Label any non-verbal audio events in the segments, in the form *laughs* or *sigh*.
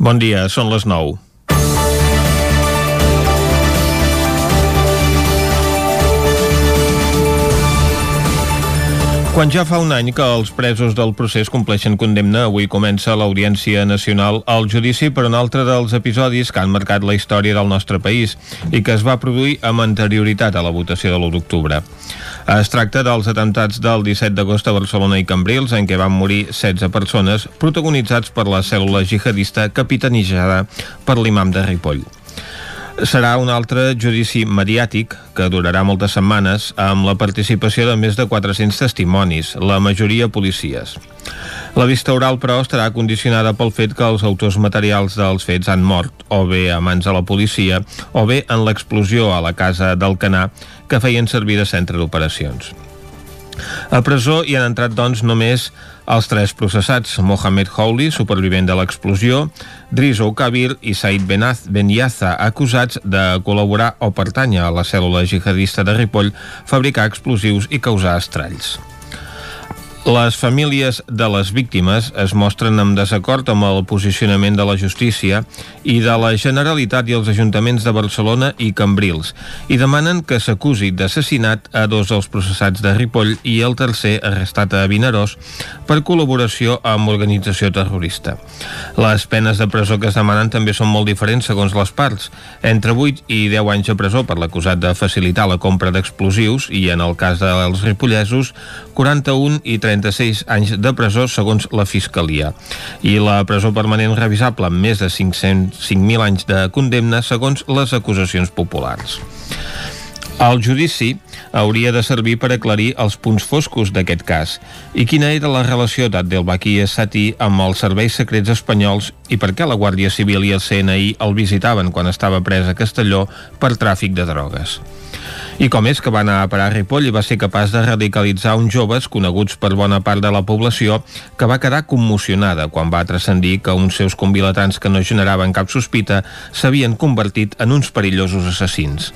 Bon dia, són les 9. Quan ja fa un any que els presos del procés compleixen condemna, avui comença l'Audiència Nacional al judici per un altre dels episodis que han marcat la història del nostre país i que es va produir amb anterioritat a la votació de l'1 d'octubre. Es tracta dels atemptats del 17 d'agost a Barcelona i Cambrils, en què van morir 16 persones, protagonitzats per la cèl·lula jihadista capitanejada per l'imam de Ripoll serà un altre judici mediàtic que durarà moltes setmanes amb la participació de més de 400 testimonis, la majoria policies. La vista oral, però, estarà condicionada pel fet que els autors materials dels fets han mort, o bé a mans de la policia, o bé en l'explosió a la casa del Canà que feien servir de centre d'operacions. A presó hi han entrat, doncs, només els tres processats, Mohamed Howley, supervivent de l'explosió, Drizo Kabir i Said Benaz Benyaza, acusats de col·laborar o pertànyer a la cèl·lula jihadista de Ripoll, fabricar explosius i causar estralls. Les famílies de les víctimes es mostren en desacord amb el posicionament de la justícia i de la Generalitat i els ajuntaments de Barcelona i Cambrils i demanen que s'acusi d'assassinat a dos dels processats de Ripoll i el tercer arrestat a Vinaròs per col·laboració amb organització terrorista. Les penes de presó que es demanen també són molt diferents segons les parts, entre 8 i 10 anys de presó per l'acusat de facilitar la compra d'explosius i en el cas dels ripollesos 41 i 36 anys de presó segons la Fiscalia i la presó permanent revisable amb més de 5.000 anys de condemna segons les acusacions populars. El judici hauria de servir per aclarir els punts foscos d'aquest cas i quina era la relació d'Abdelbaki Sati amb els serveis secrets espanyols i per què la Guàrdia Civil i el CNI el visitaven quan estava pres a Castelló per tràfic de drogues. I com és que va anar a parar a Ripoll i va ser capaç de radicalitzar uns joves coneguts per bona part de la població que va quedar commocionada quan va transcendir que uns seus convilatants que no generaven cap sospita s'havien convertit en uns perillosos assassins.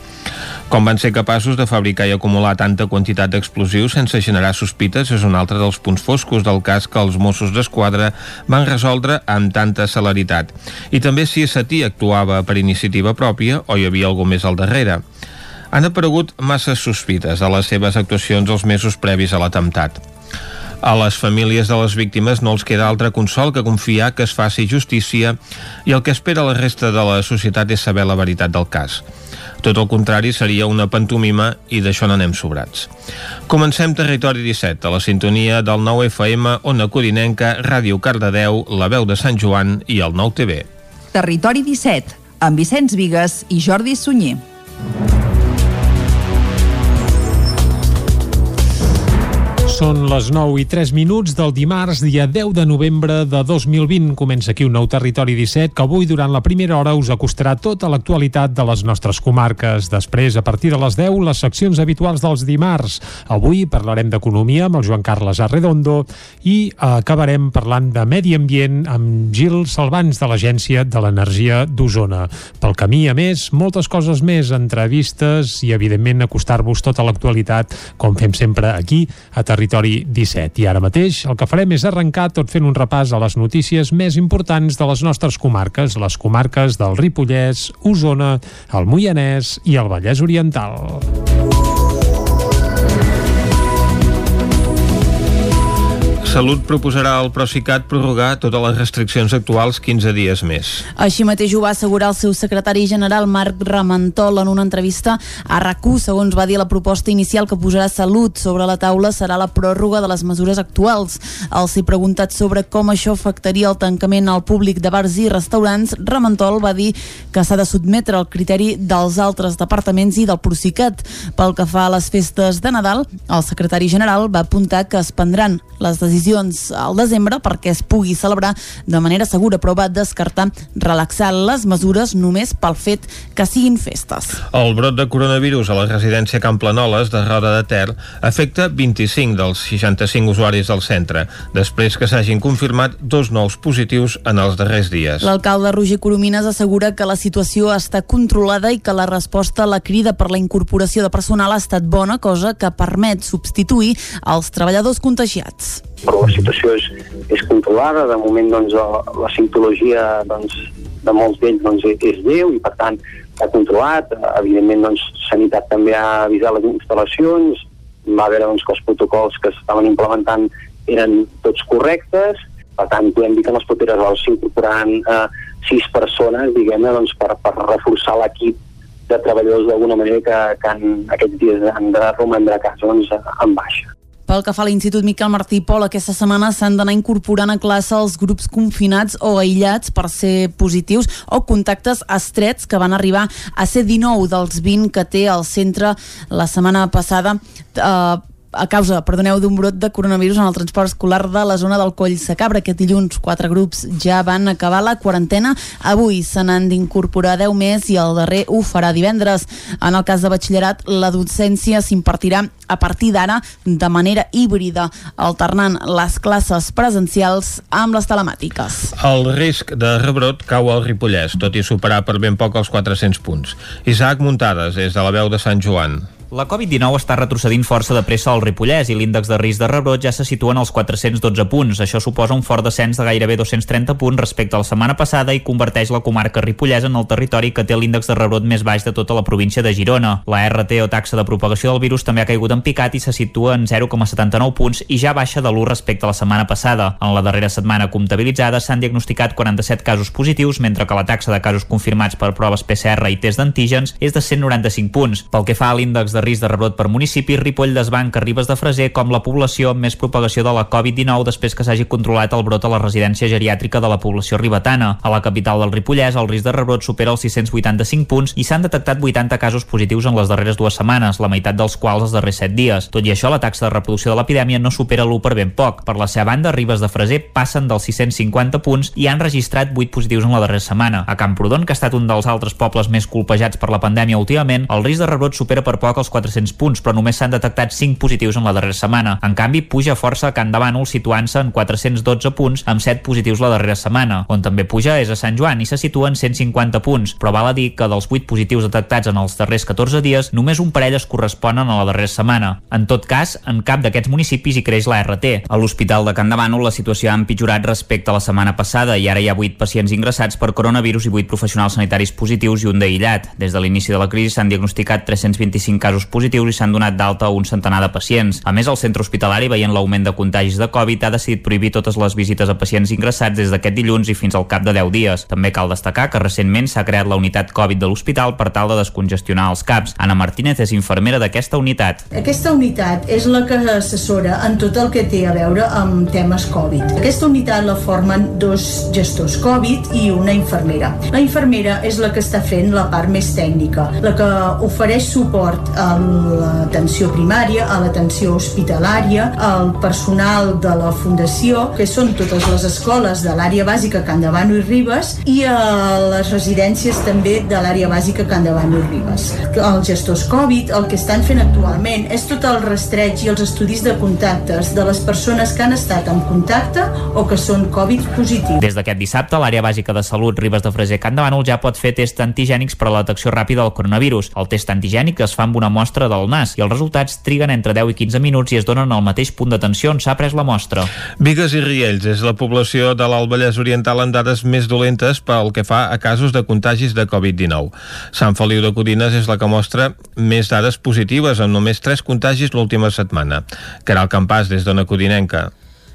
Com van ser capaços de fabricar i acumular tanta quantitat d'explosius sense generar sospites és un altre dels punts foscos del cas que els Mossos d'Esquadra van resoldre amb tanta celeritat. I també si Satí actuava per iniciativa pròpia o hi havia algú més al darrere han aparegut massa sospites a les seves actuacions els mesos previs a l'atemptat. A les famílies de les víctimes no els queda altre consol que confiar que es faci justícia i el que espera la resta de la societat és saber la veritat del cas. Tot el contrari seria una pantomima i d'això n'anem sobrats. Comencem Territori 17, a la sintonia del 9 FM, Ona Codinenca, Ràdio Cardedeu, La Veu de Sant Joan i el 9 TV. Territori 17, amb Vicenç Vigues i Jordi Sunyer. Són les 9 i 3 minuts del dimarts, dia 10 de novembre de 2020. Comença aquí un nou Territori 17 que avui, durant la primera hora, us acostarà tota l'actualitat de les nostres comarques. Després, a partir de les 10, les seccions habituals dels dimarts. Avui parlarem d'economia amb el Joan Carles Arredondo i acabarem parlant de medi ambient amb Gil Salvans de l'Agència de l'Energia d'Osona. Pel camí, a més, moltes coses més, entrevistes i, evidentment, acostar-vos tota l'actualitat, com fem sempre aquí, a Territori Territori 17. I ara mateix el que farem és arrencar tot fent un repàs a les notícies més importants de les nostres comarques, les comarques del Ripollès, Osona, el Moianès i el Vallès Oriental. Salut proposarà al Procicat prorrogar totes les restriccions actuals 15 dies més. Així mateix ho va assegurar el seu secretari general Marc Ramentol en una entrevista a rac segons va dir la proposta inicial que posarà Salut sobre la taula serà la pròrroga de les mesures actuals. Al ser preguntat sobre com això afectaria el tancament al públic de bars i restaurants, Ramentol va dir que s'ha de sotmetre al criteri dels altres departaments i del Procicat. Pel que fa a les festes de Nadal, el secretari general va apuntar que es prendran les decisions al desembre perquè es pugui celebrar de manera segura, però va descartar relaxar les mesures només pel fet que siguin festes. El brot de coronavirus a la residència Camp Planoles de Roda de Ter afecta 25 dels 65 usuaris del centre, després que s'hagin confirmat dos nous positius en els darrers dies. L'alcalde Roger Coromines assegura que la situació està controlada i que la resposta a la crida per la incorporació de personal ha estat bona, cosa que permet substituir els treballadors contagiats. Però la situació és, és controlada, de moment doncs, la, la simptologia doncs, de molts d'ells doncs, és lleu i per tant s'ha controlat, evidentment doncs, Sanitat també ha avisat les instal·lacions, va veure doncs, que els protocols que s'estaven implementant eren tots correctes, per tant podem dir que en les properes hores s'incorporaran eh, sis persones, diguem-ne, doncs, per, per reforçar l'equip de treballadors d'alguna manera que, que en aquests dies han de romandre a casa doncs, en baixa. Pel que fa a l'Institut Miquel Martí Pol, aquesta setmana s'han d'anar incorporant a classe els grups confinats o aïllats per ser positius o contactes estrets que van arribar a ser 19 dels 20 que té el centre la setmana passada. Eh, a causa, perdoneu, d'un brot de coronavirus en el transport escolar de la zona del Coll Sacabra. Aquest dilluns, quatre grups ja van acabar la quarantena. Avui se n'han d'incorporar 10 més i el darrer ho farà divendres. En el cas de batxillerat, la docència s'impartirà a partir d'ara de manera híbrida, alternant les classes presencials amb les telemàtiques. El risc de rebrot cau al Ripollès, tot i superar per ben poc els 400 punts. Isaac Muntades, des de la veu de Sant Joan. La Covid-19 està retrocedint força de pressa al Ripollès i l'índex de risc de rebrot ja se situa en els 412 punts. Això suposa un fort descens de gairebé 230 punts respecte a la setmana passada i converteix la comarca ripollesa en el territori que té l'índex de rebrot més baix de tota la província de Girona. La RT o taxa de propagació del virus també ha caigut en picat i se situa en 0,79 punts i ja baixa de l'1 respecte a la setmana passada. En la darrera setmana comptabilitzada s'han diagnosticat 47 casos positius, mentre que la taxa de casos confirmats per proves PCR i test d'antígens és de 195 punts. Pel que fa a l'índex de risc de rebrot per municipi, Ripoll desbanca Ribes de Freser com la població amb més propagació de la Covid-19 després que s'hagi controlat el brot a la residència geriàtrica de la població ribetana. A la capital del Ripollès, el risc de rebrot supera els 685 punts i s'han detectat 80 casos positius en les darreres dues setmanes, la meitat dels quals els darrers 7 dies. Tot i això, la taxa de reproducció de l'epidèmia no supera l'1 per ben poc. Per la seva banda, Ribes de Freser passen dels 650 punts i han registrat 8 positius en la darrera setmana. A Camprodon, que ha estat un dels altres pobles més colpejats per la pandèmia últimament, el risc de rebrot supera per poc els 400 punts, però només s'han detectat 5 positius en la darrera setmana. En canvi, puja força a Can de Bànol, situant-se en 412 punts, amb 7 positius la darrera setmana. On també puja és a Sant Joan i se situa en 150 punts, però val a dir que dels 8 positius detectats en els darrers 14 dies, només un parell es corresponen a la darrera setmana. En tot cas, en cap d'aquests municipis hi creix la RT. A l'Hospital de Can de Bànol la situació ha empitjorat respecte a la setmana passada i ara hi ha 8 pacients ingressats per coronavirus i 8 professionals sanitaris positius i un d'aïllat. Des de l'inici de la crisi s'han diagnosticat 325 casos positius i s'han donat d'alta un centenar de pacients. A més, el centre hospitalari, veient l'augment de contagis de Covid, ha decidit prohibir totes les visites a pacients ingressats des d'aquest dilluns i fins al cap de 10 dies. També cal destacar que recentment s'ha creat la unitat Covid de l'hospital per tal de descongestionar els CAPs. Anna Martínez és infermera d'aquesta unitat. Aquesta unitat és la que assessora en tot el que té a veure amb temes Covid. Aquesta unitat la formen dos gestors Covid i una infermera. La infermera és la que està fent la part més tècnica, la que ofereix suport a l'atenció primària, a l'atenció hospitalària, al personal de la Fundació, que són totes les escoles de l'àrea bàsica Can Davano i Ribes, i a les residències també de l'àrea bàsica Can Davano i Ribes. Els gestors Covid el que estan fent actualment és tot el rastreig i els estudis de contactes de les persones que han estat en contacte o que són Covid positius. Des d'aquest dissabte, l'àrea bàsica de salut Ribes de Freser Can Davano ja pot fer test antigènics per a la detecció ràpida del coronavirus. El test antigènic es fa amb una mostra del nas i els resultats triguen entre 10 i 15 minuts i es donen al mateix punt d'atenció on s'ha pres la mostra. Vigues i Riells és la població de l'Alt Vallès Oriental en dades més dolentes pel que fa a casos de contagis de Covid-19. Sant Feliu de Codines és la que mostra més dades positives, amb només 3 contagis l'última setmana. Caral Campàs, des d'Ona Codinenca.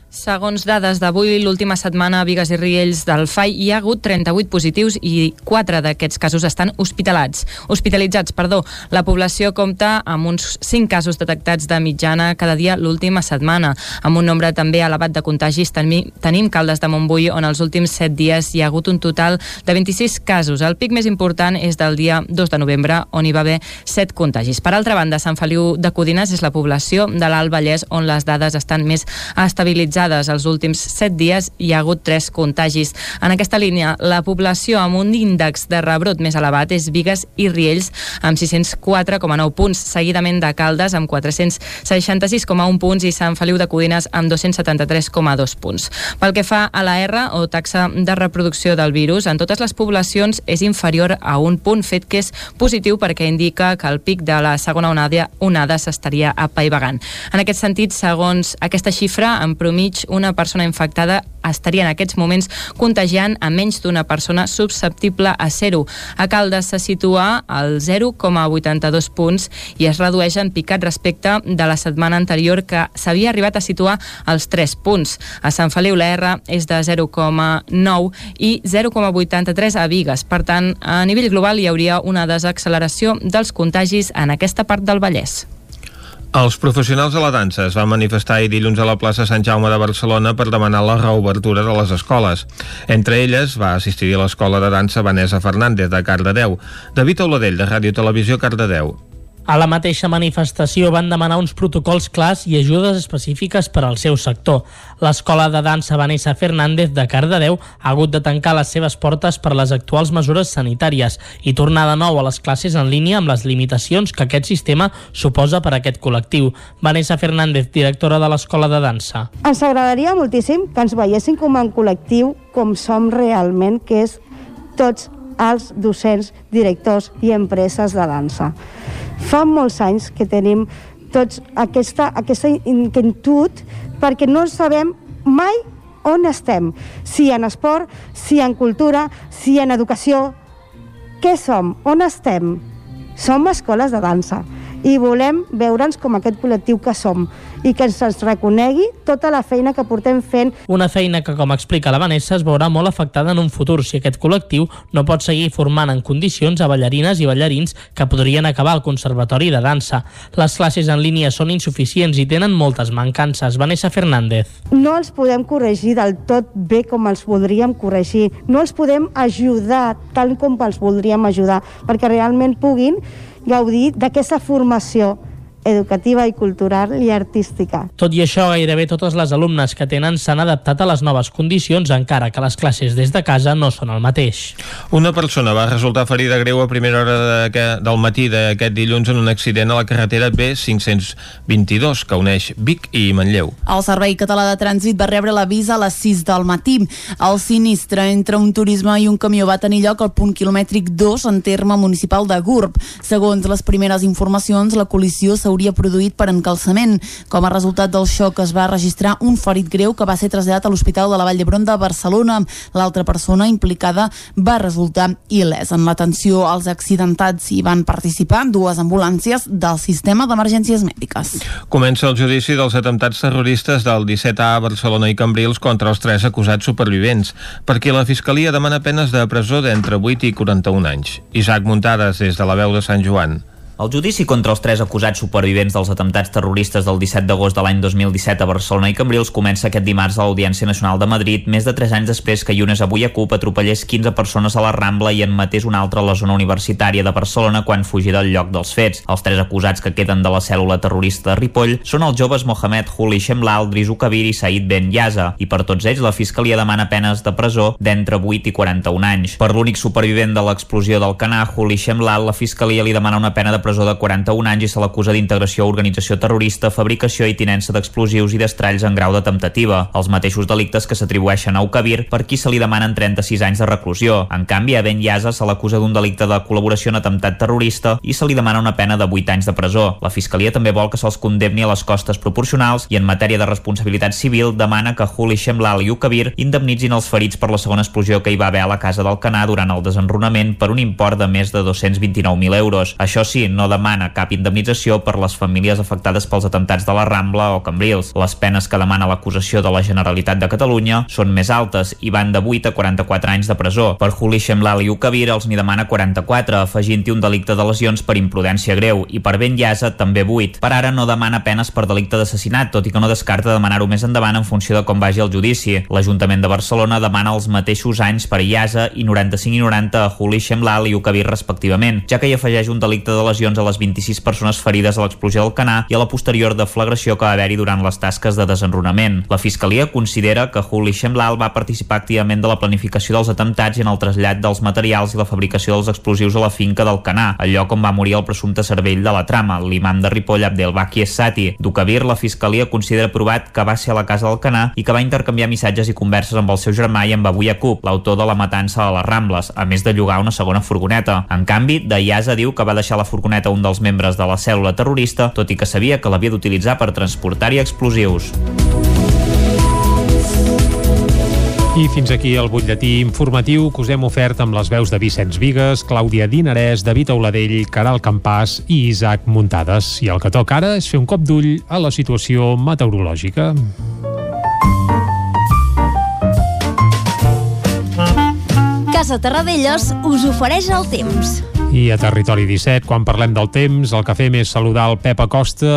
Segons dades d'avui, l'última setmana a Vigues i Riells del FAI hi ha hagut 38 positius i 4 d'aquests casos estan hospitalats. Hospitalitzats, perdó. La població compta amb uns 5 casos detectats de mitjana cada dia l'última setmana, amb un nombre també elevat de contagis. Tenim Caldes de Montbui, on els últims 7 dies hi ha hagut un total de 26 casos. El pic més important és del dia 2 de novembre, on hi va haver 7 contagis. Per altra banda, Sant Feliu de Codines és la població de l'Alt Vallès on les dades estan més estabilitzades registrades els últims 7 dies hi ha hagut 3 contagis. En aquesta línia, la població amb un índex de rebrot més elevat és Vigues i Riells amb 604,9 punts, seguidament de Caldes amb 466,1 punts i Sant Feliu de Codines amb 273,2 punts. Pel que fa a la R o taxa de reproducció del virus, en totes les poblacions és inferior a un punt, fet que és positiu perquè indica que el pic de la segona onada, onada s'estaria apaivagant. En aquest sentit, segons aquesta xifra, en promig mig una persona infectada estaria en aquests moments contagiant a menys d'una persona susceptible a ser-ho. A Caldes se situa al 0,82 punts i es redueix en picat respecte de la setmana anterior que s'havia arribat a situar als 3 punts. A Sant Feliu la R és de 0,9 i 0,83 a Vigues. Per tant, a nivell global hi hauria una desacceleració dels contagis en aquesta part del Vallès. Els professionals de la dansa es van manifestar ahir dilluns a la plaça Sant Jaume de Barcelona per demanar la reobertura de les escoles. Entre elles va assistir a l'escola de dansa Vanessa Fernández de Cardedeu. David Oladell, de Ràdio Televisió Cardedeu. A la mateixa manifestació van demanar uns protocols clars i ajudes específiques per al seu sector. L'escola de dansa Vanessa Fernández de Cardedeu ha hagut de tancar les seves portes per les actuals mesures sanitàries i tornar de nou a les classes en línia amb les limitacions que aquest sistema suposa per a aquest col·lectiu. Vanessa Fernández, directora de l'escola de dansa. Ens agradaria moltíssim que ens veiessin com un col·lectiu com som realment, que és tots els docents, directors i empreses de dansa. Fa molts anys que tenim tots aquesta, aquesta inquietud perquè no sabem mai on estem, si en esport, si en cultura, si en educació. Què som? On estem? Som escoles de dansa i volem veure'ns com aquest col·lectiu que som i que ens reconegui tota la feina que portem fent. Una feina que, com explica la Vanessa, es veurà molt afectada en un futur si aquest col·lectiu no pot seguir formant en condicions a ballarines i ballarins que podrien acabar al Conservatori de Dansa. Les classes en línia són insuficients i tenen moltes mancances. Vanessa Fernández. No els podem corregir del tot bé com els voldríem corregir. No els podem ajudar tal com els voldríem ajudar perquè realment puguin gaudir d'aquesta formació educativa i cultural i artística. Tot i això, gairebé totes les alumnes que tenen s'han adaptat a les noves condicions, encara que les classes des de casa no són el mateix. Una persona va resultar ferida greu a primera hora de, del matí d'aquest dilluns en un accident a la carretera B522, que uneix Vic i Manlleu. El Servei Català de Trànsit va rebre l'avís a les 6 del matí. El sinistre entre un turisme i un camió va tenir lloc al punt quilomètric 2 en terme municipal de Gurb. Segons les primeres informacions, la col·lisió s'ha s'hauria produït per encalçament. Com a resultat del xoc es va registrar un ferit greu que va ser traslladat a l'Hospital de la Vall d'Hebron de Barcelona. L'altra persona implicada va resultar il·lès. En l'atenció als accidentats hi van participar dues ambulàncies del sistema d'emergències mèdiques. Comença el judici dels atemptats terroristes del 17A a Barcelona i Cambrils contra els tres acusats supervivents, perquè la Fiscalia demana penes de presó d'entre 8 i 41 anys. Isaac Muntades, des de la veu de Sant Joan. El judici contra els tres acusats supervivents dels atemptats terroristes del 17 d'agost de l'any 2017 a Barcelona i Cambrils comença aquest dimarts a l'Audiència Nacional de Madrid, més de 3 anys després que Yunes avui a CUP atropellés 15 persones a la Rambla i en matés una altra a la zona universitària de Barcelona quan fugia del lloc dels fets. Els tres acusats que queden de la cèl·lula terrorista de Ripoll són els joves Mohamed Huli Shemlal, Drisu Kabir i Said Ben Yaza, i per tots ells la Fiscalia demana penes de presó d'entre 8 i 41 anys. Per l'únic supervivent de l'explosió del Canà, Huli Shemlal, la Fiscalia li demana una pena de presó de 41 anys i se l'acusa d'integració a organització terrorista, fabricació i tinença d'explosius i d'estralls en grau de temptativa, els mateixos delictes que s'atribueixen a Ukabir, per qui se li demanen 36 anys de reclusió. En canvi, a Ben Yaza se l'acusa d'un delicte de col·laboració en atemptat terrorista i se li demana una pena de 8 anys de presó. La Fiscalia també vol que se'ls condemni a les costes proporcionals i en matèria de responsabilitat civil demana que Huli Shemlal i Ukabir indemnitzin els ferits per la segona explosió que hi va haver a la casa del Canà durant el desenrunament per un import de més de 229.000 euros. Això sí, no demana demana cap indemnització per les famílies afectades pels atemptats de la Rambla o Cambrils. Les penes que demana l'acusació de la Generalitat de Catalunya són més altes i van de 8 a 44 anys de presó. Per Juli Shemlal i Ukabir els n'hi demana 44, afegint-hi un delicte de lesions per imprudència greu, i per Ben Llasa també 8. Per ara no demana penes per delicte d'assassinat, tot i que no descarta demanar-ho més endavant en funció de com vagi el judici. L'Ajuntament de Barcelona demana els mateixos anys per Llasa i 95 i 90 a Juli Shemlal i Ukabir respectivament, ja que hi afegeix un delicte de lesions a les 20 26 persones ferides a l'explosió del Canà i a la posterior deflagració que va haver-hi durant les tasques de desenrunament. La Fiscalia considera que Huli Shemlal va participar activament de la planificació dels atemptats i en el trasllat dels materials i la fabricació dels explosius a la finca del Canà, el lloc on va morir el presumpte cervell de la trama, l'imam de Ripoll Abdelbaki Essati. Ducavir, la Fiscalia considera provat que va ser a la casa del Canà i que va intercanviar missatges i converses amb el seu germà i amb Abu Yacub, l'autor de la matança a les Rambles, a més de llogar una segona furgoneta. En canvi, Dayaza diu que va deixar la furgoneta a un dels dels membres de la cèl·lula terrorista, tot i que sabia que l'havia d'utilitzar per transportar-hi explosius. I fins aquí el butlletí informatiu que us hem ofert amb les veus de Vicenç Vigues, Clàudia Dinarès, David Auladell, Caral Campàs i Isaac Muntades. I el que toca ara és fer un cop d'ull a la situació meteorològica. Casa Terradellos us ofereix el temps. I a Territori 17, quan parlem del temps, el que fem és saludar el Pep Acosta,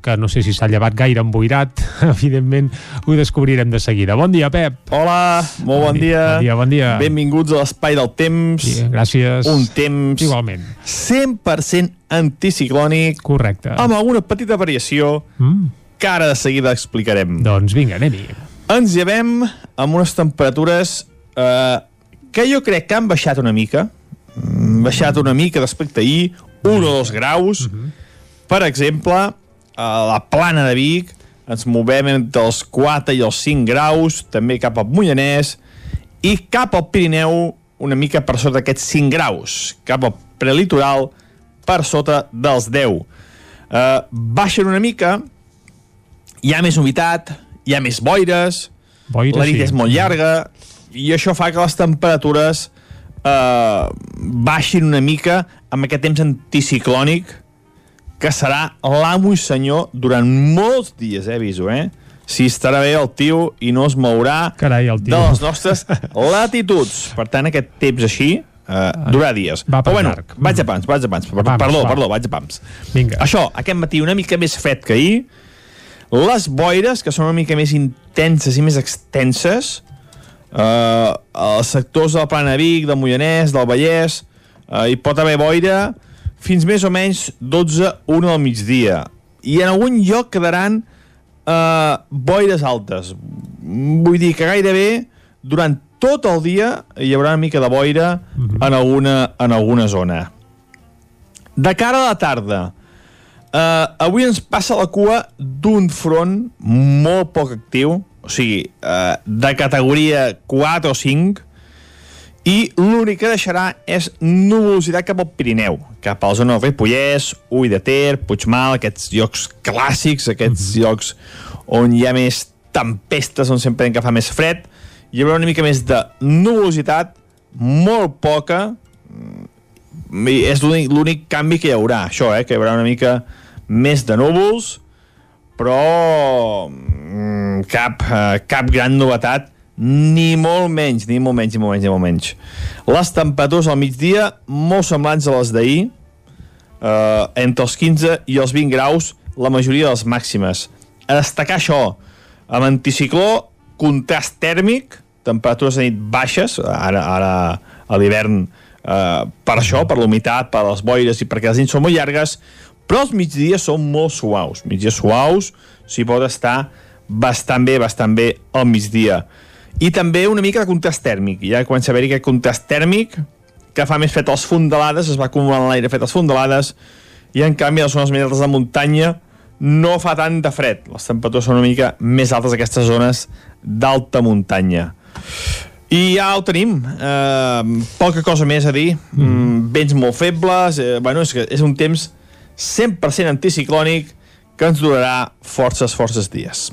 que no sé si s'ha llevat gaire emboirat, *laughs* evidentment ho descobrirem de seguida. Bon dia, Pep. Hola, molt bon, dia. Bon dia, bon dia. Benvinguts a l'espai del temps. Sí, gràcies. Un temps Igualment. 100% anticiclònic. Correcte. Amb alguna petita variació Mm. que ara de seguida explicarem. Doncs vinga, anem-hi. Ens llevem amb unes temperatures eh, que jo crec que han baixat una mica, baixat una mica respecte a ahir, un o dos graus. Per exemple, a la plana de Vic ens movem entre els 4 i els 5 graus, també cap al Mollanès, i cap al Pirineu una mica per sota d'aquests 5 graus, cap al prelitoral per sota dels 10. Uh, baixen una mica, hi ha més humitat, hi ha més boires, Boira, la nit sí. és molt llarga, i això fa que les temperatures eh, baixin una mica amb aquest temps anticiclònic que serà l'amo i senyor durant molts dies, eh, aviso, eh? Si estarà bé el tio i no es mourà Carai, el tio. de les nostres *laughs* latituds. Per tant, aquest temps així eh, durarà dies. Va per Però bueno, llarg. vaig a pams, vaig a pams. Per, Vamos, perdó, va. perdó, vaig a pams. Vinga. Això, aquest matí una mica més fred que ahir, les boires, que són una mica més intenses i més extenses, eh, als sectors del Plana Vic, del Moianès, del Vallès, eh, hi pot haver boira fins més o menys 12-1 del migdia. I en algun lloc quedaran eh, boires altes. Vull dir que gairebé durant tot el dia hi haurà una mica de boira en, alguna, en alguna zona. De cara a la tarda, eh, avui ens passa la cua d'un front molt poc actiu, o sigui, eh, de categoria 4 o 5, i l'únic que deixarà és nuvolositat cap al Pirineu, cap a la zona del Ripollès, Ull de Ter, Puigmal, aquests llocs clàssics, aquests llocs on hi ha més tempestes, on sempre que fa més fred, hi haurà una mica més de nuvolositat, molt poca, mm, és l'únic canvi que hi haurà, això, eh, que hi haurà una mica més de núvols, però mm, cap, eh, cap gran novetat, ni molt menys, ni molt menys, ni molt menys, ni molt menys. Les temperatures al migdia molt semblants a les d'ahir, eh, entre els 15 i els 20 graus, la majoria de les màximes. A destacar això, amb anticicló, contrast tèrmic, temperatures de nit baixes, ara, ara a l'hivern eh, per això, per l'humitat, per les boires i perquè les nits són molt llargues, però els migdies són molt suaus. Migdies suaus, s'hi pot estar bastant bé, bastant bé al migdia. I també una mica de contrast tèrmic. Ja comença a haver-hi aquest contrast tèrmic que fa més fred a les fondalades, es va acumulant l'aire fet a les fondalades, i en canvi a les zones més altes de muntanya no fa tant de fred. Les temperatures són una mica més altes aquestes zones d'alta muntanya. I ja ho tenim. Eh, poca cosa més a dir. Mm. Vents molt febles. Eh, bueno, és, que és un temps 100% anticiclònic que ens durarà forces, forces dies.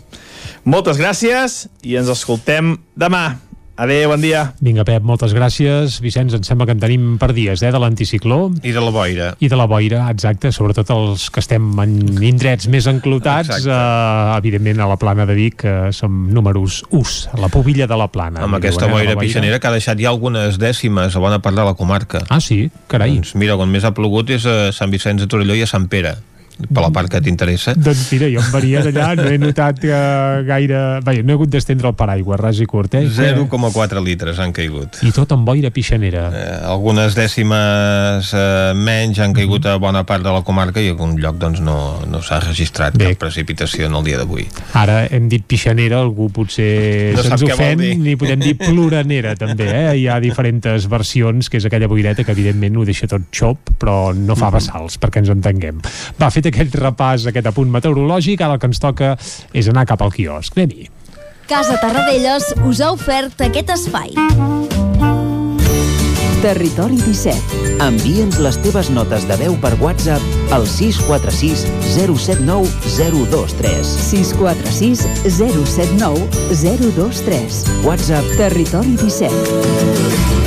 Moltes gràcies i ens escoltem demà. Adéu, bon dia. Vinga, Pep, moltes gràcies. Vicenç, em sembla que en tenim per dies, eh, de l'anticicló. I de la boira. I de la boira, exacte, sobretot els que estem en indrets més enclotats, Exacte. eh, evidentment a la plana de Vic, que som números us, a la pobilla de la plana. Amb aquesta diuen, eh, boira la pixanera que ha deixat ja algunes dècimes a bona part de la comarca. Ah, sí? Carai. Doncs mira, on més ha plogut és a Sant Vicenç de Torelló i a Sant Pere, per la part que t'interessa. Doncs mira, jo em varia d'allà, no he notat que gaire... Vaja, no he hagut d'estendre el paraigua, ras i curt, eh? 0,4 litres han caigut. I tot amb boira pixanera. Eh, algunes dècimes eh, menys han caigut a bona part de la comarca i algun lloc doncs, no, no s'ha registrat Bé. cap precipitació en el dia d'avui. Ara hem dit pixanera, algú potser No se'ns ofèn, ni podem dir ploranera també, eh? Hi ha diferents versions, que és aquella boireta que evidentment ho deixa tot xop, però no fa vessals, perquè ens entenguem. Va, fet aquest repàs, aquest apunt meteorològic, ara el que ens toca és anar cap al quiosc. Anem-hi. Casa Tarradellas us ha ofert aquest espai. Territori 17. Envia'ns les teves notes de veu per WhatsApp al 646 079 023. 646 079 023. WhatsApp Territori 17.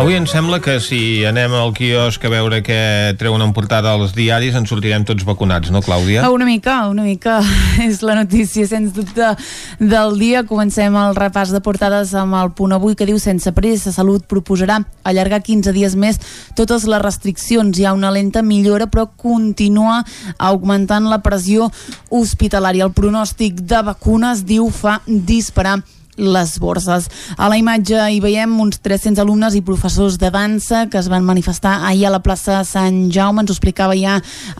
Avui em sembla que si anem al quiosc a veure què treuen en portada als diaris ens sortirem tots vacunats, no, Clàudia? Una mica, una mica *laughs* és la notícia, sens dubte, del dia. Comencem el repàs de portades amb el punt avui que diu sense pressa, Salut proposarà allargar 15 dies més totes les restriccions. Hi ha una lenta millora, però continua augmentant la pressió hospitalària. El pronòstic de vacunes, diu, fa disparar les borses. A la imatge hi veiem uns 300 alumnes i professors de dansa que es van manifestar ahir a la plaça Sant Jaume. Ens ho explicava ja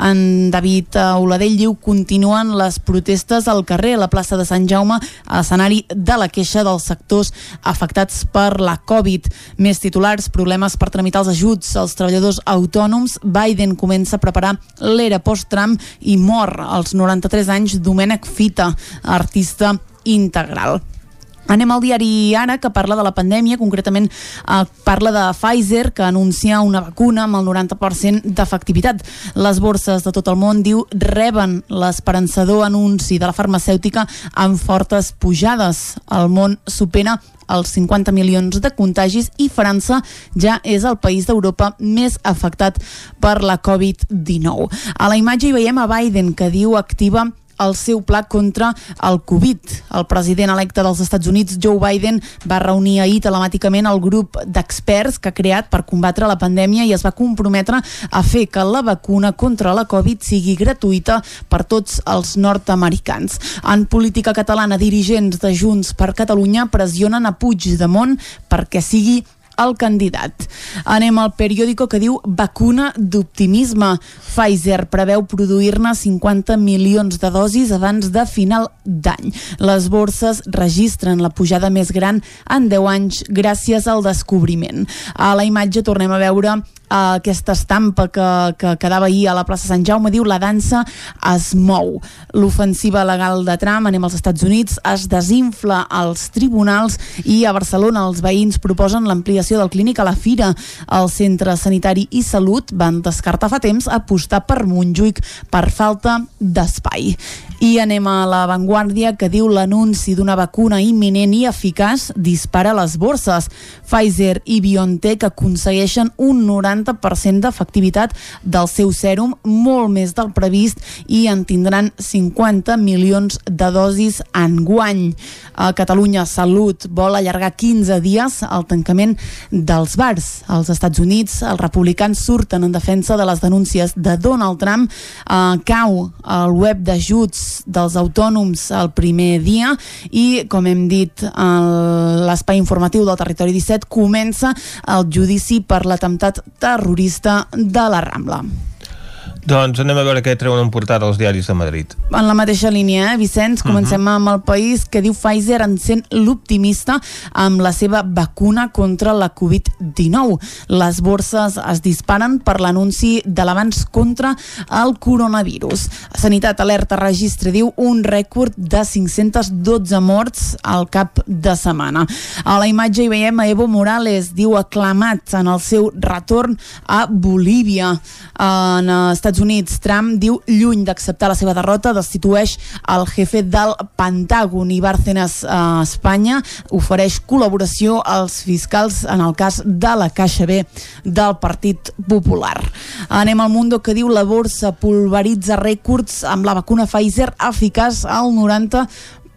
en David Oladell. Diu, continuen les protestes al carrer, a la plaça de Sant Jaume, a l'escenari de la queixa dels sectors afectats per la Covid. Més titulars, problemes per tramitar els ajuts als treballadors autònoms. Biden comença a preparar l'era post-Trump i mor als 93 anys Domènec Fita, artista integral. Anem al diari Ara, que parla de la pandèmia, concretament eh, parla de Pfizer, que anuncia una vacuna amb el 90% d'efectivitat. Les borses de tot el món, diu, reben l'esperançador anunci de la farmacèutica amb fortes pujades. El món supera els 50 milions de contagis i França ja és el país d'Europa més afectat per la Covid-19. A la imatge hi veiem a Biden, que diu activa el seu pla contra el Covid. El president electe dels Estats Units, Joe Biden, va reunir ahir telemàticament el grup d'experts que ha creat per combatre la pandèmia i es va comprometre a fer que la vacuna contra la Covid sigui gratuïta per tots els nord-americans. En política catalana, dirigents de Junts per Catalunya pressionen a Puigdemont perquè sigui el candidat. Anem al periòdico que diu vacuna d'optimisme. Pfizer preveu produir-ne 50 milions de dosis abans de final d'any. Les borses registren la pujada més gran en 10 anys gràcies al descobriment. A la imatge tornem a veure uh, aquesta estampa que, que quedava ahir a la plaça Sant Jaume diu la dansa es mou. L'ofensiva legal de Trump, anem als Estats Units, es desinfla als tribunals i a Barcelona els veïns proposen l'ampliació del clínic a la Fira. El Centre Sanitari i Salut van descartar fa temps apostar per Montjuïc per falta d'espai. I anem a la Vanguardia que diu l'anunci d'una vacuna imminent i eficaç dispara les borses. Pfizer i BioNTech aconsegueixen un 90% d'efectivitat del seu sèrum, molt més del previst, i en tindran 50 milions de dosis en guany. A Catalunya Salut vol allargar 15 dies el tancament dels bars. Als Estats Units, els republicans surten en defensa de les denúncies de Donald Trump. Eh, cau el web d'ajuts dels autònoms el primer dia i, com hem dit, l'espai informatiu del Territori 17 comença el judici per l'atemptat terrorista de la Rambla. Doncs anem a veure què treuen en portada els diaris de Madrid. En la mateixa línia, eh, Vicenç, comencem amb el país que diu Pfizer encén l'optimista amb la seva vacuna contra la Covid-19. Les borses es disparen per l'anunci de l'avanç contra el coronavirus. Sanitat Alerta registra, diu, un rècord de 512 morts al cap de setmana. A la imatge hi veiem a Evo Morales, diu, aclamat en el seu retorn a Bolívia. En eh, Estats Units, Trump diu, lluny d'acceptar la seva derrota, destitueix el jefe del Pentàgon i Bárcenas a Espanya ofereix col·laboració als fiscals en el cas de la Caixa B del Partit Popular. Anem al Mundo que diu la borsa pulveritza rècords amb la vacuna Pfizer eficaç al 90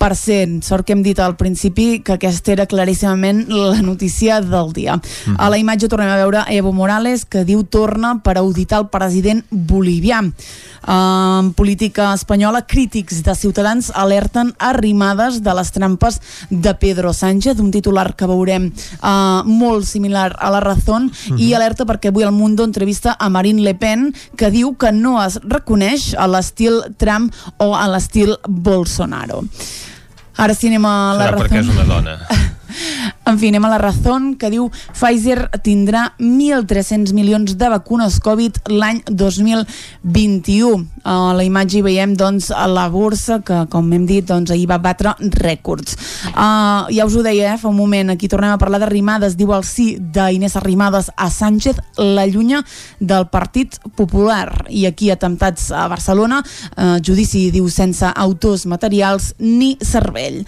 Sort que hem dit al principi que aquesta era claríssimament la notícia del dia. A la imatge tornem a veure Evo Morales que diu torna per auditar el president bolivià. En política espanyola, crítics de Ciutadans alerten arrimades de les trampes de Pedro Sánchez, un titular que veurem uh, molt similar a la Razón, i alerta perquè avui el Mundo entrevista a Marine Le Pen, que diu que no es reconeix a l'estil Trump o a l'estil Bolsonaro. Ara sí anem a la Serà perquè és una dona. *laughs* En fi, anem a la Razón, que diu Pfizer tindrà 1.300 milions de vacunes Covid l'any 2021. A la imatge hi veiem doncs, a la borsa, que com hem dit, doncs, ahir va batre rècords. Uh, ja us ho deia, eh, fa un moment, aquí tornem a parlar d'Arrimades, diu el sí d'Inés Arrimadas a Sánchez, la llunya del Partit Popular. I aquí atemptats a Barcelona, uh, judici, diu, sense autors materials ni cervell.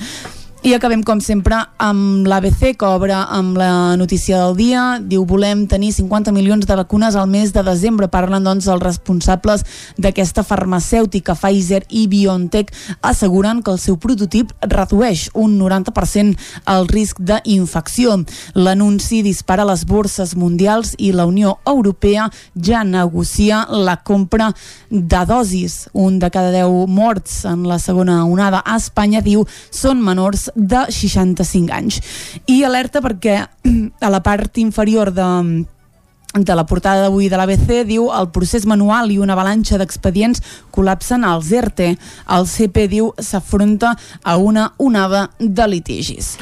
I acabem, com sempre, amb l'ABC, que obre amb la notícia del dia. Diu, volem tenir 50 milions de vacunes al mes de desembre. Parlen, doncs, els responsables d'aquesta farmacèutica, Pfizer i BioNTech, asseguren que el seu prototip redueix un 90% el risc d'infecció. L'anunci dispara les borses mundials i la Unió Europea ja negocia la compra de dosis. Un de cada 10 morts en la segona onada a Espanya, diu, són menors de 65 anys. I alerta perquè *clears throat* a la part inferior de de la portada d'avui de l'ABC diu el procés manual i una avalanxa d'expedients col·lapsen als ERTE. El CP diu s'afronta a una onada de litigis.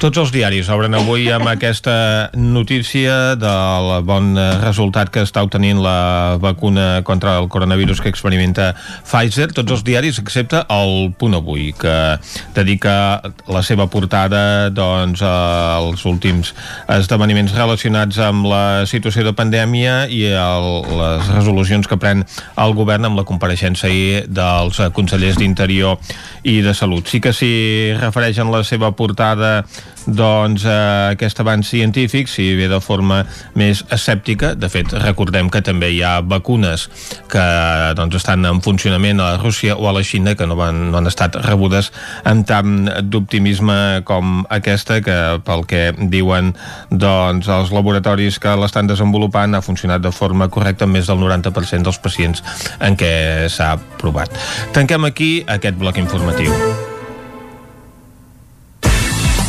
Tots els diaris obren avui amb aquesta notícia del bon resultat que està obtenint la vacuna contra el coronavirus que experimenta Pfizer. Tots els diaris, excepte el Punt Avui, que dedica la seva portada doncs, als últims esdeveniments relacionats amb la situació de pandèmia i el, les resolucions que pren el govern amb la compareixença ahir dels consellers d'Interior i de Salut. Sí que s'hi refereix en la seva portada doncs eh, aquest avanç científic si ve de forma més escèptica de fet recordem que també hi ha vacunes que doncs estan en funcionament a la Rússia o a la Xina que no, van, no han estat rebudes amb tant d'optimisme com aquesta que pel que diuen doncs els laboratoris que l'estan desenvolupant ha funcionat de forma correcta més del 90% dels pacients en què s'ha provat. Tanquem aquí aquest bloc informatiu.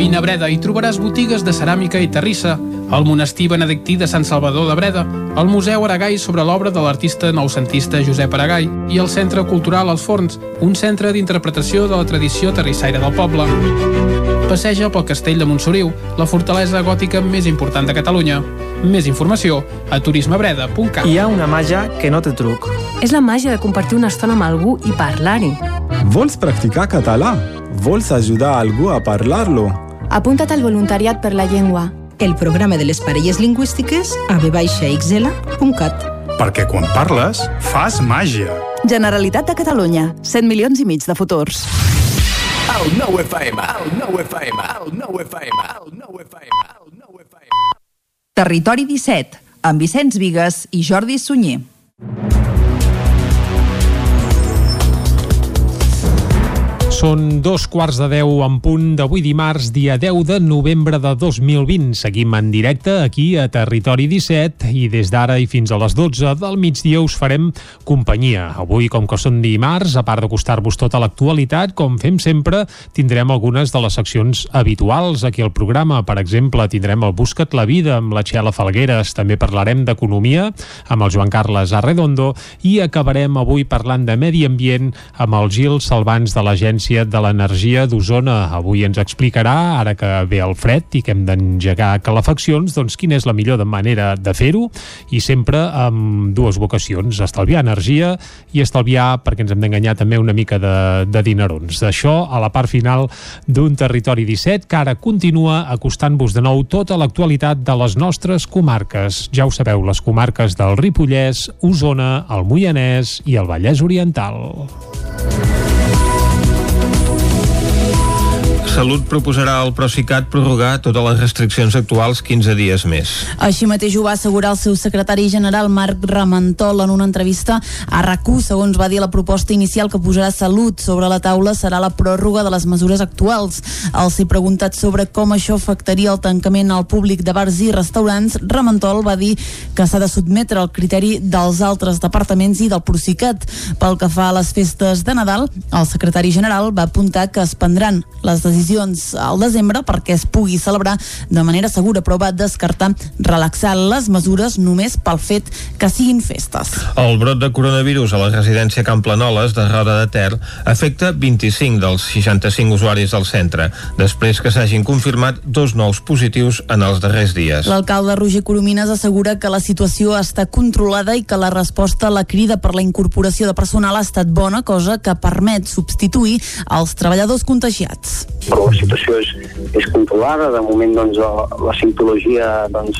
Vine a Breda i trobaràs botigues de ceràmica i terrissa, el monestir benedictí de Sant Salvador de Breda, el Museu Aragai sobre l'obra de l'artista noucentista Josep Aragai i el Centre Cultural Els Forns, un centre d'interpretació de la tradició terrissaire del poble. Passeja pel castell de Montsoriu, la fortalesa gòtica més important de Catalunya. Més informació a turismebreda.cat. Hi ha una màgia que no té truc. És la màgia de compartir una estona amb algú i parlar-hi. Vols practicar català? Vols ajudar algú a parlar-lo? Apunta't al voluntariat per la llengua. el programa de les parelles lingüístiques a vxl.cat. Perquè quan parles, fas màgia. Generalitat de Catalunya. 100 milions i mig de futurs. El nou FM, el nou FM, el nou FM, el nou FM, el nou FM. Territori 17, amb Vicenç Vigues i Jordi Sunyer. Són dos quarts de deu en punt d'avui dimarts, dia 10 de novembre de 2020. Seguim en directe aquí a Territori 17 i des d'ara i fins a les 12 del migdia us farem companyia. Avui, com que són dimarts, a part d'acostar-vos tota l'actualitat, com fem sempre, tindrem algunes de les seccions habituals aquí al programa. Per exemple, tindrem el Busca't la vida amb la Txela Falgueres, també parlarem d'economia amb el Joan Carles Arredondo i acabarem avui parlant de medi ambient amb el Gil Salvans de l'Agència de l'Energia d'Osona. Avui ens explicarà, ara que ve el fred i que hem d'engegar calefaccions, doncs quina és la millor manera de fer-ho i sempre amb dues vocacions, estalviar energia i estalviar, perquè ens hem d'enganyar també una mica de, de dinerons. D'això a la part final d'un Territori 17 que ara continua acostant-vos de nou tota l'actualitat de les nostres comarques. Ja ho sabeu, les comarques del Ripollès, Osona, el Moianès i el Vallès Oriental. Salut proposarà al Procicat prorrogar totes les restriccions actuals 15 dies més. Així mateix ho va assegurar el seu secretari general Marc Ramentol en una entrevista a rac segons va dir la proposta inicial que posarà Salut sobre la taula serà la pròrroga de les mesures actuals. Al ser preguntat sobre com això afectaria el tancament al públic de bars i restaurants, Ramentol va dir que s'ha de sotmetre al criteri dels altres departaments i del Procicat. Pel que fa a les festes de Nadal, el secretari general va apuntar que es prendran les decisions decisions al desembre perquè es pugui celebrar de manera segura, però va descartar relaxar les mesures només pel fet que siguin festes. El brot de coronavirus a la residència Can Planoles de Roda de Ter afecta 25 dels 65 usuaris del centre, després que s'hagin confirmat dos nous positius en els darrers dies. L'alcalde Roger Coromines assegura que la situació està controlada i que la resposta a la crida per la incorporació de personal ha estat bona, cosa que permet substituir els treballadors contagiats però la situació és, és controlada, de moment doncs, la, simptologia doncs,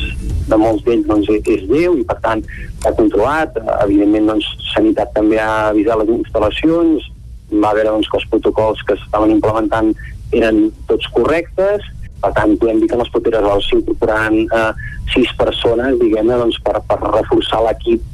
de molts d'ells doncs, és lleu i per tant s'ha controlat, evidentment doncs, Sanitat també ha avisat les instal·lacions, va veure doncs, que els protocols que s'estaven implementant eren tots correctes, per tant podem dir que en les properes hores s'incorporaran eh, sis persones diguem-ne doncs, per, per reforçar l'equip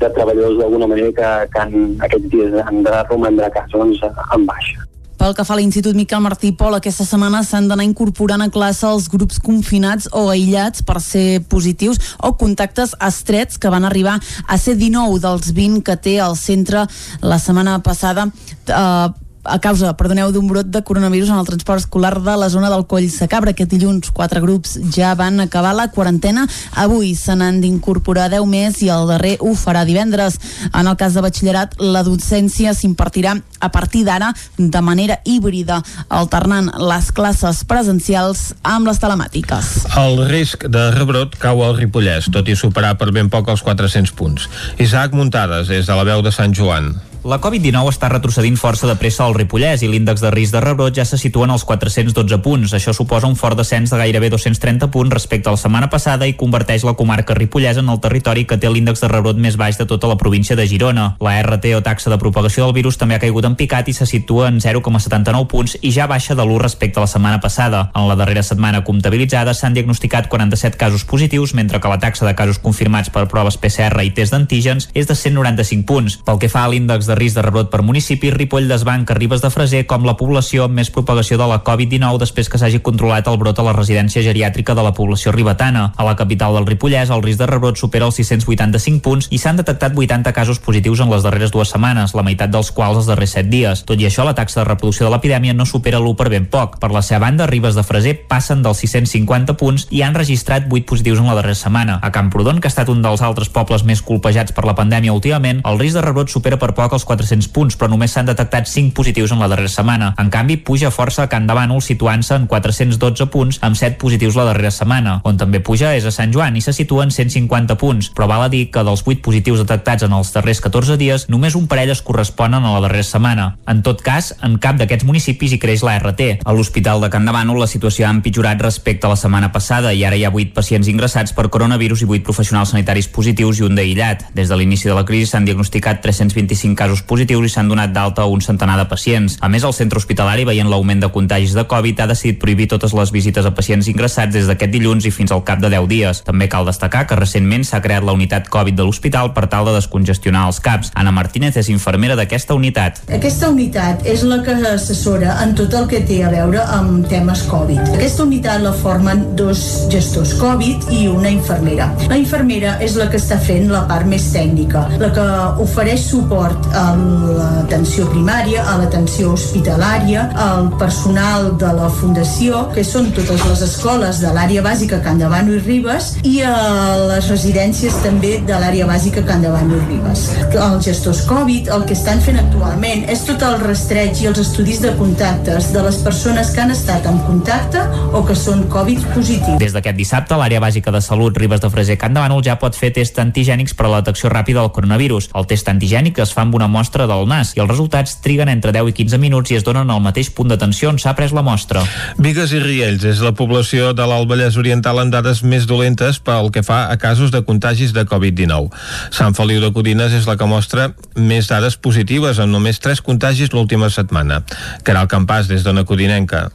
de treballadors d'alguna manera que, que en aquests dies han de romandre a casa doncs, en baixa. Pel que fa a l'Institut Miquel Martí Pol, aquesta setmana s'han d'anar incorporant a classe els grups confinats o aïllats per ser positius o contactes estrets que van arribar a ser 19 dels 20 que té el centre la setmana passada. Eh, a causa, perdoneu, d'un brot de coronavirus en el transport escolar de la zona del Coll Sacabra. Aquest dilluns, quatre grups ja van acabar la quarantena. Avui se n'han d'incorporar 10 més i el darrer ho farà divendres. En el cas de batxillerat, la docència s'impartirà a partir d'ara de manera híbrida, alternant les classes presencials amb les telemàtiques. El risc de rebrot cau al Ripollès, tot i superar per ben poc els 400 punts. Isaac Muntades, des de la veu de Sant Joan. La Covid-19 està retrocedint força de pressa al Ripollès i l'índex de risc de rebrot ja se situa en els 412 punts. Això suposa un fort descens de gairebé 230 punts respecte a la setmana passada i converteix la comarca ripollesa en el territori que té l'índex de rebrot més baix de tota la província de Girona. La RT o taxa de propagació del virus també ha caigut en picat i se situa en 0,79 punts i ja baixa de l'1 respecte a la setmana passada. En la darrera setmana comptabilitzada s'han diagnosticat 47 casos positius, mentre que la taxa de casos confirmats per proves PCR i test d'antígens és de 195 punts. Pel que fa a l'índex de risc de rebrot per municipi, Ripoll desbanca Ribes de Freser com la població amb més propagació de la Covid-19 després que s'hagi controlat el brot a la residència geriàtrica de la població ribetana. A la capital del Ripollès, el risc de rebrot supera els 685 punts i s'han detectat 80 casos positius en les darreres dues setmanes, la meitat dels quals els darrers 7 dies. Tot i això, la taxa de reproducció de l'epidèmia no supera l'1 per ben poc. Per la seva banda, Ribes de Freser passen dels 650 punts i han registrat 8 positius en la darrera setmana. A Camprodon, que ha estat un dels altres pobles més colpejats per la pandèmia últimament, el risc de rebrot supera per poc els 400 punts, però només s'han detectat 5 positius en la darrera setmana. En canvi, puja força a Can de Bànol, situant-se en 412 punts, amb 7 positius la darrera setmana. On també puja és a Sant Joan i se situa en 150 punts, però val a dir que dels 8 positius detectats en els darrers 14 dies, només un parell es corresponen a la darrera setmana. En tot cas, en cap d'aquests municipis hi creix la RT. A l'Hospital de Can de Bànol la situació ha empitjorat respecte a la setmana passada i ara hi ha 8 pacients ingressats per coronavirus i 8 professionals sanitaris positius i un d'aïllat. Des de l'inici de la crisi s'han diagnosticat 325 casos positius i s'han donat d'alta un centenar de pacients. A més, el centre hospitalari, veient l'augment de contagis de Covid, ha decidit prohibir totes les visites a pacients ingressats des d'aquest dilluns i fins al cap de 10 dies. També cal destacar que recentment s'ha creat la unitat Covid de l'hospital per tal de descongestionar els CAPs. Anna Martínez és infermera d'aquesta unitat. Aquesta unitat és la que assessora en tot el que té a veure amb temes Covid. Aquesta unitat la formen dos gestors Covid i una infermera. La infermera és la que està fent la part més tècnica, la que ofereix suport a l'atenció primària, a l'atenció hospitalària, al personal de la Fundació, que són totes les escoles de l'àrea bàsica Can Davano i Ribes, i a les residències també de l'àrea bàsica Can Davano i Ribes. Els gestors Covid el que estan fent actualment és tot el rastreig i els estudis de contactes de les persones que han estat en contacte o que són Covid positius. Des d'aquest dissabte, l'àrea bàsica de salut Ribes de Freser Can Bànol ja pot fer test antigènics per a la detecció ràpida del coronavirus. El test antigènic es fa amb una mostra del nas i els resultats triguen entre 10 i 15 minuts i es donen al mateix punt d'atenció on s'ha pres la mostra. Vigues i Riells és la població de l'Alt Vallès Oriental en dades més dolentes pel que fa a casos de contagis de Covid-19. Sant Feliu de Codines és la que mostra més dades positives, amb només 3 contagis l'última setmana. Caral Campàs, des d'Ona Codinenca.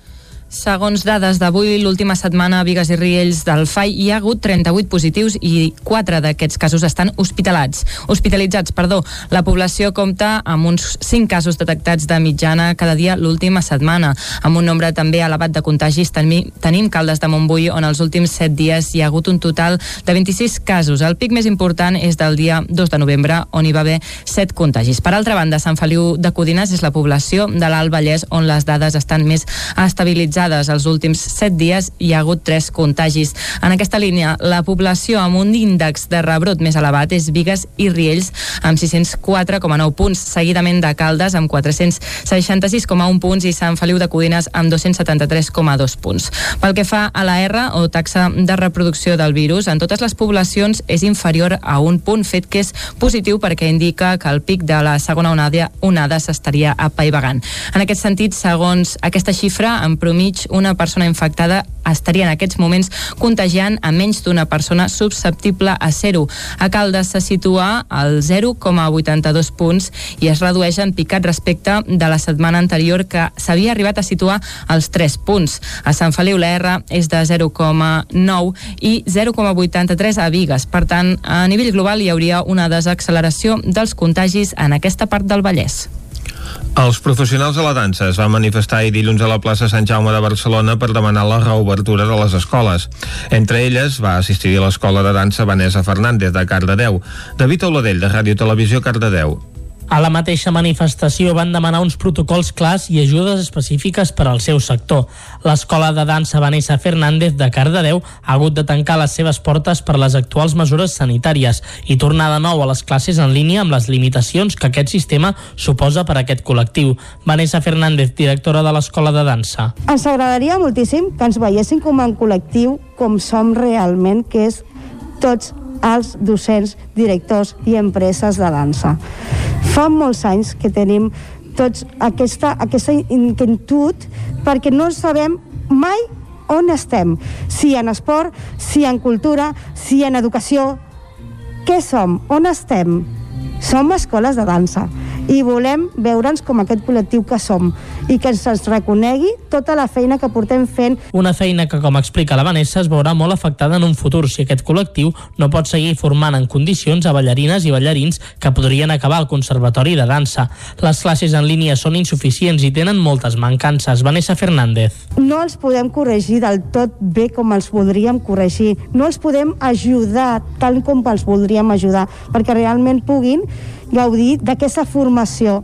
Segons dades d'avui, l'última setmana a Vigues i Riells del FAI hi ha hagut 38 positius i 4 d'aquests casos estan hospitalats. Hospitalitzats, perdó. La població compta amb uns 5 casos detectats de mitjana cada dia l'última setmana, amb un nombre també elevat de contagis. Tenim Caldes de Montbui, on els últims 7 dies hi ha hagut un total de 26 casos. El pic més important és del dia 2 de novembre, on hi va haver 7 contagis. Per altra banda, Sant Feliu de Codines és la població de l'Alt Vallès on les dades estan més estabilitzades registrades els últims 7 dies hi ha hagut 3 contagis. En aquesta línia, la població amb un índex de rebrot més elevat és Vigues i Riells amb 604,9 punts, seguidament de Caldes amb 466,1 punts i Sant Feliu de Codines amb 273,2 punts. Pel que fa a la R o taxa de reproducció del virus, en totes les poblacions és inferior a un punt, fet que és positiu perquè indica que el pic de la segona onada, onada s'estaria apaivagant. En aquest sentit, segons aquesta xifra, en promig mig una persona infectada estaria en aquests moments contagiant a menys d'una persona susceptible a zero. A Caldes se situa al 0,82 punts i es redueix en picat respecte de la setmana anterior que s'havia arribat a situar als 3 punts. A Sant Feliu la R és de 0,9 i 0,83 a Vigues. Per tant, a nivell global hi hauria una desacceleració dels contagis en aquesta part del Vallès. Els professionals de la dansa es van manifestar ahir dilluns a la plaça Sant Jaume de Barcelona per demanar la reobertura de les escoles. Entre elles va assistir a l'escola de dansa Vanessa Fernández de Cardedeu. David Oladell, de Ràdio Televisió Cardedeu. A la mateixa manifestació van demanar uns protocols clars i ajudes específiques per al seu sector. L'escola de dansa Vanessa Fernández de Cardedeu ha hagut de tancar les seves portes per les actuals mesures sanitàries i tornar de nou a les classes en línia amb les limitacions que aquest sistema suposa per a aquest col·lectiu. Vanessa Fernández, directora de l'escola de dansa. Ens agradaria moltíssim que ens veiessin com un col·lectiu com som realment, que és tots els docents, directors i empreses de dansa. Fa molts anys que tenim tots aquesta, aquesta inquietud perquè no sabem mai on estem, si en esport, si en cultura, si en educació. Què som? On estem? Som escoles de dansa i volem veure'ns com aquest col·lectiu que som i que ens reconegui tota la feina que portem fent. Una feina que, com explica la Vanessa, es veurà molt afectada en un futur si aquest col·lectiu no pot seguir formant en condicions a ballarines i ballarins que podrien acabar al Conservatori de Dansa. Les classes en línia són insuficients i tenen moltes mancances. Vanessa Fernández. No els podem corregir del tot bé com els voldríem corregir. No els podem ajudar tal com els voldríem ajudar, perquè realment puguin gaudir d'aquesta formació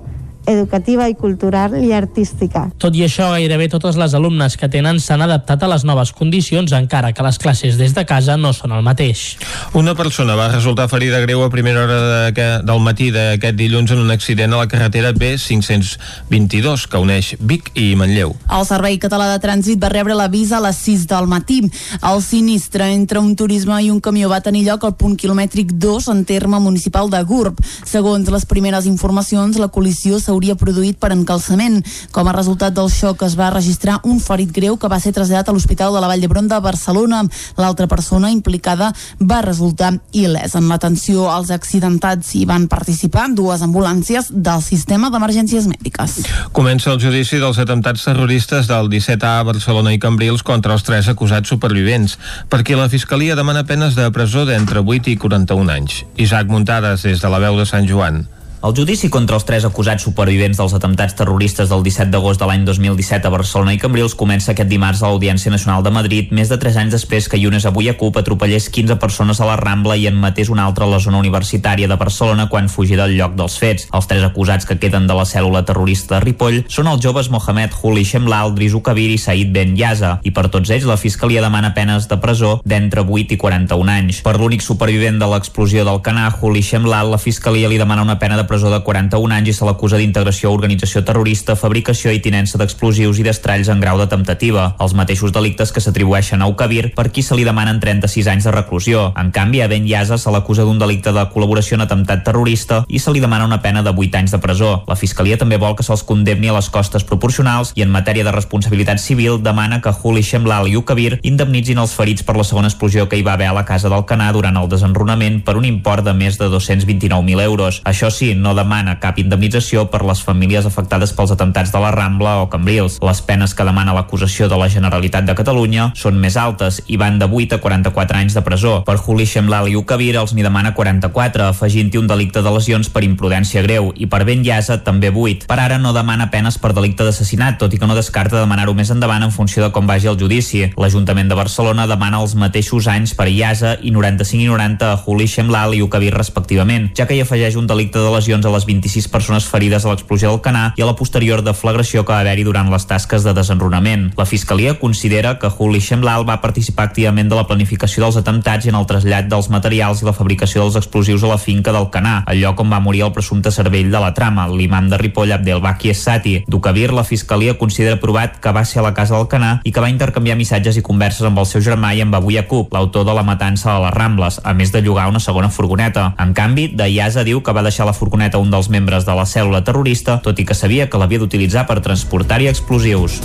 educativa i cultural i artística. Tot i això, gairebé totes les alumnes que tenen s'han adaptat a les noves condicions, encara que les classes des de casa no són el mateix. Una persona va resultar ferida greu a primera hora de, del matí d'aquest dilluns en un accident a la carretera B522 que uneix Vic i Manlleu. El Servei Català de Trànsit va rebre l'avís a les 6 del matí. El sinistre entre un turisme i un camió va tenir lloc al punt quilomètric 2 en terme municipal de Gurb. Segons les primeres informacions, la col·lisió s'hauria produït per encalçament. Com a resultat del xoc es va registrar un ferit greu que va ser traslladat a l'Hospital de la Vall d'Hebron de Barcelona. L'altra persona implicada va resultar il·lès. En l'atenció als accidentats hi van participar dues ambulàncies del sistema d'emergències mèdiques. Comença el judici dels atemptats terroristes del 17A a Barcelona i Cambrils contra els tres acusats supervivents, perquè la Fiscalia demana penes de presó d'entre 8 i 41 anys. Isaac Muntades, des de la veu de Sant Joan. El judici contra els tres acusats supervivents dels atemptats terroristes del 17 d'agost de l'any 2017 a Barcelona i Cambrils comença aquest dimarts a l'Audiència Nacional de Madrid, més de 3 anys després que Yunes avui a CUP atropellés 15 persones a la Rambla i en matés una altra a la zona universitària de Barcelona quan fugia del lloc dels fets. Els tres acusats que queden de la cèl·lula terrorista de Ripoll són els joves Mohamed Huli Shemlal, Drisu Kabir i Said Ben Yaza, i per tots ells la Fiscalia demana penes de presó d'entre 8 i 41 anys. Per l'únic supervivent de l'explosió del Canà, Huli Shemlal, la Fiscalia li demana una pena de presó de 41 anys i se l'acusa d'integració a organització terrorista, fabricació i tinença d'explosius i d'estralls en grau de temptativa, els mateixos delictes que s'atribueixen a Ukabir, per qui se li demanen 36 anys de reclusió. En canvi, a Ben Yaza se l'acusa d'un delicte de col·laboració en atemptat terrorista i se li demana una pena de 8 anys de presó. La Fiscalia també vol que se'ls condemni a les costes proporcionals i en matèria de responsabilitat civil demana que Huli Shemlal i Ukabir indemnitzin els ferits per la segona explosió que hi va haver a la casa del Canà durant el desenrunament per un import de més de 229.000 euros. Això sí, no demana cap indemnització per les famílies afectades pels atemptats de la Rambla o Cambrils. Les penes que demana l'acusació de la Generalitat de Catalunya són més altes i van de 8 a 44 anys de presó. Per Juli Shemlal i Ukabir els n'hi demana 44, afegint-hi un delicte de lesions per imprudència greu, i per Ben Llasa també 8. Per ara no demana penes per delicte d'assassinat, tot i que no descarta demanar-ho més endavant en funció de com vagi el judici. L'Ajuntament de Barcelona demana els mateixos anys per Iasa i 95 i 90 a Juli Shemlal i Ukabir respectivament, ja que hi afegeix un delicte de lesions a les 26 persones ferides a l'explosió del Canà i a la posterior deflagració que va haver-hi durant les tasques de desenrunament. La Fiscalia considera que Juli Shemlal va participar activament de la planificació dels atemptats i en el trasllat dels materials i la fabricació dels explosius a la finca del Canà, el lloc on va morir el presumpte cervell de la trama, l'imam de Ripoll Abdelbaki Essati. Dukabir, la Fiscalia considera provat que va ser a la casa del Canà i que va intercanviar missatges i converses amb el seu germà i amb Abu Yaqub, l'autor de la matança a les Rambles, a més de llogar una segona furgoneta. En canvi, Dayasa diu que va deixar la furgoneta a un dels membres de la cèl·lula terrorista, tot i que sabia que l'havia d'utilitzar per transportar-hi explosius.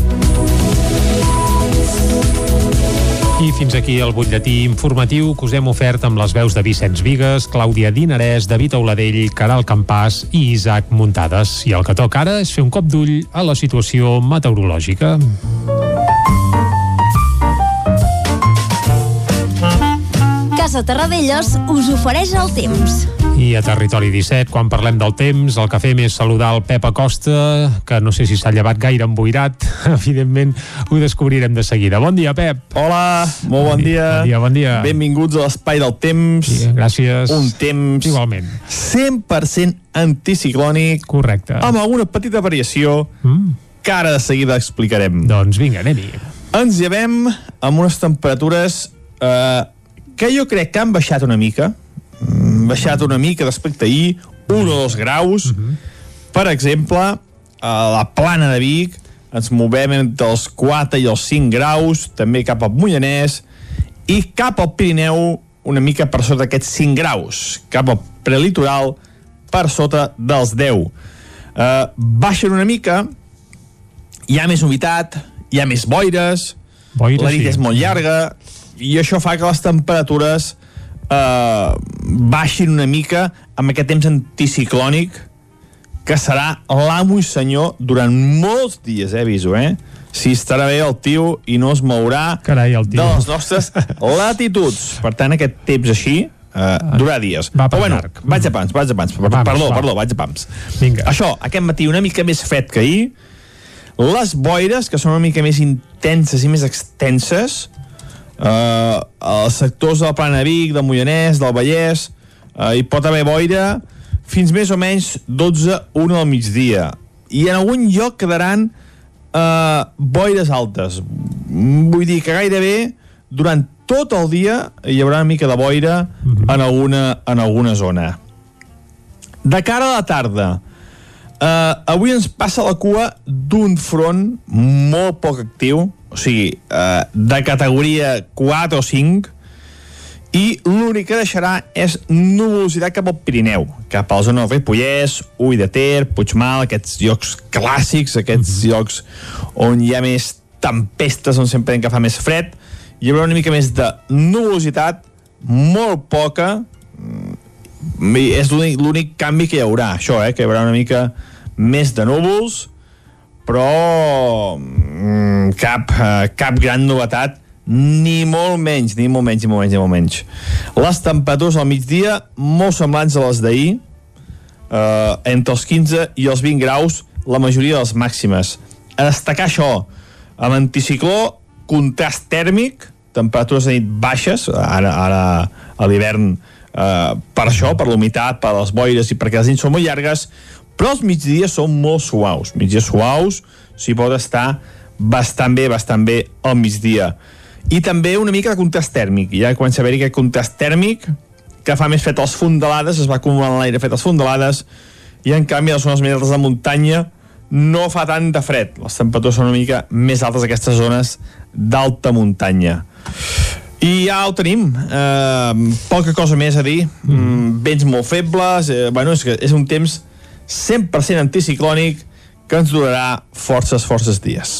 I fins aquí el butlletí informatiu que us hem ofert amb les veus de Vicenç Vigues, Clàudia Dinarès, David Auladell, Caral Campàs i Isaac Muntades. I el que toca ara és fer un cop d'ull a la situació meteorològica. Casa Terradellos us ofereix el temps. I a Territori 17, quan parlem del temps, el que fem és saludar el Pep Acosta, que no sé si s'ha llevat gaire emboirat, *laughs* evidentment ho descobrirem de seguida. Bon dia, Pep. Hola, molt bon, dia. Bon dia, bon dia. Benvinguts a l'espai del temps. Sí, gràcies. Un temps... Igualment. 100% anticiclònic. Correcte. Amb alguna petita variació mm. que ara de seguida explicarem. Doncs vinga, anem-hi. Ens llevem amb unes temperatures eh, que jo crec que han baixat una mica, baixat una mica respecte a ahir, un o dos graus. Uh -huh. Per exemple, a la plana de Vic ens movem entre els 4 i els 5 graus, també cap al Mollanès, i cap al Pirineu una mica per sota d'aquests 5 graus, cap al prelitoral per sota dels 10. Uh, baixen una mica, hi ha més humitat, hi ha més boires, Boira, la nit sí. és molt llarga, i això fa que les temperatures eh, baixin una mica amb aquest temps anticiclònic que serà l'amo i senyor durant molts dies, eh, aviso, eh? Si estarà bé el tio i no es mourà Carai, el tio. de les nostres latituds. Per tant, aquest temps així uh, durarà dies. Va per Però bueno, llarg. vaig a pams, vaig a pams. Vamos, perdó, va. perdó, vaig a pams. Vinga. Això, aquest matí una mica més fred que ahir, les boires, que són una mica més intenses i més extenses, eh, als sectors del Plana Vic, del Moianès, del Vallès, eh, hi pot haver boira fins més o menys 12, 1 al migdia. i en algun lloc quedaran eh, boires altes. Vull dir que gairebé durant tot el dia hi haurà una mica de boira en, alguna, en alguna zona. De cara a la tarda, eh, avui ens passa la cua d'un front molt poc actiu, o sigui, eh, de categoria 4 o 5, i l'únic que deixarà és nuvolositat cap al Pirineu, cap a la zona del Ripollès, Ull de Ter, Puigmal, aquests llocs clàssics, aquests llocs on hi ha més tempestes, on sempre que fa més fred, hi haurà una mica més de nuvolositat, molt poca, mm, és l'únic- l'únic canvi que hi haurà, això, eh, que hi haurà una mica més de núvols, però mm, cap, eh, cap gran novetat ni molt menys, ni molt menys, ni molt menys, ni molt menys. Les temperatures al migdia molt semblants a les d'ahir, eh, entre els 15 i els 20 graus, la majoria de les màximes. A destacar això, amb anticicló, contrast tèrmic, temperatures de nit baixes, ara, ara a l'hivern eh, per això, per l'humitat, per les boires i perquè les nits són molt llargues, però els migdies són molt suaus. Migdies suaus, s'hi pot estar bastant bé, bastant bé al migdia. I també una mica de contrast tèrmic. Ja comença a haver-hi aquest contrast tèrmic que fa més fred a les fondalades, es va acumulant l'aire fet a les fondalades, i en canvi a les zones més altes de muntanya no fa tant de fred. Les temperatures són una mica més altes aquestes zones d'alta muntanya. I ja ho tenim. Eh, poca cosa més a dir. Mm. Vents molt febles. Eh, bueno, és, que és un temps 100% anticiclònic que ens durarà forces, forces dies.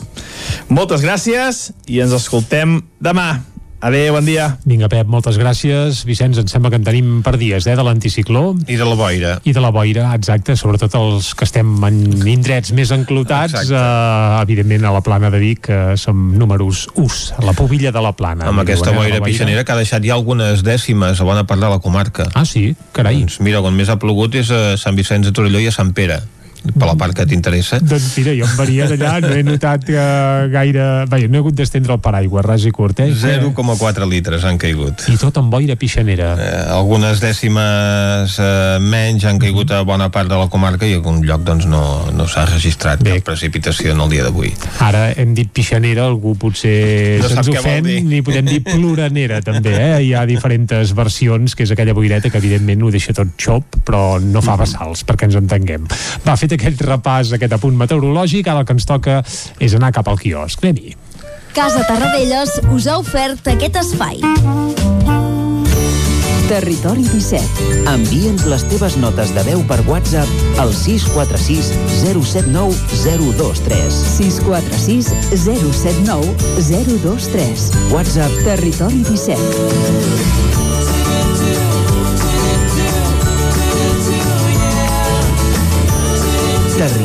Moltes gràcies i ens escoltem demà. Adéu, bon dia. Vinga, Pep, moltes gràcies. Vicenç, em sembla que en tenim per dies, eh, de l'anticicló. I de la boira. I de la boira, exacte, sobretot els que estem en indrets més enclotats, eh, evidentment a la plana de Vic, eh, som números us, a la pobilla de la plana. Amb aquesta diuen, eh, boira pixanera que ha deixat ja algunes dècimes a bona part de la comarca. Ah, sí? Carai. Doncs mira, on més ha plogut és a Sant Vicenç de Torelló i a Sant Pere per la part que t'interessa. Doncs mira, jo em varia d'allà, no he notat que gaire... Vaja, no he hagut d'estendre el paraigua, ras i curt, eh? 0,4 litres han caigut. I tot amb boira pixanera. Eh, algunes dècimes eh, menys han caigut a bona part de la comarca i algun lloc doncs, no, no s'ha registrat Bé. cap precipitació en el dia d'avui. Ara hem dit pixanera, algú potser No se'ns ofèn, ni podem dir ploranera també, eh? Hi ha diferents versions, que és aquella boireta que evidentment ho deixa tot xop, però no fa vessals, perquè ens entenguem. Va, fet aquest repàs, aquest apunt meteorològic, ara el que ens toca és anar cap al quiosc. Anem-hi. Casa Tarradellas us ha ofert aquest espai. Territori 17. Envia'ns les teves notes de veu per WhatsApp al 646 079 023. 646 079 023. WhatsApp Territori 17.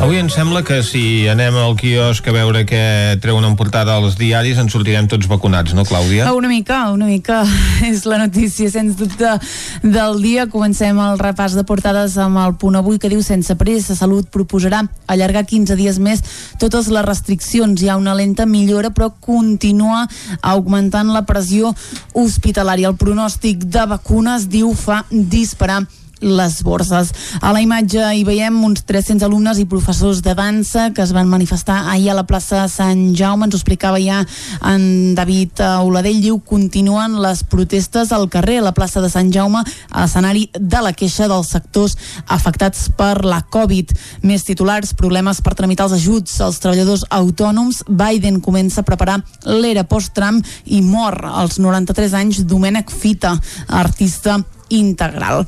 Avui em sembla que si anem al quiosc a veure què treuen en portada als diaris ens sortirem tots vacunats, no, Clàudia? Una mica, una mica *laughs* és la notícia, sens dubte, del dia. Comencem el repàs de portades amb el punt avui que diu sense pressa, Salut proposarà allargar 15 dies més totes les restriccions. Hi ha una lenta millora, però continua augmentant la pressió hospitalària. El pronòstic de vacunes, diu, fa disparar les borses. A la imatge hi veiem uns 300 alumnes i professors de dansa que es van manifestar ahir a la plaça Sant Jaume. Ens ho explicava ja en David Oladell. Diu, continuen les protestes al carrer, a la plaça de Sant Jaume, a l'escenari de la queixa dels sectors afectats per la Covid. Més titulars, problemes per tramitar els ajuts als treballadors autònoms. Biden comença a preparar l'era post-Trump i mor als 93 anys Domènec Fita, artista integral.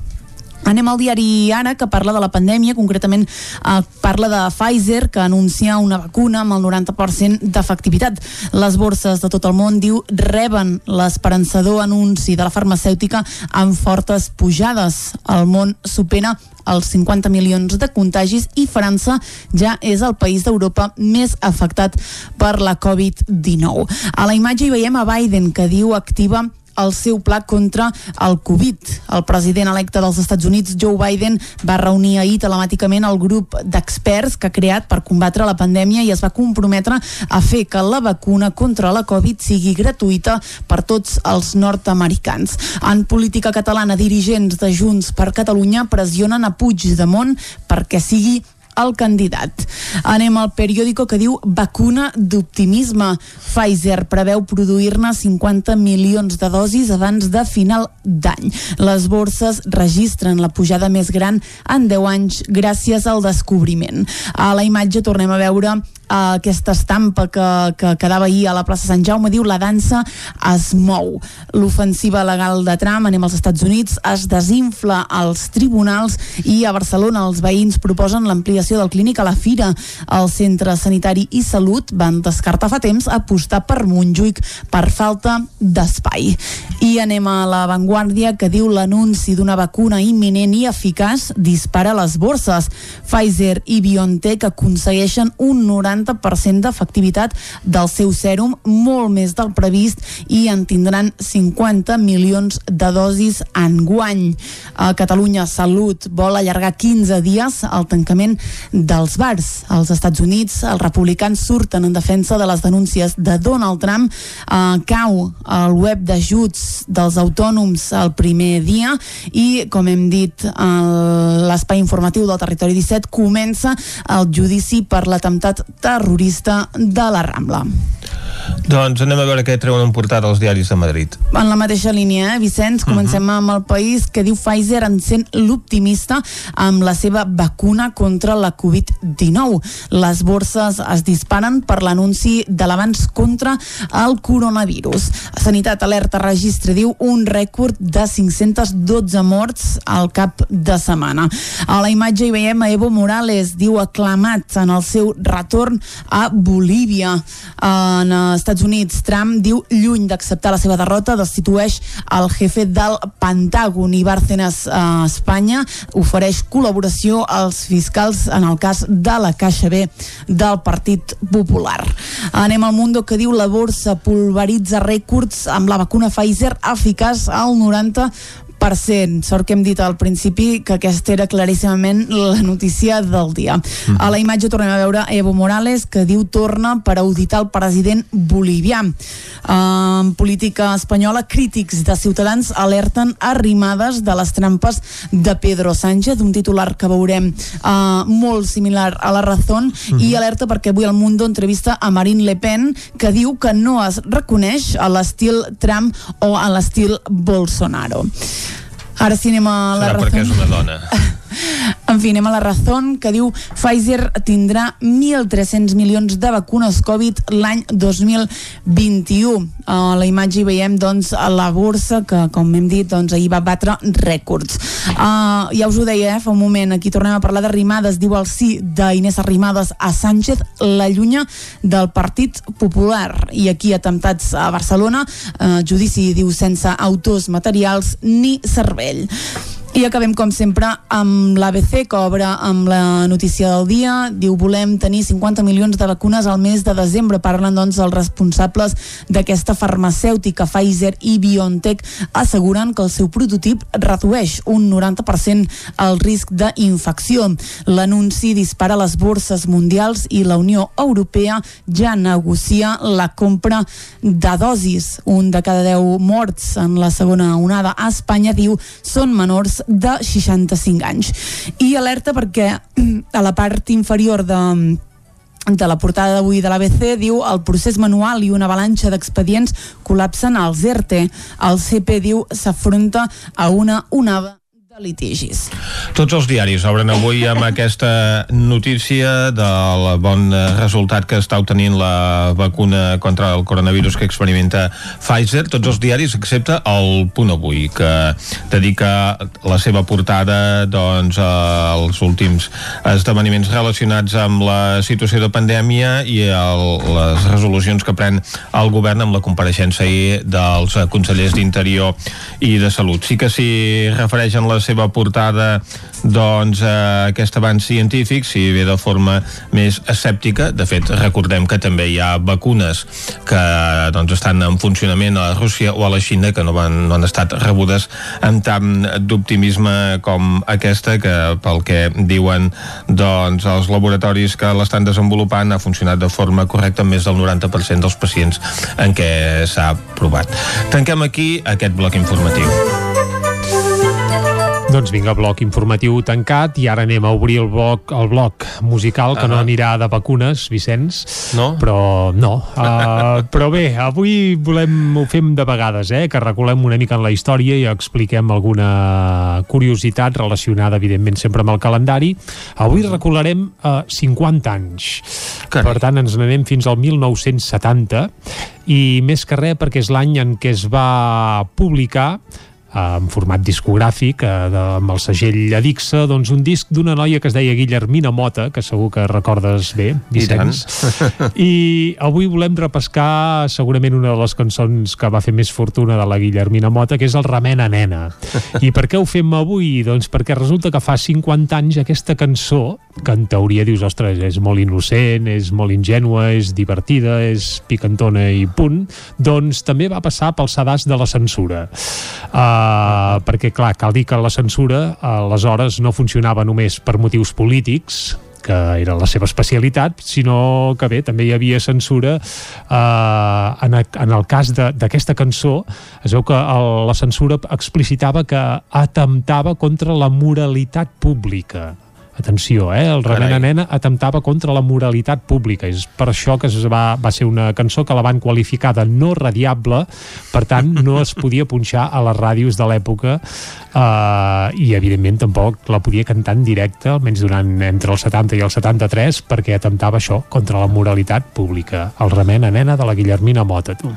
Anem al diari Ara, que parla de la pandèmia, concretament eh, parla de Pfizer, que anuncia una vacuna amb el 90% d'efectivitat. Les borses de tot el món, diu, reben l'esperançador anunci de la farmacèutica amb fortes pujades. El món supera els 50 milions de contagis i França ja és el país d'Europa més afectat per la Covid-19. A la imatge hi veiem a Biden que diu activa el seu pla contra el Covid. El president electe dels Estats Units, Joe Biden, va reunir ahir telemàticament el grup d'experts que ha creat per combatre la pandèmia i es va comprometre a fer que la vacuna contra la Covid sigui gratuïta per tots els nord-americans. En política catalana, dirigents de Junts per Catalunya pressionen a Puigdemont perquè sigui el candidat. Anem al periòdico que diu vacuna d'optimisme. Pfizer preveu produir-ne 50 milions de dosis abans de final d'any. Les borses registren la pujada més gran en 10 anys gràcies al descobriment. A la imatge tornem a veure uh, aquesta estampa que, que quedava ahir a la plaça Sant Jaume diu la dansa es mou. L'ofensiva legal de Trump, anem als Estats Units, es desinfla als tribunals i a Barcelona els veïns proposen l'ampliació del clínic a la Fira. El Centre Sanitari i Salut van descartar fa temps apostar per Montjuïc per falta d'espai. I anem a la Vanguardia que diu l'anunci d'una vacuna imminent i eficaç dispara les borses. Pfizer i BioNTech aconsegueixen un 90% d'efectivitat del seu sèrum, molt més del previst, i en tindran 50 milions de dosis en guany. A Catalunya Salut vol allargar 15 dies el tancament dels bars. Als Estats Units, els republicans surten en defensa de les denúncies de Donald Trump. Eh, cau el web d'ajuts dels autònoms el primer dia i, com hem dit, l'espai informatiu del Territori 17 comença el judici per l'atemptat terrorista de la Rambla. Doncs anem a veure què treuen en portada els diaris de Madrid. En la mateixa línia, eh, Vicenç, comencem uh -huh. amb el país que diu Pfizer encén l'optimista amb la seva vacuna contra la Covid-19. Les borses es disparen per l'anunci de l'avanç contra el coronavirus. Sanitat Alerta registra, diu, un rècord de 512 morts al cap de setmana. A la imatge hi veiem a Evo Morales, diu, aclamat en el seu retorn a Bolívia. En Estats Units, Trump diu, lluny d'acceptar la seva derrota, destitueix el jefe del Pentàgon i Bárcenas a Espanya ofereix col·laboració als fiscals en el cas de la Caixa B del Partit Popular. Anem al Mundo que diu la borsa pulveritza rècords amb la vacuna Pfizer eficaç al 90 Sort que hem dit al principi que aquesta era claríssimament la notícia del dia. Mm. A la imatge tornem a veure Evo Morales que diu torna per auditar el president bolivià. En política espanyola, crítics de Ciutadans alerten arrimades de les trampes de Pedro Sánchez, un titular que veurem uh, molt similar a la Razón, mm. i alerta perquè avui el Mundo entrevista a Marine Le Pen que diu que no es reconeix a l'estil Trump o a l'estil Bolsonaro. Ara sí anem a la Serà perquè és una dona. *laughs* En fi, anem a la Razón, que diu Pfizer tindrà 1.300 milions de vacunes Covid l'any 2021. A la imatge hi veiem doncs, la borsa, que com hem dit, doncs, ahir va batre rècords. Uh, ja us ho deia, eh, fa un moment, aquí tornem a parlar d'arrimades, diu el sí d'Inés Arrimadas a Sánchez, la llunya del Partit Popular. I aquí atemptats a Barcelona, uh, judici, diu, sense autors materials ni cervell. I acabem, com sempre, amb l'ABC, que obre amb la notícia del dia. Diu, volem tenir 50 milions de vacunes al mes de desembre. Parlen, doncs, els responsables d'aquesta farmacèutica, Pfizer i BioNTech, asseguren que el seu prototip redueix un 90% el risc d'infecció. L'anunci dispara les borses mundials i la Unió Europea ja negocia la compra de dosis. Un de cada 10 morts en la segona onada a Espanya, diu, són menors de 65 anys. I alerta perquè *clears throat* a la part inferior de de la portada d'avui de l'ABC diu el procés manual i una avalanxa d'expedients col·lapsen als ERTE. El CP diu s'afronta a una onada de litigis. Tots els diaris obren avui amb aquesta notícia del bon resultat que està obtenint la vacuna contra el coronavirus que experimenta Pfizer. Tots els diaris, excepte el Punt Avui, que dedica la seva portada doncs, als últims esdeveniments relacionats amb la situació de pandèmia i el, les resolucions que pren el govern amb la compareixença ahir dels consellers d'Interior i de Salut. Sí que s'hi refereixen les seva portada doncs eh, aquest avanç científic si ve de forma més escèptica de fet recordem que també hi ha vacunes que doncs estan en funcionament a Rússia o a la Xina que no, van, no han estat rebudes amb tant d'optimisme com aquesta que pel que diuen doncs els laboratoris que l'estan desenvolupant ha funcionat de forma correcta més del 90% dels pacients en què s'ha provat. Tanquem aquí aquest bloc informatiu. Doncs vinga, bloc informatiu tancat i ara anem a obrir el bloc, el bloc musical que uh -huh. no anirà de vacunes, Vicenç. No? Però no. Uh, però bé, avui volem, ho fem de vegades, eh? que reculem una mica en la història i expliquem alguna curiositat relacionada, evidentment, sempre amb el calendari. Avui recularem uh, 50 anys. Carai. Per tant, ens n'anem fins al 1970 i més que res perquè és l'any en què es va publicar en format discogràfic eh, de, amb el segell Adixa doncs un disc d'una noia que es deia Guillermina Mota que segur que recordes bé Vicenç. I, i avui volem repescar segurament una de les cançons que va fer més fortuna de la Guillermina Mota que és el Remena Nena. I per què ho fem avui? Doncs perquè resulta que fa 50 anys aquesta cançó que en teoria dius, ostres, és molt innocent és molt ingenua, és divertida és picantona i punt doncs també va passar pel sedàs de la censura. Uh, Perquè, clar, cal dir que la censura aleshores no funcionava només per motius polítics, que era la seva especialitat, sinó que bé, també hi havia censura eh, en, en el cas d'aquesta cançó. Es veu que el, la censura explicitava que atemptava contra la moralitat pública atenció, eh? el Remena Nena atemptava contra la moralitat pública és per això que es va, va ser una cançó que la van qualificar de no radiable per tant no es podia punxar a les ràdios de l'època eh, i evidentment tampoc la podia cantar en directe almenys durant entre el 70 i el 73 perquè atemptava això contra la moralitat pública el Remena Nena de la Guillermina Mota tu.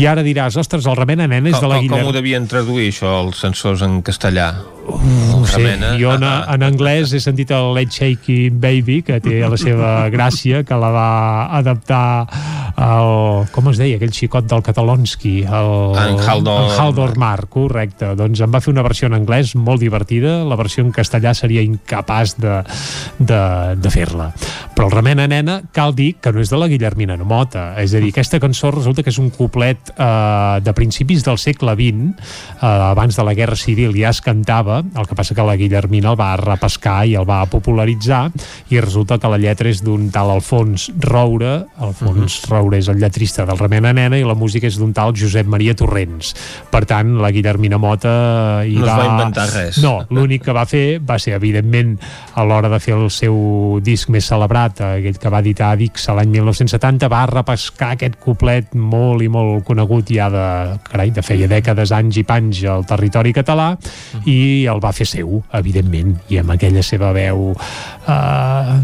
i ara diràs, ostres, el Remena Nena és de la Guillermina... Com ho devien traduir això els censors en castellà? No sé, jo en, en anglès he sentit el Let's Shake Baby que té la seva *laughs* gràcia que la va adaptar el, com es deia, aquell xicot del Catalonski el, en Haldor, en Haldor Mar, correcte. Doncs em va fer una versió en anglès molt divertida. La versió en castellà seria incapaç de, de, de fer-la. Però el Remena Nena cal dir que no és de la Guillermina Mota és a dir, aquesta cançó resulta que és un coplet eh, de principis del segle XX eh, abans de la Guerra Civil ja es cantava el que passa que la Guillermina el va repescar i el va popularitzar i resulta que la lletra és d'un tal Alfons Roure Alfons uh -huh. Roure és el lletrista del Remena Nena i la música és d'un tal Josep Maria Torrents per tant la Guillermina Mota hi no va... va inventar res no, l'únic que va fer va ser evidentment a l'hora de fer el seu disc més celebrat aquell que va editar Dix l'any 1970 va repescar aquest coplet molt i molt conegut ja de, carai, de feia dècades, anys i panys al territori català uh -huh. i el va fer seu, evidentment, i amb aquella seva veu eh,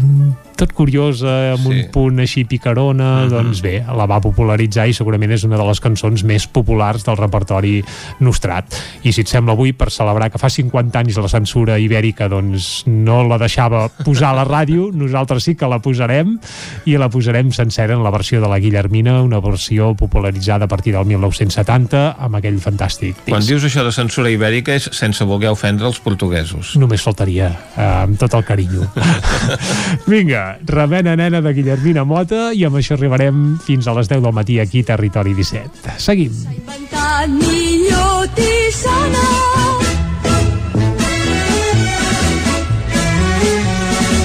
tot curiosa, amb sí. un punt així picarona, uh -huh. doncs bé, la va popularitzar i segurament és una de les cançons més populars del repertori nostrat. I si et sembla avui, per celebrar que fa 50 anys la censura ibèrica doncs no la deixava posar a la ràdio, *laughs* nosaltres sí que la posarem i la posarem sencera en la versió de la Guillermina, una versió popularitzada a partir del 1970 amb aquell fantàstic disc. Quan dius això de censura ibèrica és sense voler ofendre els portuguesos. Només faltaria, eh, amb tot el carinyo. *laughs* Vinga, Remena Nena de Guillermina Mota i amb això arribarem fins a les 10 del matí aquí a Territori 17. Seguim. millor tisana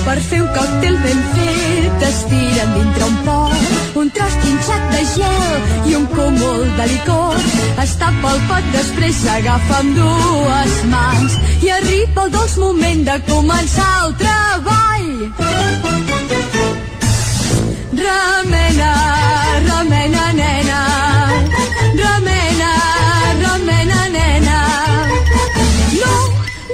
Per fer un còctel ben fet es tiren dintre un pot un tros trinxat de gel i un cúmul de licor. Es tapa el pot, després s'agafa amb dues mans i arriba el dolç moment de començar el treball. Remena, remena, nena, remena, remena, nena. No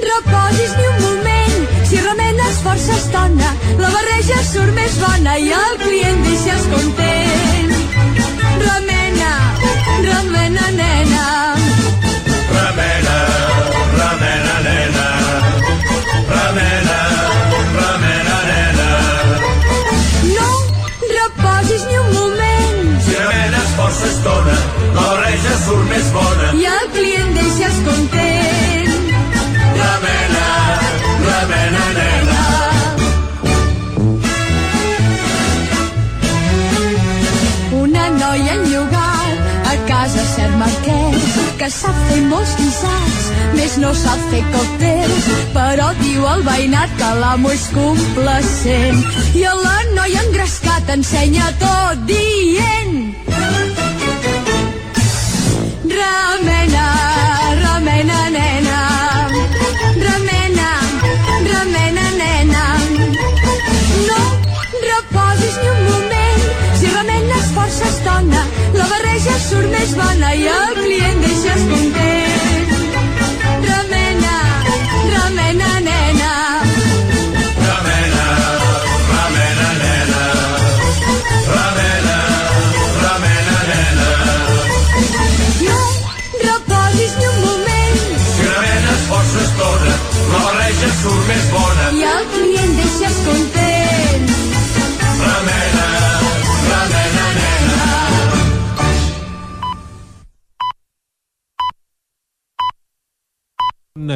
reposis ni un moment, si remenes força estona, la barreja surt més bona i el client deixes content. Remena, remena, nena. estona, l'oreja surt més bona. I el client deixes content. La mena, la mena nena. Una noia enllogada a casa cert marquès que sap fer molts guisats, més no sap fer còctels, però diu al veïnat que l'amo és complacent. I a la noia engrescat ensenya tot dient... Remena, remena, nena, remena, remena, nena. No reposis ni un moment, si remenes força estona, la barreja surt més bona i el client deixes content. Més bona. i el client deixes content. Remena, remena, nena.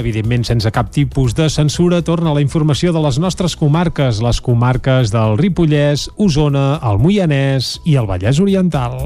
Evidentment, sense cap tipus de censura, torna la informació de les nostres comarques, les comarques del Ripollès, Osona, el Moianès i el Vallès Oriental.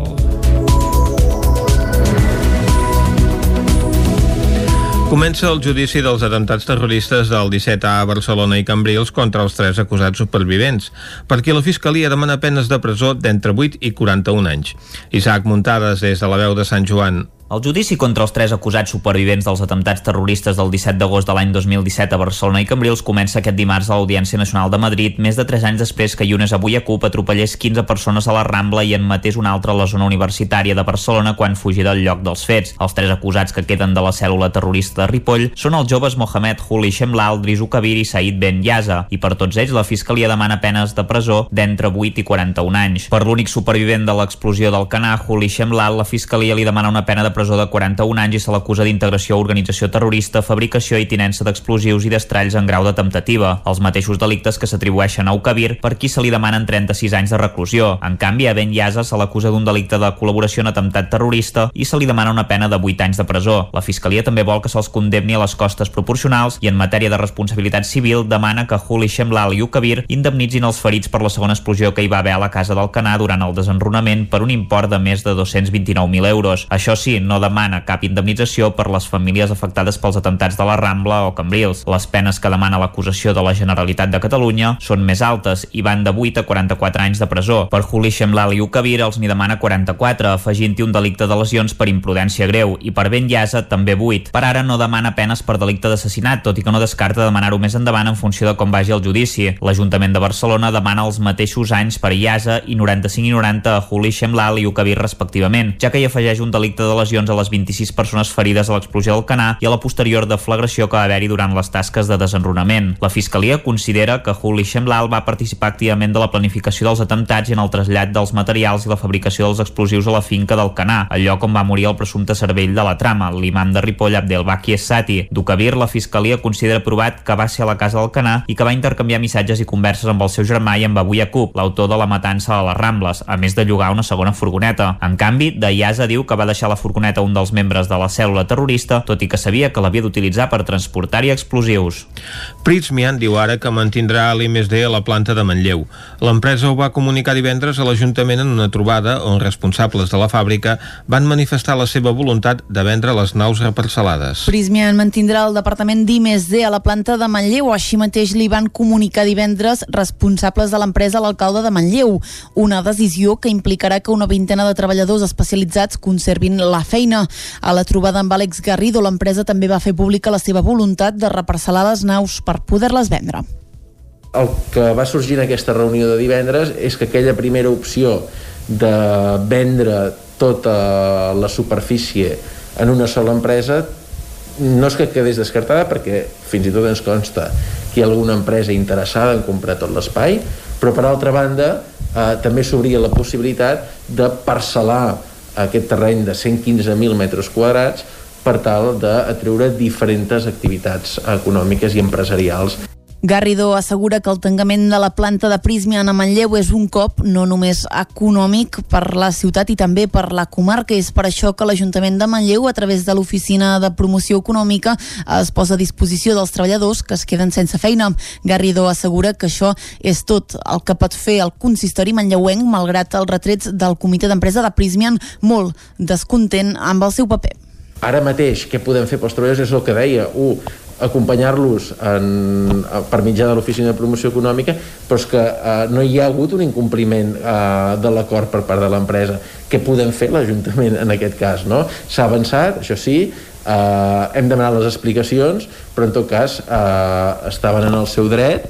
Comença el judici dels atentats terroristes del 17A a Barcelona i Cambrils contra els tres acusats supervivents, perquè la Fiscalia demana penes de presó d'entre 8 i 41 anys. Isaac Muntades, des de la veu de Sant Joan. El judici contra els tres acusats supervivents dels atemptats terroristes del 17 d'agost de l'any 2017 a Barcelona i Cambrils comença aquest dimarts a l'Audiència Nacional de Madrid, més de 3 anys després que Yunes avui a CUP atropellés 15 persones a la Rambla i en matés una altra a la zona universitària de Barcelona quan fugia del lloc dels fets. Els tres acusats que queden de la cèl·lula terrorista de Ripoll són els joves Mohamed Huli Shemlal, Drisu Kabir i Said Ben Yaza, i per tots ells la Fiscalia demana penes de presó d'entre 8 i 41 anys. Per l'únic supervivent de l'explosió del Canà, Huli Shemlal, la Fiscalia li demana una pena de presó de 41 anys i se l'acusa d'integració a organització terrorista, fabricació i tinença d'explosius i d'estralls en grau de temptativa, els mateixos delictes que s'atribueixen a Ukabir, per qui se li demanen 36 anys de reclusió. En canvi, a Ben Yaza se l'acusa d'un delicte de col·laboració en atemptat terrorista i se li demana una pena de 8 anys de presó. La Fiscalia també vol que se'ls condemni a les costes proporcionals i en matèria de responsabilitat civil demana que Huli Shemlal i Ukabir indemnitzin els ferits per la segona explosió que hi va haver a la casa del Canà durant el desenrunament per un import de més de 229.000 euros. Això sí, no demana cap indemnització per les famílies afectades pels atemptats de la Rambla o Cambrils. Les penes que demana l'acusació de la Generalitat de Catalunya són més altes i van de 8 a 44 anys de presó. Per Juli Shemlal i Ukabir els n'hi demana 44, afegint-hi un delicte de lesions per imprudència greu, i per Ben Llasa també 8. Per ara no demana penes per delicte d'assassinat, tot i que no descarta demanar-ho més endavant en funció de com vagi el judici. L'Ajuntament de Barcelona demana els mateixos anys per Llasa i 95 i 90 a Juli Shemlal i Ukabir respectivament, ja que hi afegeix un delicte de lesions a les 26 persones ferides a l'explosió del Canà i a la posterior deflagració que va haver-hi durant les tasques de desenrunament. La Fiscalia considera que Huli Shemlal va participar activament de la planificació dels atemptats i en el trasllat dels materials i la fabricació dels explosius a la finca del Canà, el lloc on va morir el presumpte cervell de la trama, l'imam de Ripoll Abdelbaki Essati. D'Ukabir, la Fiscalia considera provat que va ser a la casa del Canà i que va intercanviar missatges i converses amb el seu germà i amb Abu Yaqub, l'autor de la matança a les Rambles, a més de llogar una segona furgoneta. En canvi, Dayaza diu que va deixar la furgoneta a un dels membres de la cèl·lula terrorista, tot i que sabia que l'havia d'utilitzar per transportar-hi explosius. Pritsmian diu ara que mantindrà l'IMSD a la planta de Manlleu. L'empresa ho va comunicar divendres a l'Ajuntament en una trobada on responsables de la fàbrica van manifestar la seva voluntat de vendre les naus reparcel·lades. Prismian mantindrà el departament d'IMSD a la planta de Manlleu. Així mateix li van comunicar divendres responsables de l'empresa a l'alcalde de Manlleu. Una decisió que implicarà que una vintena de treballadors especialitzats conservin la feina. A la trobada amb Àlex Garrido, l'empresa també va fer pública la seva voluntat de reparcel·lar les naus per poder-les vendre. El que va sorgir en aquesta reunió de divendres és que aquella primera opció de vendre tota la superfície en una sola empresa no és que quedés descartada perquè fins i tot ens consta que hi ha alguna empresa interessada en comprar tot l'espai però per altra banda eh, també s'obria la possibilitat de parcel·lar aquest terreny de 115.000 metres quadrats per tal d'atreure diferents activitats econòmiques i empresarials. Garrido assegura que el tancament de la planta de Prismian a Manlleu és un cop no només econòmic per la ciutat i també per la comarca. És per això que l'Ajuntament de Manlleu, a través de l'Oficina de Promoció Econòmica, es posa a disposició dels treballadors que es queden sense feina. Garrido assegura que això és tot el que pot fer el consistori manlleuenc, malgrat els retrets del comitè d'empresa de Prismian, molt descontent amb el seu paper. Ara mateix, què podem fer pels treballadors és el que deia, un, acompanyar-los en- per mitjà de l'oficina de promoció econòmica però és que eh, no hi ha hagut un incompliment eh, de l'acord per part de l'empresa què podem fer l'Ajuntament en aquest cas no? s'ha avançat, això sí eh, hem demanat les explicacions però en tot cas eh, estaven en el seu dret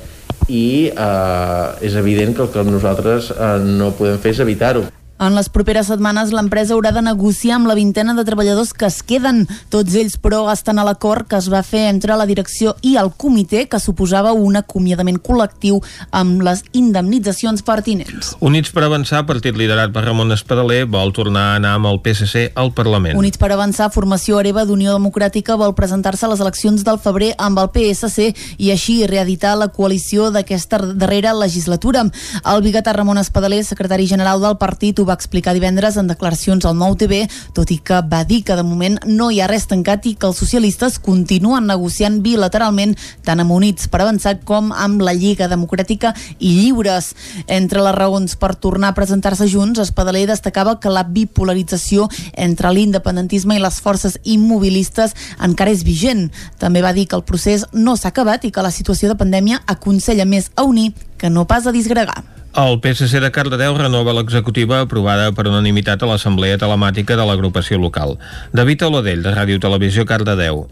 i eh, és evident que el que nosaltres eh, no podem fer és evitar-ho En les properes setmanes l'empresa haurà de negociar amb la vintena de treballadors que es queden. Tots ells, però, estan a l'acord que es va fer entre la direcció i el comitè que suposava un acomiadament col·lectiu amb les indemnitzacions pertinents. Units per avançar, partit liderat per Ramon Espadaler, vol tornar a anar amb el PSC al Parlament. Units per avançar, formació hereva d'Unió Democràtica vol presentar-se a les eleccions del febrer amb el PSC i així reeditar la coalició d'aquesta darrera legislatura. El biguetà Ramon Espadaler, secretari general del partit, va explicar divendres en declaracions al Nou TV, tot i que va dir que de moment no hi ha res tancat i que els socialistes continuen negociant bilateralment tant amb Units per avançar com amb la Lliga Democràtica i Lliures. Entre les raons per tornar a presentar-se junts, Espadaler destacava que la bipolarització entre l'independentisme i les forces immobilistes encara és vigent. També va dir que el procés no s'ha acabat i que la situació de pandèmia aconsella més a unir que no pas a disgregar. El PSC de Cardedeu renova l'executiva aprovada per unanimitat a l'Assemblea Telemàtica de l'agrupació local. David Oladell, de Ràdio Televisió Cardedeu.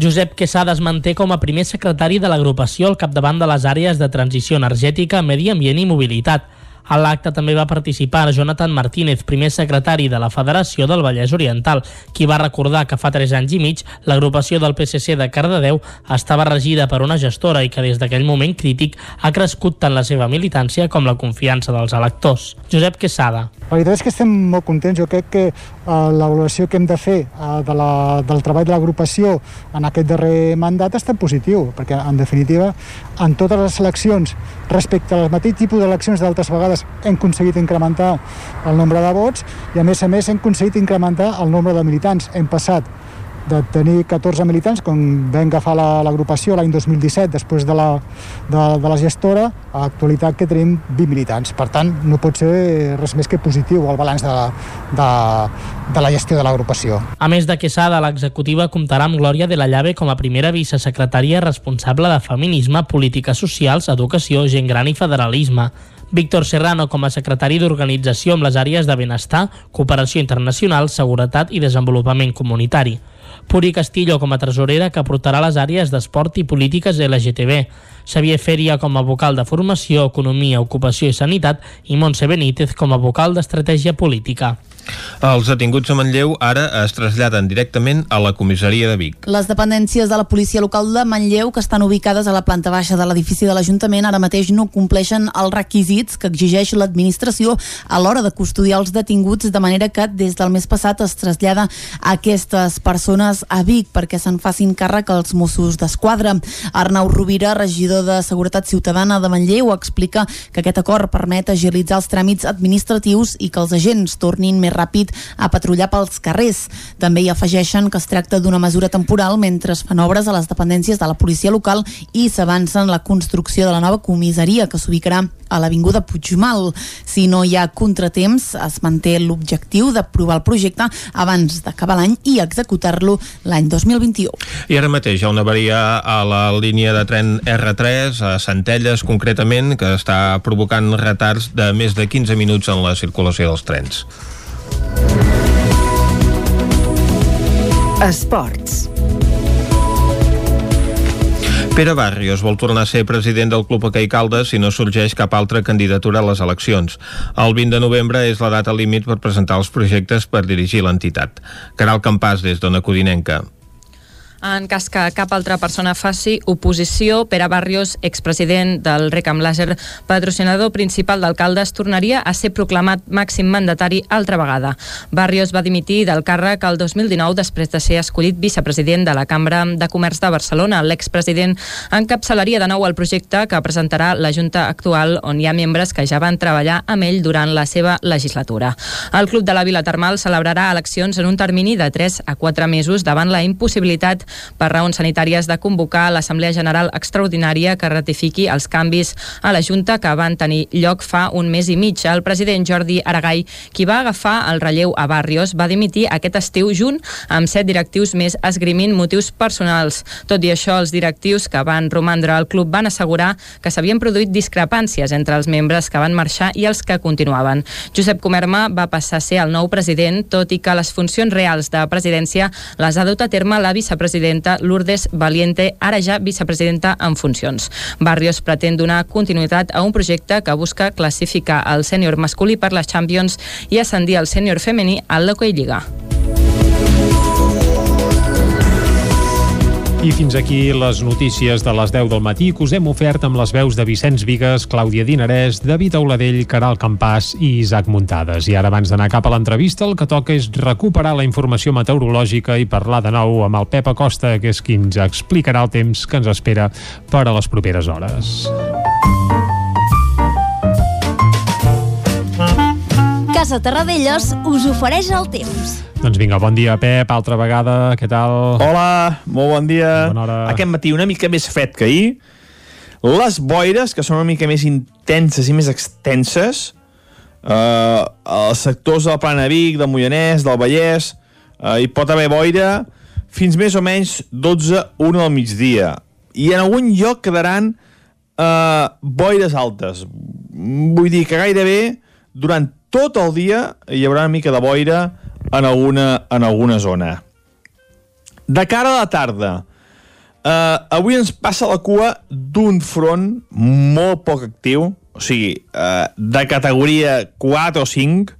Josep Quesada es manté com a primer secretari de l'agrupació al capdavant de les àrees de transició energètica, medi ambient i mobilitat. A l'acte també va participar Jonathan Martínez, primer secretari de la Federació del Vallès Oriental, qui va recordar que fa 3 anys i mig l'agrupació del PSC de Cardedeu estava regida per una gestora i que des d'aquell moment crític ha crescut tant la seva militància com la confiança dels electors. Josep Quesada. La veritat és que estem molt contents. Jo crec que eh, la valoració que hem de fer eh, de la, del treball de l'agrupació en aquest darrer mandat ha estat positiu, perquè en definitiva en totes les eleccions respecte al mateix tipus d'eleccions d'altres vegades hem aconseguit incrementar el nombre de vots i a més a més hem aconseguit incrementar el nombre de militants. Hem passat de tenir 14 militants quan vam agafar la- l'agrupació l'any 2017 després de la, de, de la gestora a l'actualitat que tenim 20 militants per tant no pot ser res més que positiu el balanç de, de, de la gestió de l'agrupació A més de Quesada, l'executiva comptarà amb Glòria de la Llave com a primera vicesecretària responsable de feminisme, polítiques socials, educació, gent gran i federalisme. Víctor Serrano com a secretari d'organització amb les àrees de benestar, cooperació internacional, seguretat i desenvolupament comunitari. Puri Castillo com a tresorera que portarà les àrees d'esport i polítiques LGTB. Xavier Feria com a vocal de formació, economia, ocupació i sanitat i Montse Benítez com a vocal d'estratègia política. Els detinguts a Manlleu ara es traslladen directament a la comissaria de Vic. Les dependències de la policia local de Manlleu, que estan ubicades a la planta baixa de l'edifici de l'Ajuntament, ara mateix no compleixen els requisits que exigeix l'administració a l'hora de custodiar els detinguts, de manera que des del mes passat es trasllada aquestes persones a Vic perquè se'n facin càrrec als Mossos d'Esquadra. Arnau Rovira, regidor de Seguretat Ciutadana de Manlleu, explica que aquest acord permet agilitzar els tràmits administratius i que els agents tornin més ràpid a patrullar pels carrers. També hi afegeixen que es tracta d'una mesura temporal mentre es fan obres a les dependències de la policia local i s'avança en la construcció de la nova comissaria que s'ubicarà a l'Avinguda Puigmal. Si no hi ha contratemps, es manté l'objectiu d'aprovar el projecte abans d'acabar l'any i executar-lo l'any 2021. I ara mateix hi ha una avaria a la línia de tren R3 a Centelles concretament que està provocant retards de més de 15 minuts en la circulació dels trens. Esports. Pere Barrios vol tornar a ser president del Club Hoquei Caldes si no sorgeix cap altra candidatura a les eleccions. El 20 de novembre és la data límit per presentar els projectes per dirigir l'entitat. Caral Campàs, des d'Ona Codinenca. En cas que cap altra persona faci oposició, Pere Barrios, expresident del Recam Láser, patrocinador principal d'alcaldes, tornaria a ser proclamat màxim mandatari altra vegada. Barrios va dimitir del càrrec el 2019 després de ser escollit vicepresident de la Cambra de Comerç de Barcelona. L'expresident encapçalaria de nou el projecte que presentarà la Junta actual, on hi ha membres que ja van treballar amb ell durant la seva legislatura. El Club de la Vila Termal celebrarà eleccions en un termini de 3 a 4 mesos davant la impossibilitat per raons sanitàries de convocar l'Assemblea General Extraordinària que ratifiqui els canvis a la Junta que van tenir lloc fa un mes i mig. El president Jordi Aragai, qui va agafar el relleu a Barrios, va dimitir aquest estiu junt amb set directius més esgrimint motius personals. Tot i això, els directius que van romandre al club van assegurar que s'havien produït discrepàncies entre els membres que van marxar i els que continuaven. Josep Comerma va passar a ser el nou president, tot i que les funcions reals de presidència les ha dut a terme la vicepresidenta Lourdes Valiente, ara ja vicepresidenta en funcions. Barrios pretén donar continuïtat a un projecte que busca classificar el sènior masculí per les Champions i ascendir el sènior femení al l'Hockey Lliga. I fins aquí les notícies de les 10 del matí que us hem ofert amb les veus de Vicenç Vigues, Clàudia Dinarès, David Auladell, Caral Campàs i Isaac Muntades. I ara, abans d'anar cap a l'entrevista, el que toca és recuperar la informació meteorològica i parlar de nou amb el Pep Acosta, que és qui ens explicarà el temps que ens espera per a les properes hores. Casa Terradellos us ofereix el temps. Doncs vinga, bon dia, Pep, altra vegada, què tal? Hola, molt bon dia. Bona hora. Aquest matí una mica més fred que ahir. Les boires, que són una mica més intenses i més extenses, eh, als sectors del Plana Vic, del Moianès, del Vallès, eh, hi pot haver boira fins més o menys 12-1 del migdia. I en algun lloc quedaran eh, boires altes. Vull dir que gairebé durant tot el dia hi haurà una mica de boira en alguna, en alguna zona. De cara a la tarda, eh, avui ens passa la cua d'un front molt poc actiu, o sigui, eh, de categoria 4 o 5,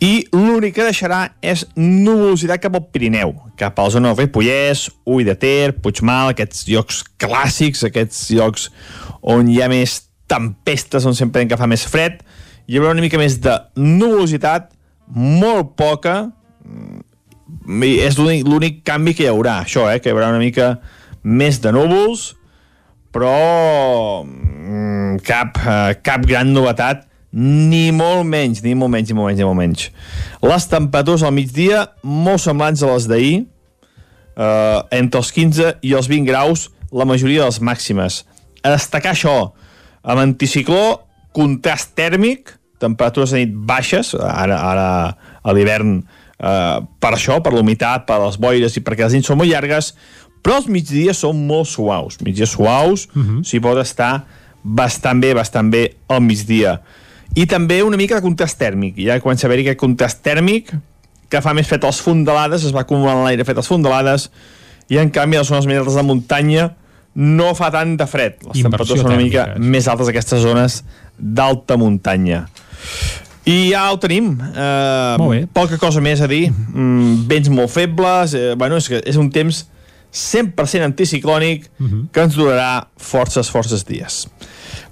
i l'únic que deixarà és nuvolositat cap al Pirineu, cap a la zona del Ripollès, Ull de Ter, Puigmal, aquests llocs clàssics, aquests llocs on hi ha més tempestes, on sempre que fa més fred, hi haurà una mica més de nuvolositat, molt poca, mm, i és l'únic- canvi que hi haurà, això, eh, que hi haurà una mica més de núvols, però mm, cap, eh, cap gran novetat, ni molt menys, ni molt menys, ni molt menys, ni molt menys. Les temperatures al migdia, molt semblants a les d'ahir, eh, entre els 15 i els 20 graus, la majoria de les màximes. A destacar això, amb anticicló, contrast tèrmic, temperatures de nit baixes, ara, ara a l'hivern eh, per això, per l'humitat, per les boires i perquè les nits són molt llargues, però els migdies són molt suaus. Migdies suaus, uh -huh. s'hi pot estar bastant bé, bastant bé al migdia. I també una mica de contrast tèrmic. Ja comença a haver-hi aquest contrast tèrmic que fa més fred als fondalades, es va acumulant l'aire fet als fondalades, i en canvi a les zones més altes de muntanya no fa tant de fred. Les Inversió temperatures són una mica tèrmica, més altes aquestes zones d'alta muntanya. I ja ho tenim. Eh, Molt bé. Poca cosa més a dir. Mm, vents molt febles. Eh, bueno, és que és un temps 100% anticiclònic que ens durarà forces, forces dies.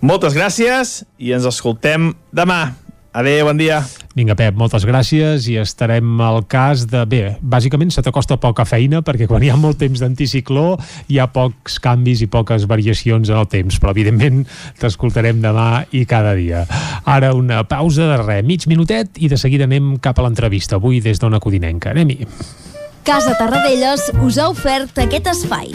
Moltes gràcies i ens escoltem demà. Adéu, bon dia. Vinga, Pep, moltes gràcies i estarem al cas de... Bé, bàsicament se t'acosta poca feina perquè quan hi ha molt temps d'anticicló hi ha pocs canvis i poques variacions en el temps, però evidentment t'escoltarem demà i cada dia. Ara una pausa de res, mig minutet i de seguida anem cap a l'entrevista, avui des d'Ona Codinenca. Anem-hi. Casa Tarradellas us ha ofert aquest espai.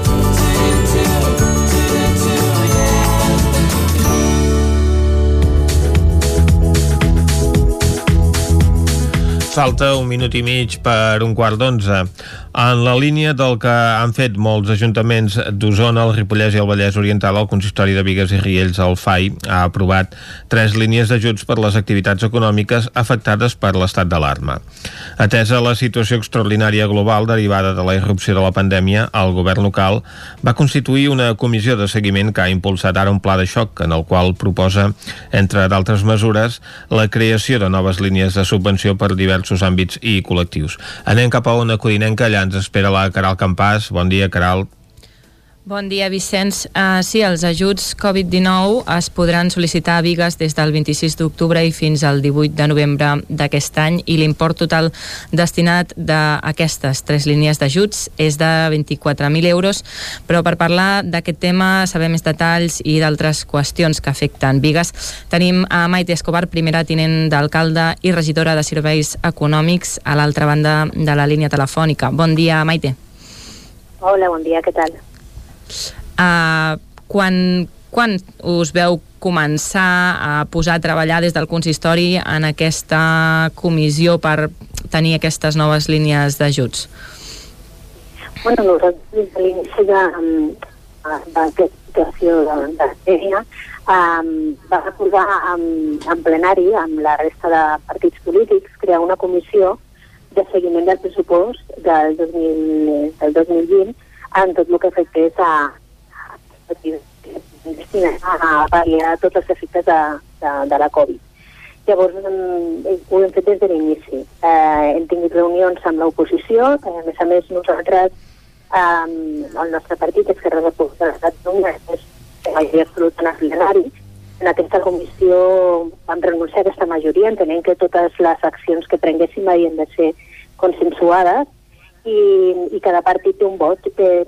Falta un minut i mig per un quart d'onze. En la línia del que han fet molts ajuntaments d'Osona, el Ripollès i el Vallès Oriental, el Consistori de Vigues i Riells, el FAI, ha aprovat tres línies d'ajuts per les activitats econòmiques afectades per l'estat d'alarma. Atesa la situació extraordinària global derivada de la irrupció de la pandèmia, el govern local va constituir una comissió de seguiment que ha impulsat ara un pla de xoc en el qual proposa, entre d'altres mesures, la creació de noves línies de subvenció per diversos àmbits i col·lectius. Anem cap a una codinenca, allà ens espera la Caral Campàs. Bon dia, Caral. Bon dia, Vicenç. Uh, sí, els ajuts Covid-19 es podran sol·licitar a Vigues des del 26 d'octubre i fins al 18 de novembre d'aquest any i l'import total destinat d'aquestes tres línies d'ajuts és de 24.000 euros, però per parlar d'aquest tema, saber més detalls i d'altres qüestions que afecten Vigues, tenim a Maite Escobar, primera tinent d'alcalde i regidora de Serveis Econòmics a l'altra banda de la línia telefònica. Bon dia, Maite. Hola, bon dia, què tal? Uh, quan, quan us veu començar a posar a treballar des del consistori en aquesta comissió per tenir aquestes noves línies d'ajuts? Bueno, nosaltres des de l'inici d'aquesta situació de, sèrie um, va recordar en, en plenari amb la resta de partits polítics crear una comissió de seguiment del pressupost del, 2000, del 2020 en tot el que afectés a, a, pal·liar tots els efectes de, de, de la Covid. Llavors, ho hem fet des de l'inici. Eh, hem tingut reunions amb l'oposició, eh, a més a més nosaltres, eh, el nostre partit, Esquerra Republicana de Catalunya, és majoria absoluta en el plenari, en aquesta comissió vam renunciar a aquesta majoria, entenent que totes les accions que prenguéssim havien de ser consensuades i, i cada partit té un vot. Eh,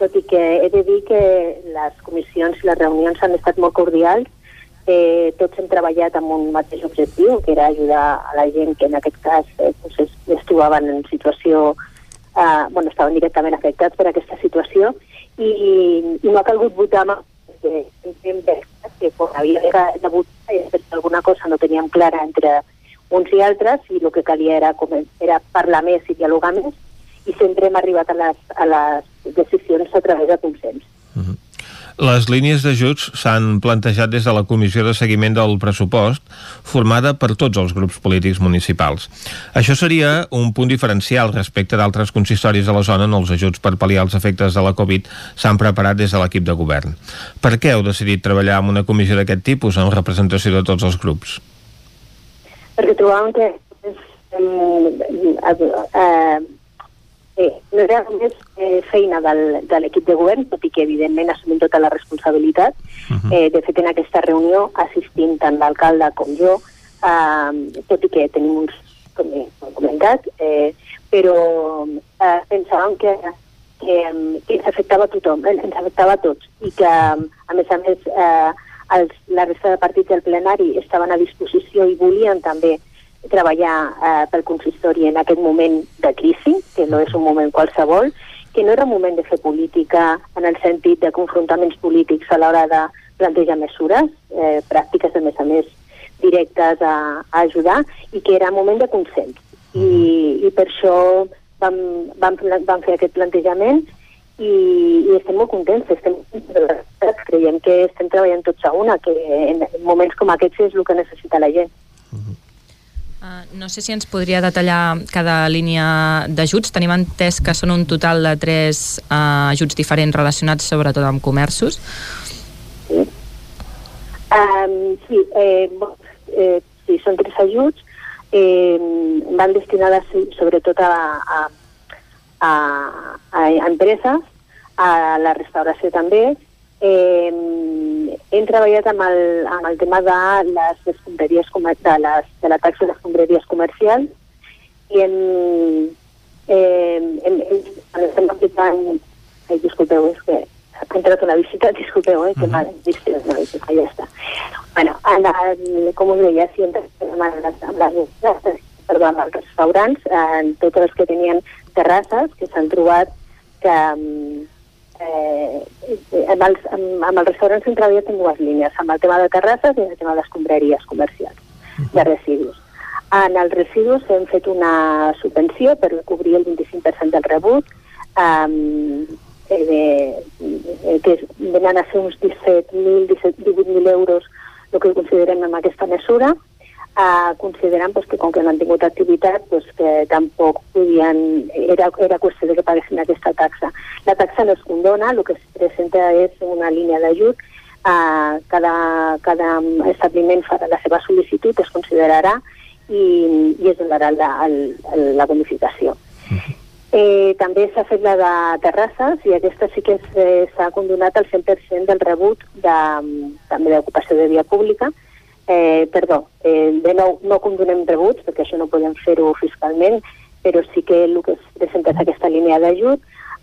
tot i que he de dir que les comissions i les reunions han estat molt cordials, eh, tots hem treballat amb un mateix objectiu, que era ajudar a la gent que en aquest cas eh, doncs es, es trobaven en situació, eh, bueno, estaven directament afectats per aquesta situació, i, i no ha calgut votar amb que, que quan havia de votar i alguna cosa no teníem clara entre uns i altres i el que calia era, era parlar més i dialogar més i sempre hem arribat a les, a les decisions a través de consens. Uh -huh. Les línies d'ajuts s'han plantejat des de la Comissió de Seguiment del Pressupost, formada per tots els grups polítics municipals. Això seria un punt diferencial respecte d'altres consistoris de la zona on els ajuts per pal·liar els efectes de la Covid s'han preparat des de l'equip de govern. Per què heu decidit treballar amb una comissió d'aquest tipus en representació de tots els grups? Perquè trobàvem que eh, eh, eh, no era només eh, feina del, de l'equip de govern, tot i que evidentment assumim tota la responsabilitat. Uh -huh. eh, de fet, en aquesta reunió assistint tant l'alcalde com jo, eh, tot i que tenim uns, com he comentat, eh, però eh, pensàvem que, que, que ens afectava a tothom, eh, ens afectava a tots, i que, a més a més, eh, els, la resta de partits del plenari estaven a disposició i volien també treballar eh, pel consistori en aquest moment de crisi, que no és un moment qualsevol, que no era un moment de fer política en el sentit de confrontaments polítics a l'hora de plantejar mesures, eh, pràctiques a més a més directes a, a ajudar, i que era un moment de consens. I, i per això vam, vam, vam fer aquest plantejament i, i estem molt contents, estem creiem que estem treballant tots a una, que en moments com aquests és el que necessita la gent. Uh, no sé si ens podria detallar cada línia d'ajuts. Tenim entès que són un total de tres uh, ajuts diferents relacionats sobretot amb comerços. Sí, um, sí, eh, eh, sí són tres ajuts. Eh, van destinades sobretot a, a, a, a empreses, a la restauració també, Eh, hem treballat amb el, amb el tema de les escombraries de, les, de la taxa d'escombraries comercials i hem, eh, hem, hem, estem aplicant ai, disculpeu, és que ha entrat una visita, *laughs* disculpeu, eh, que uh -huh. m'ha vist una visita, ja està. Bueno, en com us deia, si entrem amb les, amb les, perdó, amb els restaurants, en tots els que tenien terrasses, que s'han trobat que, eh, amb, els, amb, amb els restaurants hem treballat en dues línies, amb el tema de terrasses i el tema de les escombraries comercials, -huh. de residus. En els residus hem fet una subvenció per cobrir el 25% del rebut, um, eh, de, eh, que venen a ser uns 17.000, 18.000 euros el que considerem amb aquesta mesura, eh, considerant pues, que com que no han tingut activitat pues, que tampoc podien, era, era qüestió de que paguessin aquesta taxa. La taxa no es condona, el que es presenta és una línia d'ajut, eh, cada, cada establiment farà la seva sol·licitud, es considerarà i, i es donarà la, la, la bonificació. Eh, també s'ha fet la de terrasses i aquesta sí que eh, s'ha condonat el 100% del rebut de, també d'ocupació de via pública. Eh, perdó, eh, de nou no condonem rebuts perquè això no podem fer-ho fiscalment, però sí que el que es presenta és aquesta línia d'ajut.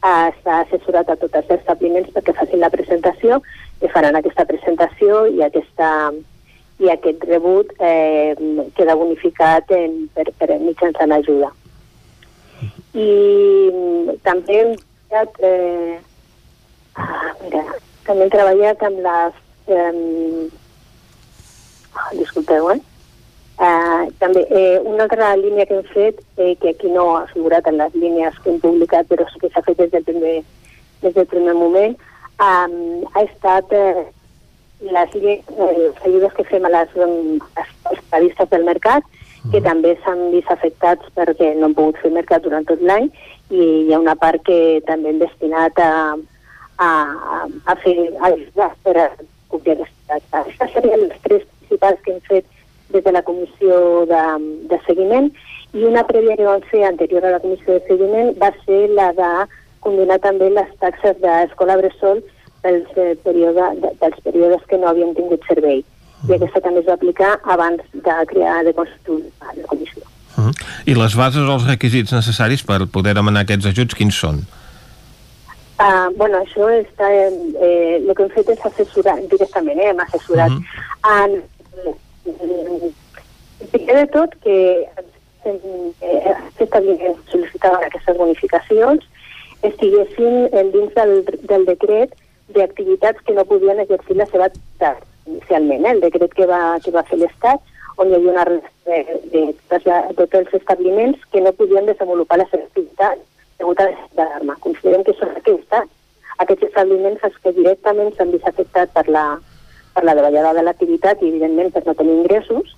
Eh, S'ha assessorat a tots els establiments perquè facin la presentació i faran aquesta presentació i aquesta i aquest rebut eh, queda bonificat en, per, per mitjançant ajuda. I mm, també hem treballat, eh, ah, mira, també hem treballat amb les... Eh, disculpeu, eh? Uh, també eh, una altra línia que hem fet, eh, que aquí no ha figurat en les línies que hem publicat, però sí que s'ha fet des del primer, des del primer moment, um, ha estat eh, les, eh, les ajudes que fem a les, als periodistes del mercat, que també s'han vist afectats perquè no han pogut fer mercat durant tot l'any i hi ha una part que també hem destinat a, a, a fer ajudes per a cobrir aquestes. Aquestes serien les tres principals que hem fet des de la comissió de, de seguiment i una prèvia que vam fer anterior a la comissió de seguiment va ser la de condonar també les taxes d'escola bressol pels, eh, període, de, dels períodes que no havien tingut servei. I aquesta també es va aplicar abans de crear de constituir la comissió. Uh -huh. I les bases o els requisits necessaris per poder demanar aquests ajuts, quins són? Uh, bueno, això està, eh, eh, el que hem fet és assessorar directament, eh, hem assessorat. Uh -huh. en, primer de tot que eh, s'establien sol·licitaven aquestes bonificacions estiguessin dins del, del decret d'activitats que no podien exercir la seva activitat inicialment, eh? el decret que va, que va fer l'Estat, on hi havia una de, de, de, tots els establiments que no podien desenvolupar la seva activitat degut a d'alarma. Considerem que són aquests, aquests establiments els que directament s'han vist afectats per la, per la davallada de l'activitat i, evidentment, per no tenir ingressos,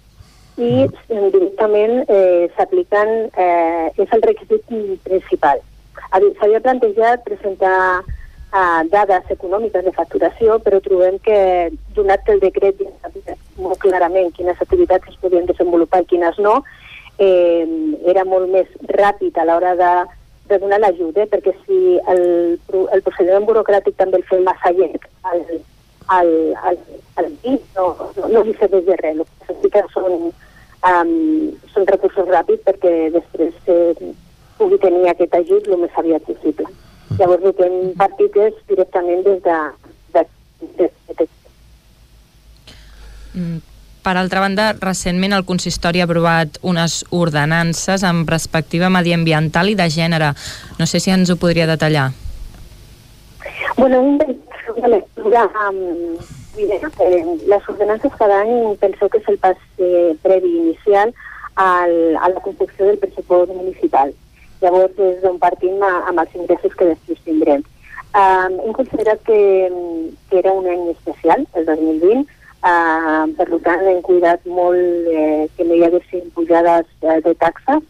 i eh, directament eh, s'apliquen, eh, és el requisit principal. S'havia plantejat presentar eh, dades econòmiques de facturació, però trobem que, donat que el decret ja molt clarament quines activitats es podien desenvolupar i quines no, eh, era molt més ràpid a l'hora de, de donar l'ajut, eh? perquè si el, el procediment burocràtic també el fem massa llarg, el, el, el, el DIC no, no, no li serveix de res, el que s'explica són, um, són recursos ràpids perquè després eh, pugui tenir aquest ajut el més aviat possible. Llavors el que hem partit és directament des de, de, de, de, de Mm, Per altra banda, recentment el consistori ha aprovat unes ordenances amb perspectiva mediambiental i de gènere. No sé si ens ho podria detallar. Bueno, hem una lectura amb eh, les ordenances cada any penseu que és el pas eh, previ inicial al, a la construcció del pressupost municipal. Llavors és d'on partim a, amb els ingressos que després tindrem. Um, hem considerat que, que era un any especial, el 2020, uh, per tant hem cuidat molt eh, que no hi haguessin pujades eh, de taxes,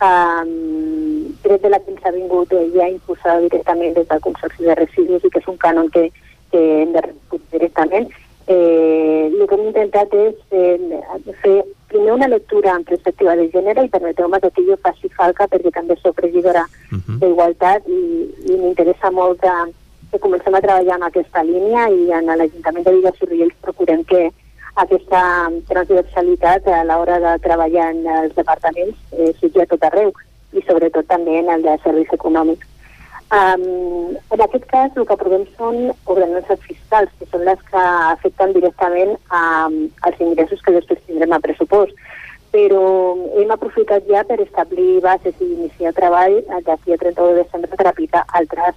um, tret de la que ens ha vingut eh, ja imposada directament des del Consorci de Residus i que és un cànon que, que hem de directament. Eh, el que hem intentat és eh, fer primer una lectura en perspectiva de gènere i permeteu-me que aquí jo faci falca perquè també soc regidora uh -huh. d'Igualtat i, i m'interessa molt que, que comencem a treballar en aquesta línia i en l'Ajuntament de Vigues i Riells procurem que aquesta transversalitat a l'hora de treballar en els departaments eh, sigui a tot arreu i sobretot també en el de serveis econòmics. Um, en aquest cas el que aprovem són ordenances fiscals, que són les que afecten directament um, als ingressos que després tindrem a pressupost. Però hem aprofitat ja per establir bases i iniciar treball d'aquí a 31 de desembre per aplicar altres,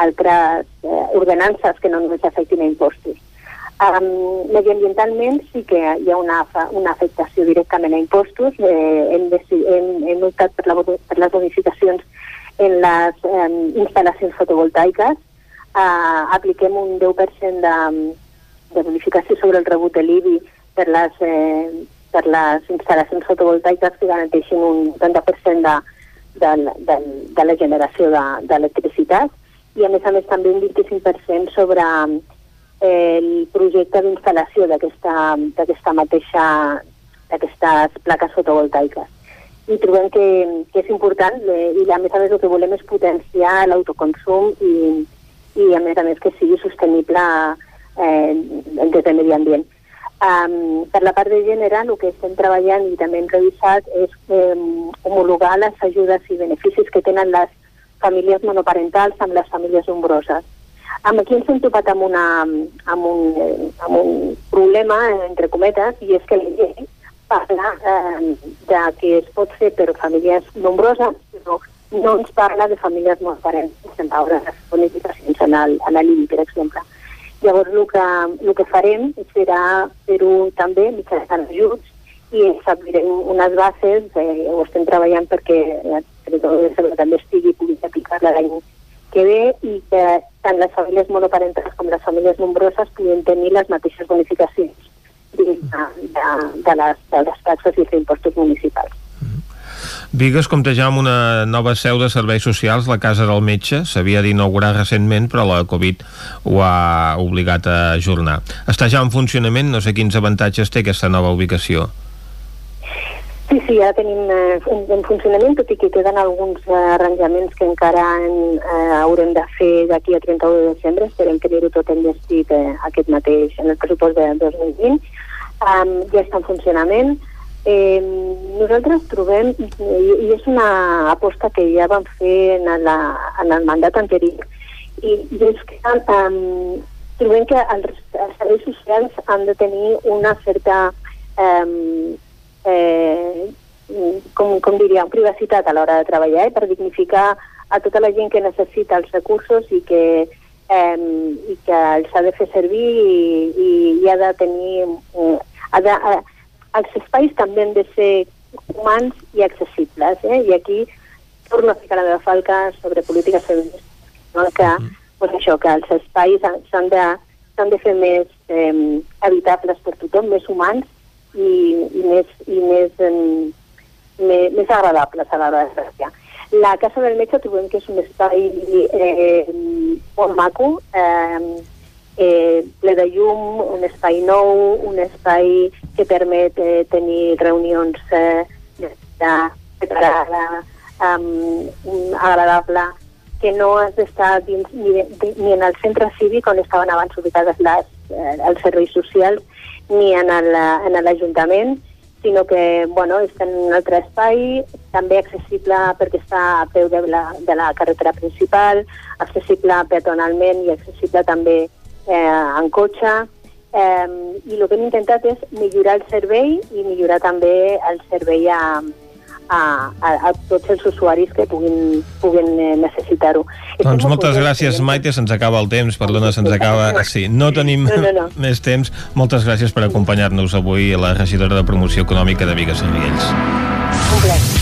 altres eh, ordenances que no només afectin a impostos. Um, mediambientalment sí que hi ha una, una afectació directament a impostos. Eh, hem, hem, hem optat per, la, per les bonificacions en les eh, instal·lacions fotovoltaiques. Uh, apliquem un 10% de, de bonificació sobre el rebut de l'IBI per les, eh, per les instal·lacions fotovoltaiques que garanteixin un 30% de, de, de, de la generació de- d'electricitat i a més a més també un 25% sobre el projecte d'instal·lació d'aquesta mateixa d'aquestes plaques fotovoltaiques. i trobem que, que és important eh, i a més a més el que volem és potenciar l'autoconsum i, i a més a més que sigui sostenible eh, des del medi ambient. Um, per la part de gènere, el que estem treballant i també hem revisat és eh, homologar les ajudes i beneficis que tenen les famílies monoparentals amb les famílies nombroses. Aquí ens hem topat amb, una, amb, un, eh, amb un problema, entre cometes, i és que la llei parla eh, de que es pot fer per famílies nombroses, però no ens parla de famílies monoparentals, en veure les bonificacions en el, en l'IBI, per exemple. Llavors, el que, el que farem serà fer-ho també mitjançant ajuts i establirem unes bases, eh, ho estem treballant perquè Secretaria també estigui i pugui aplicar-la l'any que ve i que tant les famílies monoparentals com les famílies nombroses puguin tenir les mateixes bonificacions de, de, de, les, de les taxes i els impostos municipals. Vigues compta ja amb una nova seu de serveis socials, la Casa del Metge. S'havia d'inaugurar recentment, però la Covid ho ha obligat a ajornar. Està ja en funcionament? No sé quins avantatges té aquesta nova ubicació. Sí, sí, ja tenim eh, en, en funcionament, tot i que queden alguns eh, arranjaments que encara en, eh, haurem de fer d'aquí a 31 de desembre. Esperem tenir-ho tot enllestit eh, aquest mateix en el pressupost de 2020. Um, ja està en funcionament. Eh, nosaltres trobem, i, i és una aposta que ja vam fer en, la, en el mandat anterior, i, i és que um, trobem que els, els serveis socials han de tenir una certa um, eh, com, com diríem, privacitat a l'hora de treballar eh, per dignificar a tota la gent que necessita els recursos i que, eh, i que els ha de fer servir i, i, i ha de tenir... Eh, ha de, eh, els espais també han de ser humans i accessibles. Eh? I aquí torno a ficar la meva falca sobre polítiques feministes, no? que, mm. pues això, que els espais s'han de, de fer més eh, habitables per tothom, més humans, i, i més, i més, um, més, més agradables a l'hora de. La Casa del Metge trobem que és un espai eh, molt maco, eh, eh, ple de llum, un espai nou, un espai que permet eh, tenir reunions eh, de preparada, um, agradable, que no has d'estar ni, ni en el centre cívic on estaven abans ubicades les, eh, els serveis socials, ni en l'Ajuntament, sinó que bueno, està en un altre espai, també accessible perquè està a peu de la, de la carretera principal, accessible peatonalment i accessible també eh, en cotxe. Eh, I el que hem intentat és millorar el servei i millorar també el servei a, a, a, a tots els usuaris que puguin, puguin eh, necessitar-ho. Doncs moltes gràcies, Maite, se'ns acaba el temps, perdona, se'ns acaba... Sí, no tenim no, no, no. *laughs* més temps. Moltes gràcies per acompanyar-nos avui a la regidora de Promoció Econòmica de Vigues i Riells. Un plaer.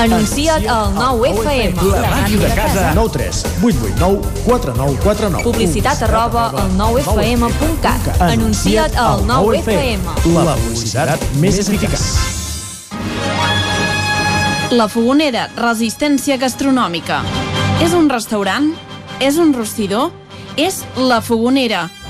Anuncia't al 9FM. La màquina de casa. 9 3 8 8 9 4 9 4 9. Publicitat arroba al 9FM.cat. Anuncia't al 9FM. La publicitat més eficaç. La Fogonera, resistència gastronòmica. És un restaurant? És un rostidor? És La Fogonera,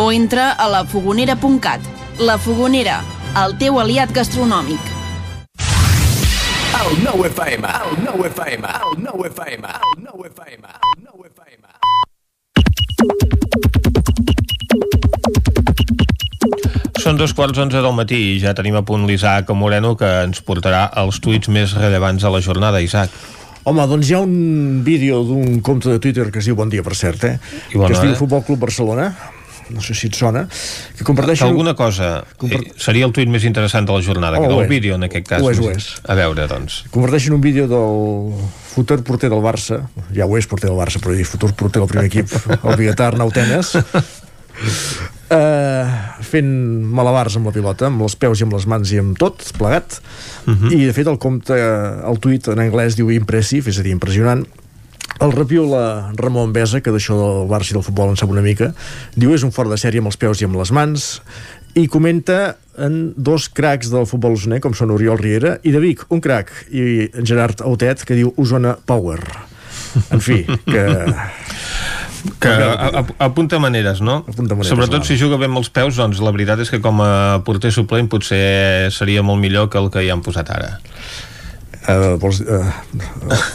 o entra a lafogonera.cat. La Fogonera, el teu aliat gastronòmic. El nou FM, el nou FM, el nou FM, el nou FM, el nou FM. Són dos quarts onze del matí i ja tenim a punt l'Isaac Moreno que ens portarà els tuits més rellevants de la jornada, Isaac. Home, doncs hi ha un vídeo d'un compte de Twitter que es diu Bon dia, per cert, eh? I bona que es diu hora. Futbol Club Barcelona no sé si et sona que comparteixen... Alguna cosa eh, seria el tuit més interessant de la jornada, Oh, que del és. vídeo en aquest cas. Ho és, ho és. A veure, doncs. Comparteixen un vídeo del futur porter del Barça, ja ho és porter del Barça, però dir futur porter del primer equip, *laughs* el biguetà Arnau Tenes, eh, fent malabars amb la pilota, amb els peus i amb les mans i amb tot, plegat, i de fet el compte, el tuit en anglès diu impressive, és a dir, impressionant, el repiula Ramon Besa, que d'això del Barça i del futbol en sap una mica, diu és un fort de sèrie amb els peus i amb les mans, i comenta en dos cracs del futbol usoner, com són Oriol Riera i de Vic, un crac, i en Gerard Autet, que diu Osona Power. En fi, que... Que a- a- apunta maneres, no? Apunta maneres, Sobretot va. si juga bé amb els peus, doncs la veritat és que com a porter suplent potser seria molt millor que el que hi han posat ara. Uh, vols, uh,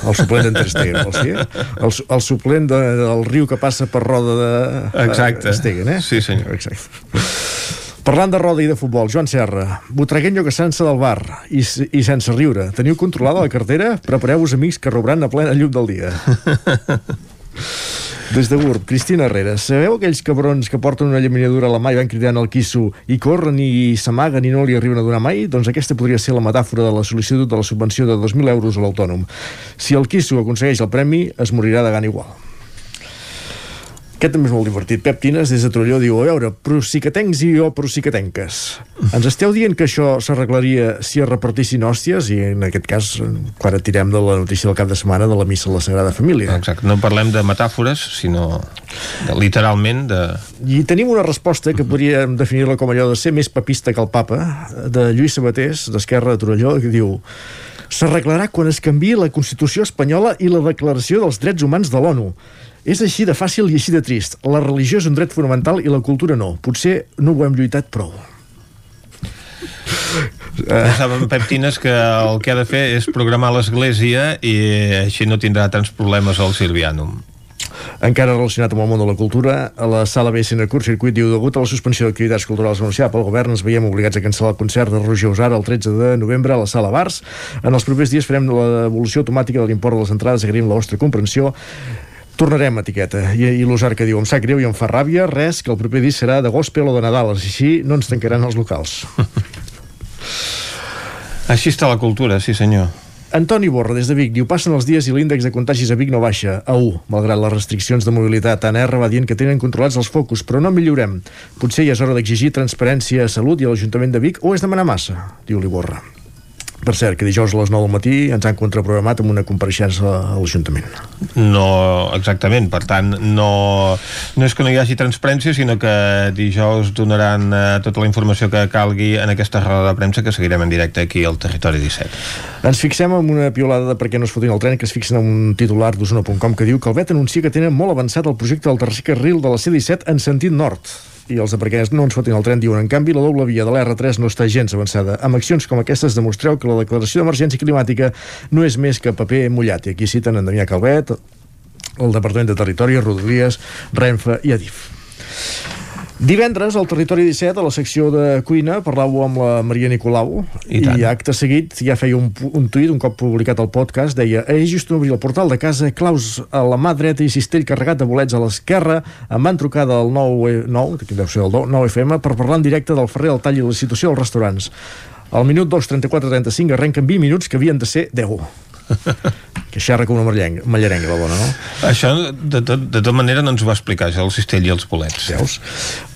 el suplent d'en Ter vols dir? El, el suplent de, del riu que passa per roda de Exacte. uh, Stegen, eh? Sí, senyor. Exacte. Parlant de roda i de futbol, Joan Serra, Botreguenyo que sense del bar i, i sense riure. Teniu controlada la cartera? Prepareu-vos amics que rouran a plena llum del dia. *laughs* Des de Gurb, Cristina Herrera, sabeu aquells cabrons que porten una llaminadura a la mà i van cridant al quisso i corren i s'amaguen i no li arriben a donar mai? Doncs aquesta podria ser la metàfora de la sol·licitud de la subvenció de 2.000 euros a l'autònom. Si el quisso aconsegueix el premi, es morirà de gana igual. Aquest també és molt divertit. Pep Tines, des de Trolló, diu, a veure, procicatencs i jo procicatenques. Ens esteu dient que això s'arreglaria si es repartissin hòsties? I en aquest cas, quan tirem de la notícia del cap de setmana de la missa a la Sagrada Família. Exacte, no parlem de metàfores, sinó de, literalment de... I tenim una resposta que podríem definir-la com allò de ser més papista que el papa, de Lluís Sabatés, d'Esquerra de Torelló, que diu s'arreglarà quan es canvi la Constitució espanyola i la Declaració dels Drets Humans de l'ONU. És així de fàcil i així de trist. La religió és un dret fonamental i la cultura no. Potser no ho hem lluitat prou. Pensava en Pep Tines que el que ha de fer és programar l'església i així no tindrà tants problemes al Silvianum. Encara relacionat amb el món de la cultura, a la sala BSN Curt Circuit diu degut a la suspensió d'activitats culturals anunciada pel govern ens veiem obligats a cancel·lar el concert de Roger Usara el 13 de novembre a la sala Bars. En els propers dies farem la devolució automàtica de l'import de les entrades, agraïm la vostra comprensió. Tornarem, etiqueta. I, i l'Usar que diu, em sap greu i em fa ràbia, res, que el proper disc serà de gospel o de Nadal, així no ens tancaran els locals. *laughs* Així està la cultura, sí senyor. Antoni Borra, des de Vic, diu passen els dies i l'índex de contagis a Vic no baixa, a 1, malgrat les restriccions de mobilitat. ANR va dient que tenen controlats els focus, però no millorem. Potser ja és hora d'exigir transparència a Salut i a l'Ajuntament de Vic, o és demanar massa, diu-li Borra. Per cert, que dijous a les 9 del matí ens han contraprogramat amb una compareixença a l'Ajuntament. No, exactament, per tant no, no és que no hi hagi transparència sinó que dijous donaran eh, tota la informació que calgui en aquesta roda de premsa que seguirem en directe aquí al Territori 17 Ens fixem en una piolada de per què no es fotin el tren que es fixen en un titular d'Osona.com que diu que el VET anuncia que tenen molt avançat el projecte del tercer carril de la C-17 en sentit nord. I els aparcaments no ens fotin el tren, diuen. En canvi, la doble via de l'R3 no està gens avançada. Amb accions com aquestes demostreu que la declaració d'emergència climàtica no és més que paper mullat. I aquí citen en Damià Calvet, el Departament de Territori, Rodalies, Renfe i Adif. Divendres, al Territori 17, a la secció de cuina, parlàveu amb la Maria Nicolau i, i acte seguit ja feia un, un tuit, un cop publicat el podcast, deia he just obrir el portal de casa, claus a la mà dreta i cistell carregat de bolets a l'esquerra, em van trucar del 9, 9 que deu ser el 9 FM, per parlar en directe del ferrer, el tall i la situació dels restaurants. Al minut 2, 34, 35 arrenquen 20 minuts que havien de ser 10 *laughs* que xerra com una mallarenga la dona, no? Això, de, tot, de tota manera, no ens ho va explicar, això, el cistell i els bolets. Veus?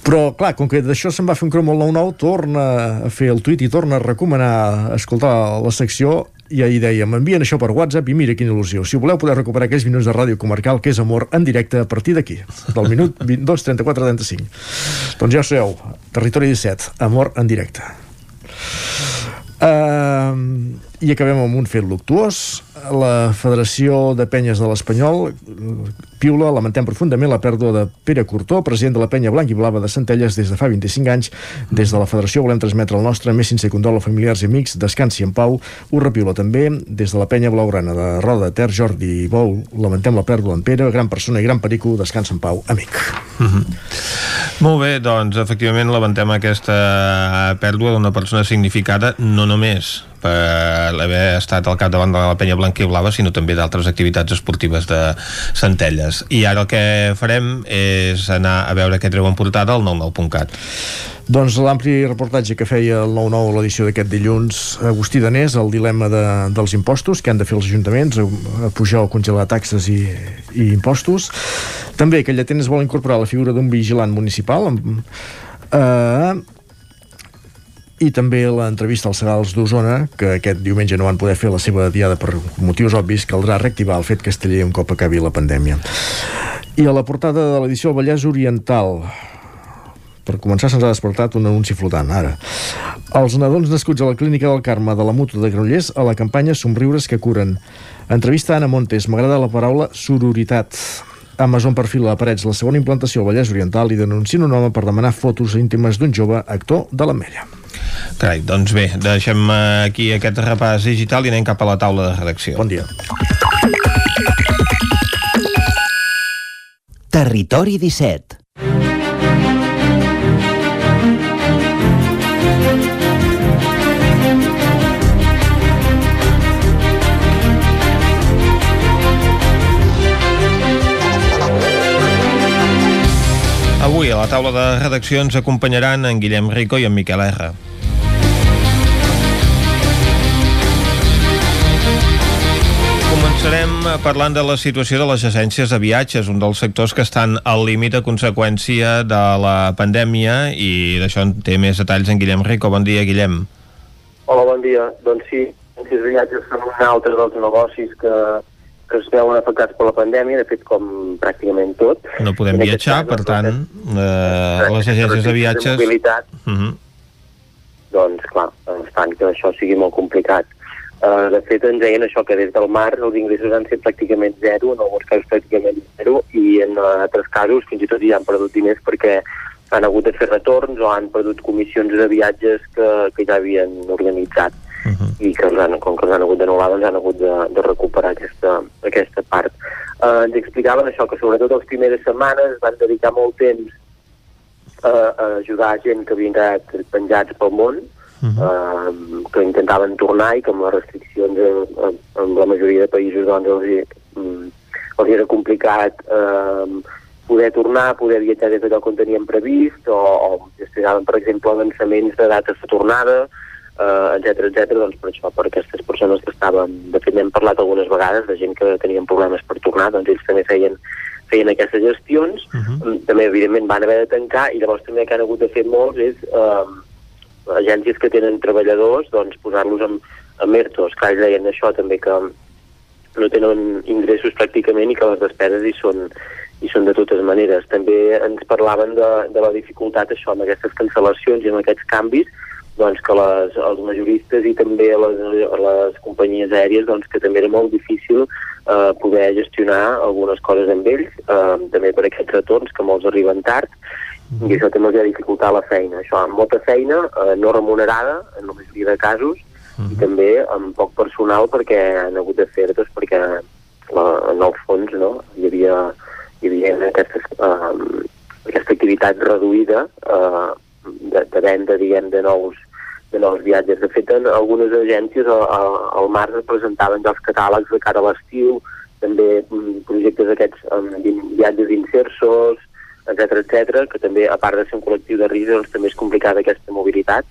Però, clar, com que d'això se'n va fer un crom al 9-9, torna a fer el tuit i torna a recomanar escoltar la secció i ahir deia, m'envien això per WhatsApp i mira quina il·lusió. Si voleu poder recuperar aquells minuts de ràdio comarcal que és amor en directe a partir d'aquí, del minut 22, 34, 35. Doncs ja ho sabeu, Territori 17, amor en directe. Uh, I acabem amb un fet luctuós. La Federació de Penyes de l'Espanyol piula, lamentem profundament la pèrdua de Pere Cortó, president de la penya blanc i blava de Centelles des de fa 25 anys. Des de la Federació volem transmetre el nostre més sincer condol a familiars i amics, descansi en pau. Ho repiula també des de la penya blaugrana de Roda de Ter, Jordi Bou. Lamentem la pèrdua en Pere, gran persona i gran perico, descansa en pau, amic. Mm -hmm. Molt bé, doncs efectivament lamentem aquesta pèrdua d'una persona significada no només per haver estat al capdavant de la penya blanca i blava, sinó també d'altres activitats esportives de Centelles. I ara el que farem és anar a veure què treuen portada al 99.cat. Doncs l'ampli reportatge que feia el 9-9 l'edició d'aquest dilluns, Agustí Danés, el dilema de, dels impostos que han de fer els ajuntaments, a, a pujar o congelar taxes i, i impostos. També que Llatenes vol incorporar la figura d'un vigilant municipal amb, eh, i també l'entrevista als Segals d'Osona, que aquest diumenge no van poder fer la seva diada per motius obvis, caldrà reactivar el fet casteller un cop acabi la pandèmia. I a la portada de l'edició Vallès Oriental, per començar se'ns ha despertat un anunci flotant, ara. Els nadons nascuts a la clínica del Carme de la Mutu de Granollers a la campanya Somriures que curen. Entrevista a Anna Montes, m'agrada la paraula sororitat. Amazon perfila a Parets la segona implantació al Vallès Oriental i denuncien un home per demanar fotos íntimes d'un jove actor de l'Ametlla. Carai, doncs bé, deixem aquí aquest repàs digital i anem cap a la taula de redacció. Bon dia. Territori 17 Avui a la taula de redacció ens acompanyaran en Guillem Rico i en Miquel R. Començarem parlant de la situació de les agències de viatges, un dels sectors que estan al límit a conseqüència de la pandèmia i d'això en té més detalls en Guillem Rico. Bon dia, Guillem. Hola, bon dia. Doncs sí, agències de viatges són un altre dels negocis que, que es veuen afectats per la pandèmia, de fet, com pràcticament tot. No podem viatjar, per tant, eh, les agències de viatges... De mobilitat, Uh -huh. doncs, clar, es fan que això sigui molt complicat. Uh, de fet, ens deien això, que des del març els ingressos han estat pràcticament zero, en alguns casos pràcticament zero, i en uh, altres casos fins i tot ja han perdut diners perquè han hagut de fer retorns o han perdut comissions de viatges que, que ja havien organitzat uh -huh. i que els han, com que els han hagut d'anul·lar doncs han hagut de, de recuperar aquesta, aquesta part. Uh, ens explicaven això, que sobretot les primeres setmanes van dedicar molt temps a, a ajudar gent que havien quedat penjats pel món, uh -huh. uh, que intentaven tornar i que amb les restriccions en, en, la majoria de països doncs, els, hi, um, els hi era complicat uh, poder tornar, poder viatjar des d'allò que tenien previst o, o gestionaven, per exemple, avançaments de dates de tornada, uh, etc etc. doncs per això, per aquestes persones que estaven, de fet n'hem parlat algunes vegades de gent que tenien problemes per tornar, doncs ells també feien feien aquestes gestions, uh -huh. també evidentment van haver de tancar i llavors també que han hagut de fer molts és eh, agències que tenen treballadors, doncs posar-los en, en ERTOs. Clar, ells deien això també que no tenen ingressos pràcticament i que les despeses hi són, hi són de totes maneres. També ens parlaven de, de la dificultat això amb aquestes cancel·lacions i amb aquests canvis doncs que les, els majoristes i també les, les companyies aèries doncs que també era molt difícil eh, poder gestionar algunes coses amb ells, eh, també per aquests retorns que molts arriben tard i això també els ha dificultat la feina. Això, amb molta feina, eh, no remunerada, en la majoria de casos, i també amb poc personal perquè han hagut de fer doncs, perquè la, en el fons no, hi havia, hi havia aquestes, eh, aquesta activitat reduïda eh, de, de venda, diguem, de nous, de nous viatges. De fet, en algunes agències a, a, al març es presentaven ja els catàlegs de cara a l'estiu, també mm, projectes aquests amb vi- viatges d'insersos, etc etc, que també, a part de ser un col·lectiu de risc, doncs, també és complicada aquesta mobilitat.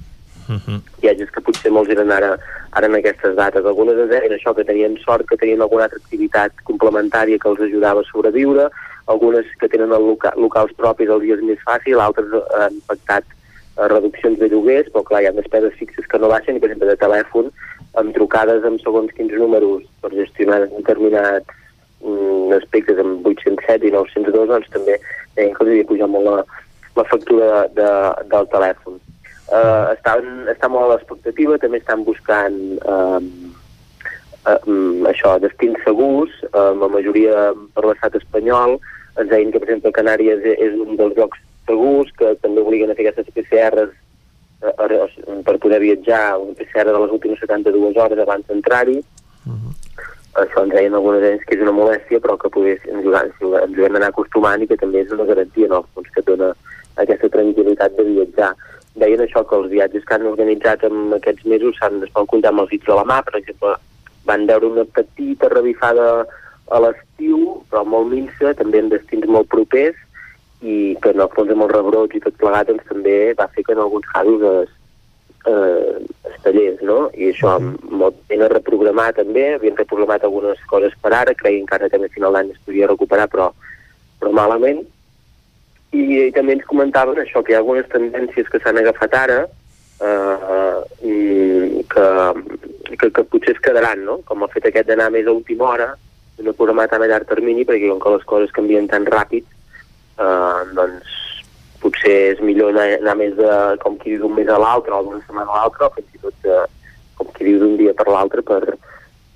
Viatges que potser molts eren ara, ara en aquestes dates. Algunes ens deien això, que tenien sort, que tenien alguna altra activitat complementària que els ajudava a sobreviure, algunes que tenen el loca locals propis els dies més fàcil, altres eh, han pactat eh, reduccions de lloguers, però clar, hi ha despeses fixes que no baixen, i per exemple de telèfon, amb trucades amb segons quins números per gestionar determinats mm, aspectes amb 807 i 902, doncs també que els havia pujat molt la, la factura de, de, del telèfon. Uh, estan, estan molt a l'expectativa, també estan buscant uh, um, això, destins segurs, um, la majoria per l'estat espanyol, ens deien que, per exemple, Canàries és, és un dels llocs segurs, que també obliguen a fer aquestes PCRs eh, eh, per poder viatjar, una PCR de les últimes 72 hores abans d'entrar-hi. Això ens deien algunes d'ells que és una molèstia, però que poder, ens, ho, ens ho hem d'anar acostumant i que també és una garantia, no? Doncs que dona aquesta tranquil·litat de viatjar. Deien això, que els viatges que han organitzat en aquests mesos s'han es comptar amb els dits de la mà, per exemple, van veure una petita revifada a l'estiu, però molt minsa, també en destins molt propers, i que en el fons amb els rebrots i tot plegat doncs, també va fer que en alguns casos es, eh, es tallés, no? I això molt ben a reprogramar també, havien reprogramat algunes coses per ara, creien que ara també a final d'any es podia recuperar, però, però malament. I, I també ens comentaven això, que hi ha algunes tendències que s'han agafat ara, eh, i que, que, que potser es quedaran, no? Com el fet aquest d'anar més a última hora, no programar tan a llarg termini, perquè com que les coses canvien tan ràpid, eh, doncs potser és millor anar, anar més de, com qui diu d'un mes a l'altre o d'una setmana a l'altra o fins i tot de, com qui diu d'un dia per l'altre per,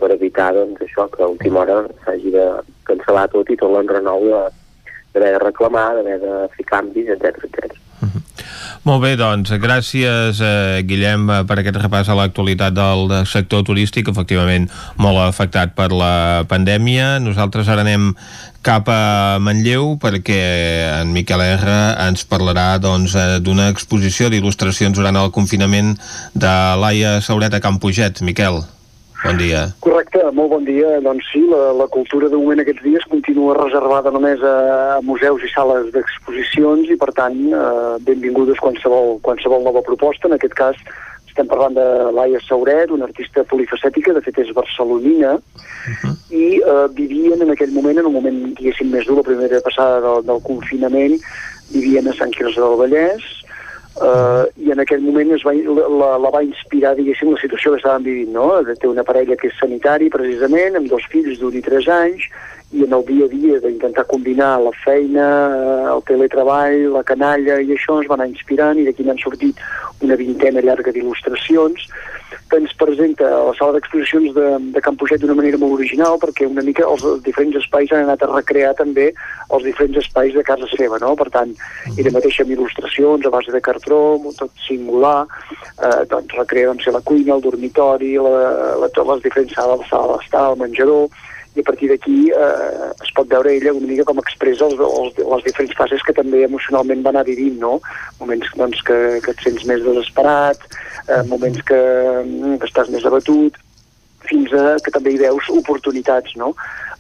per evitar doncs, això que a última hora s'hagi de cancel·lar tot i tot l'enrenou de- d'haver de reclamar, d'haver de fer canvis, etc etc. Molt bé, doncs, gràcies, eh, Guillem, eh, per aquest repàs a l'actualitat del sector turístic, efectivament molt afectat per la pandèmia. Nosaltres ara anem cap a Manlleu perquè en Miquel R ens parlarà doncs, eh, d'una exposició d'il·lustracions durant el confinament de Laia Sauret a. Miquel, bon dia. Correcte, molt bon dia. Doncs sí, la, la cultura de moment aquests dies continua reservada només a museus i sales d'exposicions i, per tant, eh, benvingudes qualsevol, qualsevol nova proposta. En aquest cas estem parlant de Laia Sauret, una artista polifacètica, de fet és barcelonina, i eh, vivien en aquell moment, en un moment, diguéssim, més dur, la primera passada del, del confinament, vivien a Sant Quirze del Vallès, Uh, i en aquell moment es va, la, la va inspirar, diguéssim, la situació que estaven vivint, no? Té una parella que és sanitari, precisament, amb dos fills d'un i tres anys, i en el dia a dia d'intentar combinar la feina, eh, el teletreball, la canalla i això es va anar inspirant i d'aquí n'han sortit una vintena llarga d'il·lustracions que ens presenta a la sala d'exposicions de, de Can Puget d'una manera molt original perquè una mica els diferents espais han anat a recrear també els diferents espais de casa seva, no? Per tant, ella mateixa amb il·lustracions a base de cartró, tot singular, eh, doncs recrea doncs, la cuina, el dormitori, la, la, les diferents sales, la sala d'estar, el menjador, i a partir d'aquí eh, es pot veure ella una mica com expressa els, els, les diferents fases que també emocionalment va anar vivint, no? Moments doncs, que, que et sents més desesperat, eh, moments que, mm, que estàs més abatut, fins a que també hi veus oportunitats, no?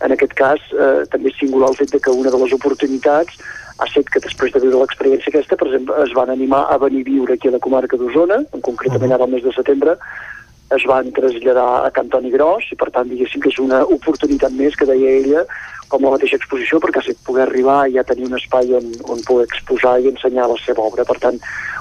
En aquest cas, eh, també és singular el fet de que una de les oportunitats ha set que després de viure l'experiència aquesta, per exemple, es van animar a venir a viure aquí a la comarca d'Osona, concretament ara al mes de setembre, es van traslladar a Cantoni Gros i per tant diguéssim que és una oportunitat més que deia ella com la mateixa exposició perquè set poder arribar i ja tenir un espai on, on poder exposar i ensenyar la seva obra per tant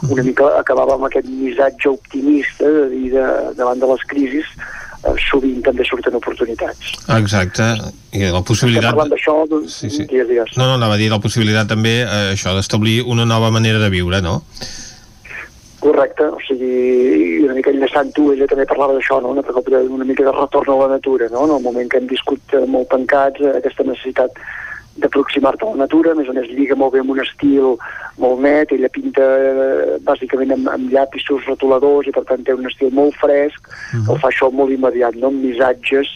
una mica acabava amb aquest missatge optimista de dir de, davant de les crisis eh, sovint també surten oportunitats Exacte, i la estem possibilitat... parlant d'això doncs, Sí, sí. digues, digues. No, no, anava a dir la possibilitat també, eh, això, d'establir una nova manera de viure, no? Correcte, o sigui, una mica enllaçant tu, ella també parlava d'això, no? una, una mica de retorn a la natura, no? en el moment que hem viscut eh, molt tancats, eh, aquesta necessitat d'aproximar-te a la natura, a més a més lliga molt bé amb un estil molt net, ella pinta eh, bàsicament amb, amb llapisos retoladors i per tant té un estil molt fresc, uh -huh. el fa això molt immediat, no? amb missatges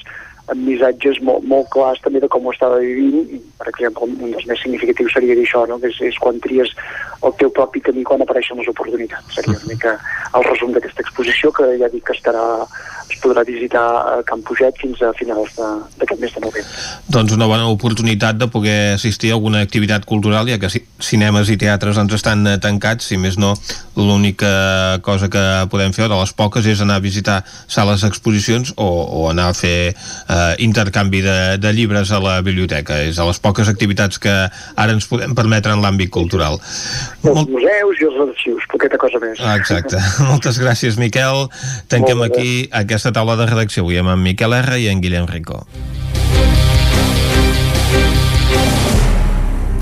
amb missatges molt, molt clars també de com ho estava vivint i, per exemple, un dels més significatius seria dir això, no? que és, és quan tries el teu propi camí quan apareixen les oportunitats. Seria una mica el resum d'aquesta exposició que ja dic que estarà es podrà visitar a Camp Puget fins a finals d'aquest mes de novembre. Doncs una bona oportunitat de poder assistir a alguna activitat cultural, ja que cinemes i teatres ens estan eh, tancats, si més no, l'única cosa que podem fer, de les poques, és anar a visitar sales d'exposicions o, o anar a fer eh, intercanvi de, de llibres a la biblioteca. És a les poques activitats que ara ens podem permetre en l'àmbit cultural. Els Molt... museus i els arxius, poqueta cosa més. Exacte. *laughs* Moltes gràcies, Miquel. Tanquem aquí aquesta taula de redacció avui amb en Miquel R i en Guillem Rico.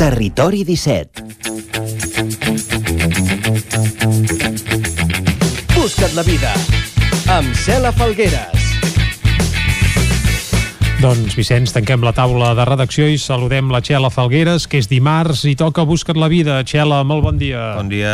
Territori 17 Busca't la vida amb Cela Falgueres. Doncs, Vicenç, tanquem la taula de redacció i saludem la Txela Falgueres, que és dimarts i toca Busca't la vida. Txela, molt bon dia. Bon dia.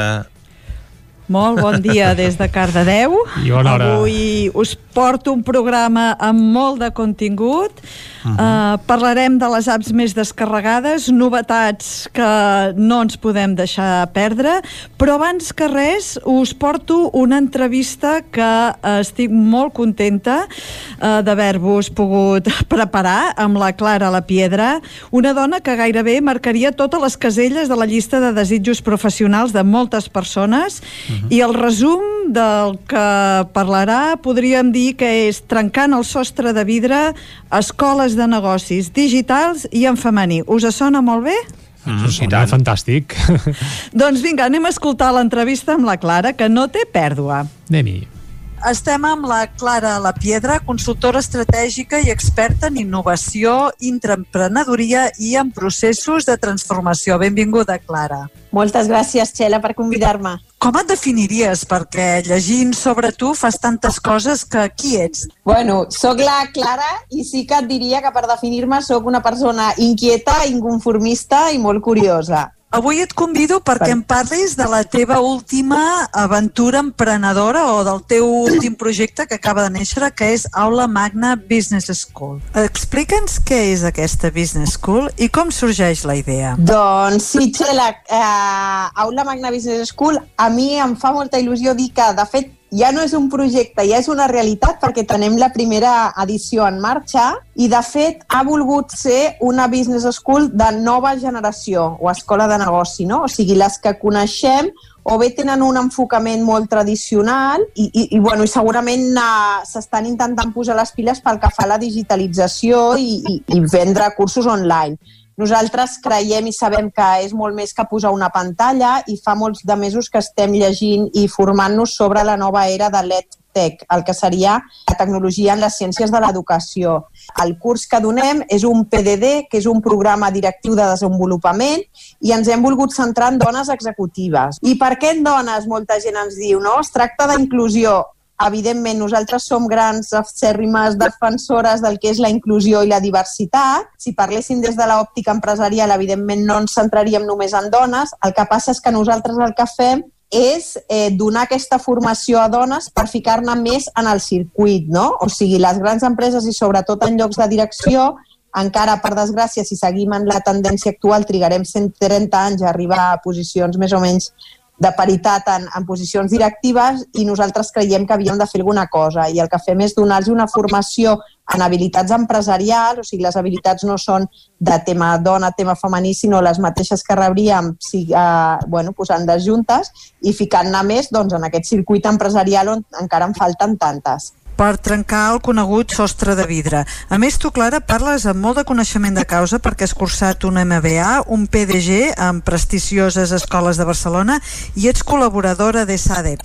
Molt bon dia des de Cardedeu. I bona hora. Avui us porto un programa amb molt de contingut. Uh -huh. uh, parlarem de les apps més descarregades, novetats que no ens podem deixar perdre, però abans que res us porto una entrevista que estic molt contenta uh, d'haver-vos pogut *laughs* preparar amb la Clara La Piedra, una dona que gairebé marcaria totes les caselles de la llista de desitjos professionals de moltes persones uh -huh. i el resum del que parlarà podríem dir que és trencant el sostre de vidre escoles de negocis digitals i en femení. Us sona molt bé? Mm, sí, tant. fantàstic. *laughs* doncs vinga, anem a escoltar l'entrevista amb la Clara, que no té pèrdua. Anem-hi. Estem amb la Clara La Piedra, consultora estratègica i experta en innovació, intraemprenedoria i en processos de transformació. Benvinguda, Clara. Moltes gràcies, Txela, per convidar-me. Com et definiries? Perquè llegint sobre tu fas tantes coses que qui ets? Bueno, sóc la Clara i sí que et diria que per definir-me sóc una persona inquieta, inconformista i molt curiosa. Avui et convido perquè em parlis de la teva última aventura emprenedora o del teu últim projecte que acaba de néixer, que és Aula Magna Business School. Explica'ns què és aquesta Business School i com sorgeix la idea. Doncs sí, Txela, eh, Aula Magna Business School a mi em fa molta il·lusió dir que, de fet, ja no és un projecte, ja és una realitat perquè tenem la primera edició en marxa i, de fet, ha volgut ser una business school de nova generació o escola de negoci, no? O sigui, les que coneixem o bé tenen un enfocament molt tradicional i, i, i, bueno, i segurament uh, s'estan intentant posar les piles pel que fa a la digitalització i, i, i vendre cursos online nosaltres creiem i sabem que és molt més que posar una pantalla i fa molts de mesos que estem llegint i formant-nos sobre la nova era de l'EdTech, el que seria la tecnologia en les ciències de l'educació. El curs que donem és un PDD, que és un programa directiu de desenvolupament, i ens hem volgut centrar en dones executives. I per què en dones? Molta gent ens diu, no? Es tracta d'inclusió evidentment nosaltres som grans acèrrimes defensores del que és la inclusió i la diversitat. Si parléssim des de l'òptica empresarial, evidentment no ens centraríem només en dones. El que passa és que nosaltres el que fem és eh, donar aquesta formació a dones per ficar-ne més en el circuit, no? O sigui, les grans empreses i sobretot en llocs de direcció encara, per desgràcia, si seguim en la tendència actual, trigarem 130 anys a arribar a posicions més o menys de paritat en, en posicions directives i nosaltres creiem que havíem de fer alguna cosa. I el que fem és donar-los una formació en habilitats empresarials, o sigui, les habilitats no són de tema dona, tema femení, sinó les mateixes que rebríem si, eh, bueno, posant-les juntes i ficant-ne més doncs, en aquest circuit empresarial on encara en falten tantes per trencar el conegut sostre de vidre. A més, tu, Clara, parles amb molt de coneixement de causa perquè has cursat un MBA, un PDG amb prestigioses escoles de Barcelona i ets col·laboradora de SADE.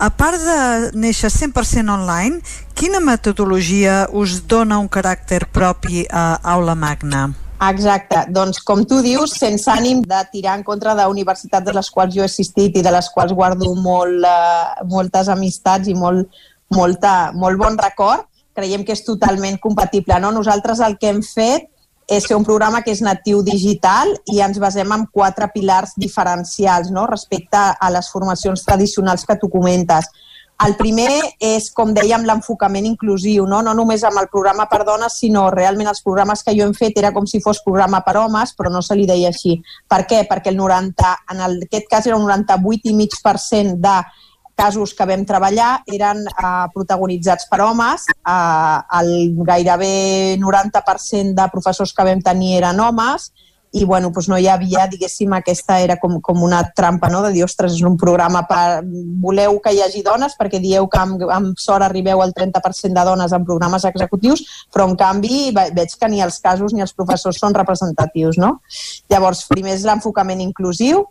A part de néixer 100% online, quina metodologia us dona un caràcter propi a Aula Magna? Exacte, doncs com tu dius, sense ànim de tirar en contra d'universitats de les quals jo he assistit i de les quals guardo molt, uh, moltes amistats i molt, molta, molt bon record, creiem que és totalment compatible. No? Nosaltres el que hem fet és fer un programa que és natiu digital i ens basem en quatre pilars diferencials no? respecte a les formacions tradicionals que tu comentes. El primer és, com dèiem, l'enfocament inclusiu, no? no només amb el programa per dones, sinó realment els programes que jo hem fet era com si fos programa per homes, però no se li deia així. Per què? Perquè el 90, en aquest cas era un 98,5% de casos que vam treballar eren eh, protagonitzats per homes, eh, el gairebé 90% de professors que vam tenir eren homes, i bueno, doncs no hi havia, diguéssim, aquesta era com, com una trampa, no?, de dir, ostres, és un programa per... Voleu que hi hagi dones perquè dieu que amb, amb sort arribeu al 30% de dones en programes executius, però en canvi veig que ni els casos ni els professors són representatius, no? Llavors, primer és l'enfocament inclusiu,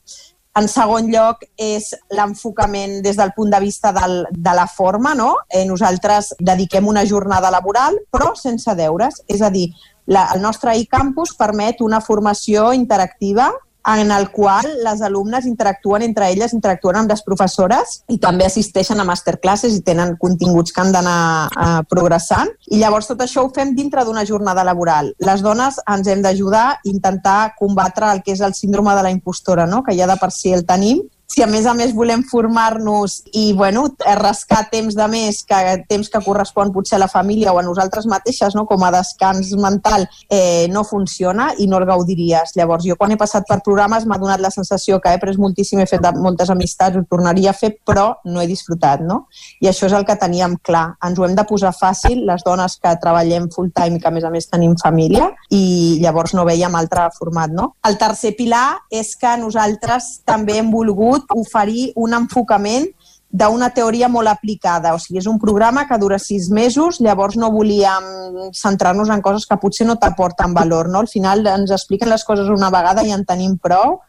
en segon lloc és l'enfocament des del punt de vista del, de la forma, no? Eh, nosaltres dediquem una jornada laboral, però sense deures, és a dir, la, el nostre e-campus permet una formació interactiva en el qual les alumnes interactuen entre elles, interactuen amb les professores i també assisteixen a masterclasses i tenen continguts que han d'anar uh, progressant. I llavors tot això ho fem dintre d'una jornada laboral. Les dones ens hem d'ajudar a intentar combatre el que és el síndrome de la impostora, no? que ja de per si el tenim, si a més a més volem formar-nos i bueno, rascar temps de més, que temps que correspon potser a la família o a nosaltres mateixes no? com a descans mental, eh, no funciona i no el gaudiries. Llavors, jo quan he passat per programes m'ha donat la sensació que he pres moltíssim, he fet moltes amistats, ho tornaria a fer, però no he disfrutat. No? I això és el que teníem clar. Ens ho hem de posar fàcil, les dones que treballem full time i que a més a més tenim família, i llavors no veiem altre format. No? El tercer pilar és que nosaltres també hem volgut volgut oferir un enfocament d'una teoria molt aplicada. O sigui, és un programa que dura sis mesos, llavors no volíem centrar-nos en coses que potser no t'aporten valor. No? Al final ens expliquen les coses una vegada i en tenim prou.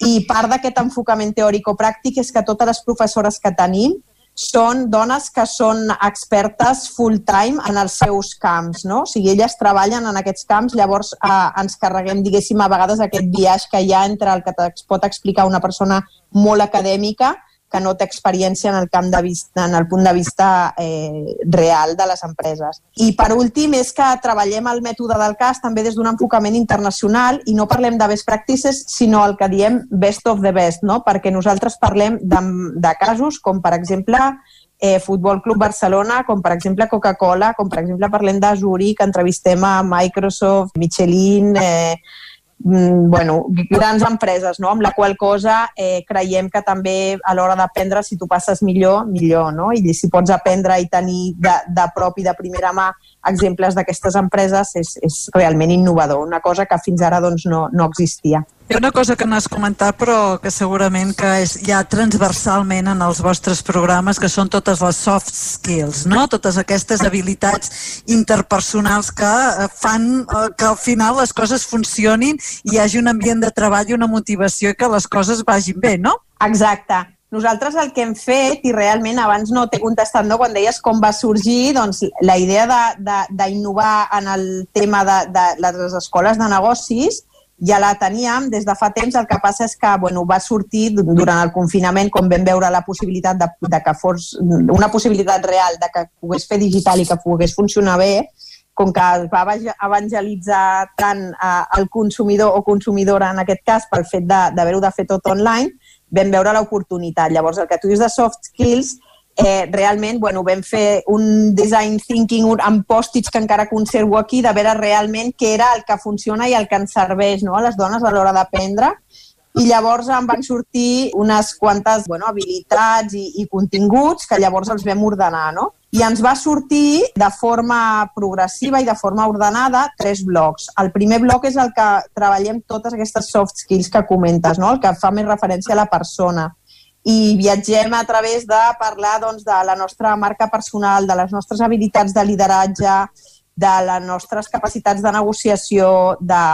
I part d'aquest enfocament teòrico-pràctic és que totes les professores que tenim són dones que són expertes full-time en els seus camps, no? O sigui, elles treballen en aquests camps, llavors eh, ens carreguem, diguéssim, a vegades aquest viatge que hi ha entre el que es pot explicar una persona molt acadèmica que no té experiència en el camp de vista, en el punt de vista eh, real de les empreses. I per últim és que treballem el mètode del cas també des d'un enfocament internacional i no parlem de best practices, sinó el que diem best of the best, no? perquè nosaltres parlem de, de casos com, per exemple, eh, Futbol Club Barcelona, com per exemple Coca-Cola, com per exemple parlem de Zurich, entrevistem a Microsoft, Michelin, eh, bueno, grans empreses, no? amb la qual cosa eh, creiem que també a l'hora d'aprendre, si tu passes millor, millor, no? I si pots aprendre i tenir de, de prop i de primera mà exemples d'aquestes empreses és, és realment innovador, una cosa que fins ara doncs, no, no existia. Hi ha una cosa que no has comentat però que segurament que és ja transversalment en els vostres programes que són totes les soft skills, no? totes aquestes habilitats interpersonals que eh, fan eh, que al final les coses funcionin i hi hagi un ambient de treball i una motivació i que les coses vagin bé, no? Exacte. Nosaltres el que hem fet, i realment abans no t'he contestat, no? quan deies com va sorgir, doncs la idea d'innovar en el tema de, de les escoles de negocis ja la teníem des de fa temps, el que passa és que bueno, va sortir durant el confinament, com vam veure la possibilitat de, de que fos una possibilitat real de que pogués fer digital i que pogués funcionar bé, com que es va evangelitzar tant eh, el consumidor o consumidora en aquest cas pel fet d'haver-ho de, de fer tot online, vam veure l'oportunitat. Llavors, el que tu dius de soft skills eh, realment bueno, vam fer un design thinking amb pòstits que encara conservo aquí de veure realment què era el que funciona i el que ens serveix no, a les dones a l'hora d'aprendre i llavors em van sortir unes quantes bueno, habilitats i, i continguts que llavors els vam ordenar, no? I ens va sortir de forma progressiva i de forma ordenada tres blocs. El primer bloc és el que treballem totes aquestes soft skills que comentes, no? el que fa més referència a la persona i viatgem a través de parlar doncs, de la nostra marca personal, de les nostres habilitats de lideratge, de les nostres capacitats de negociació, de,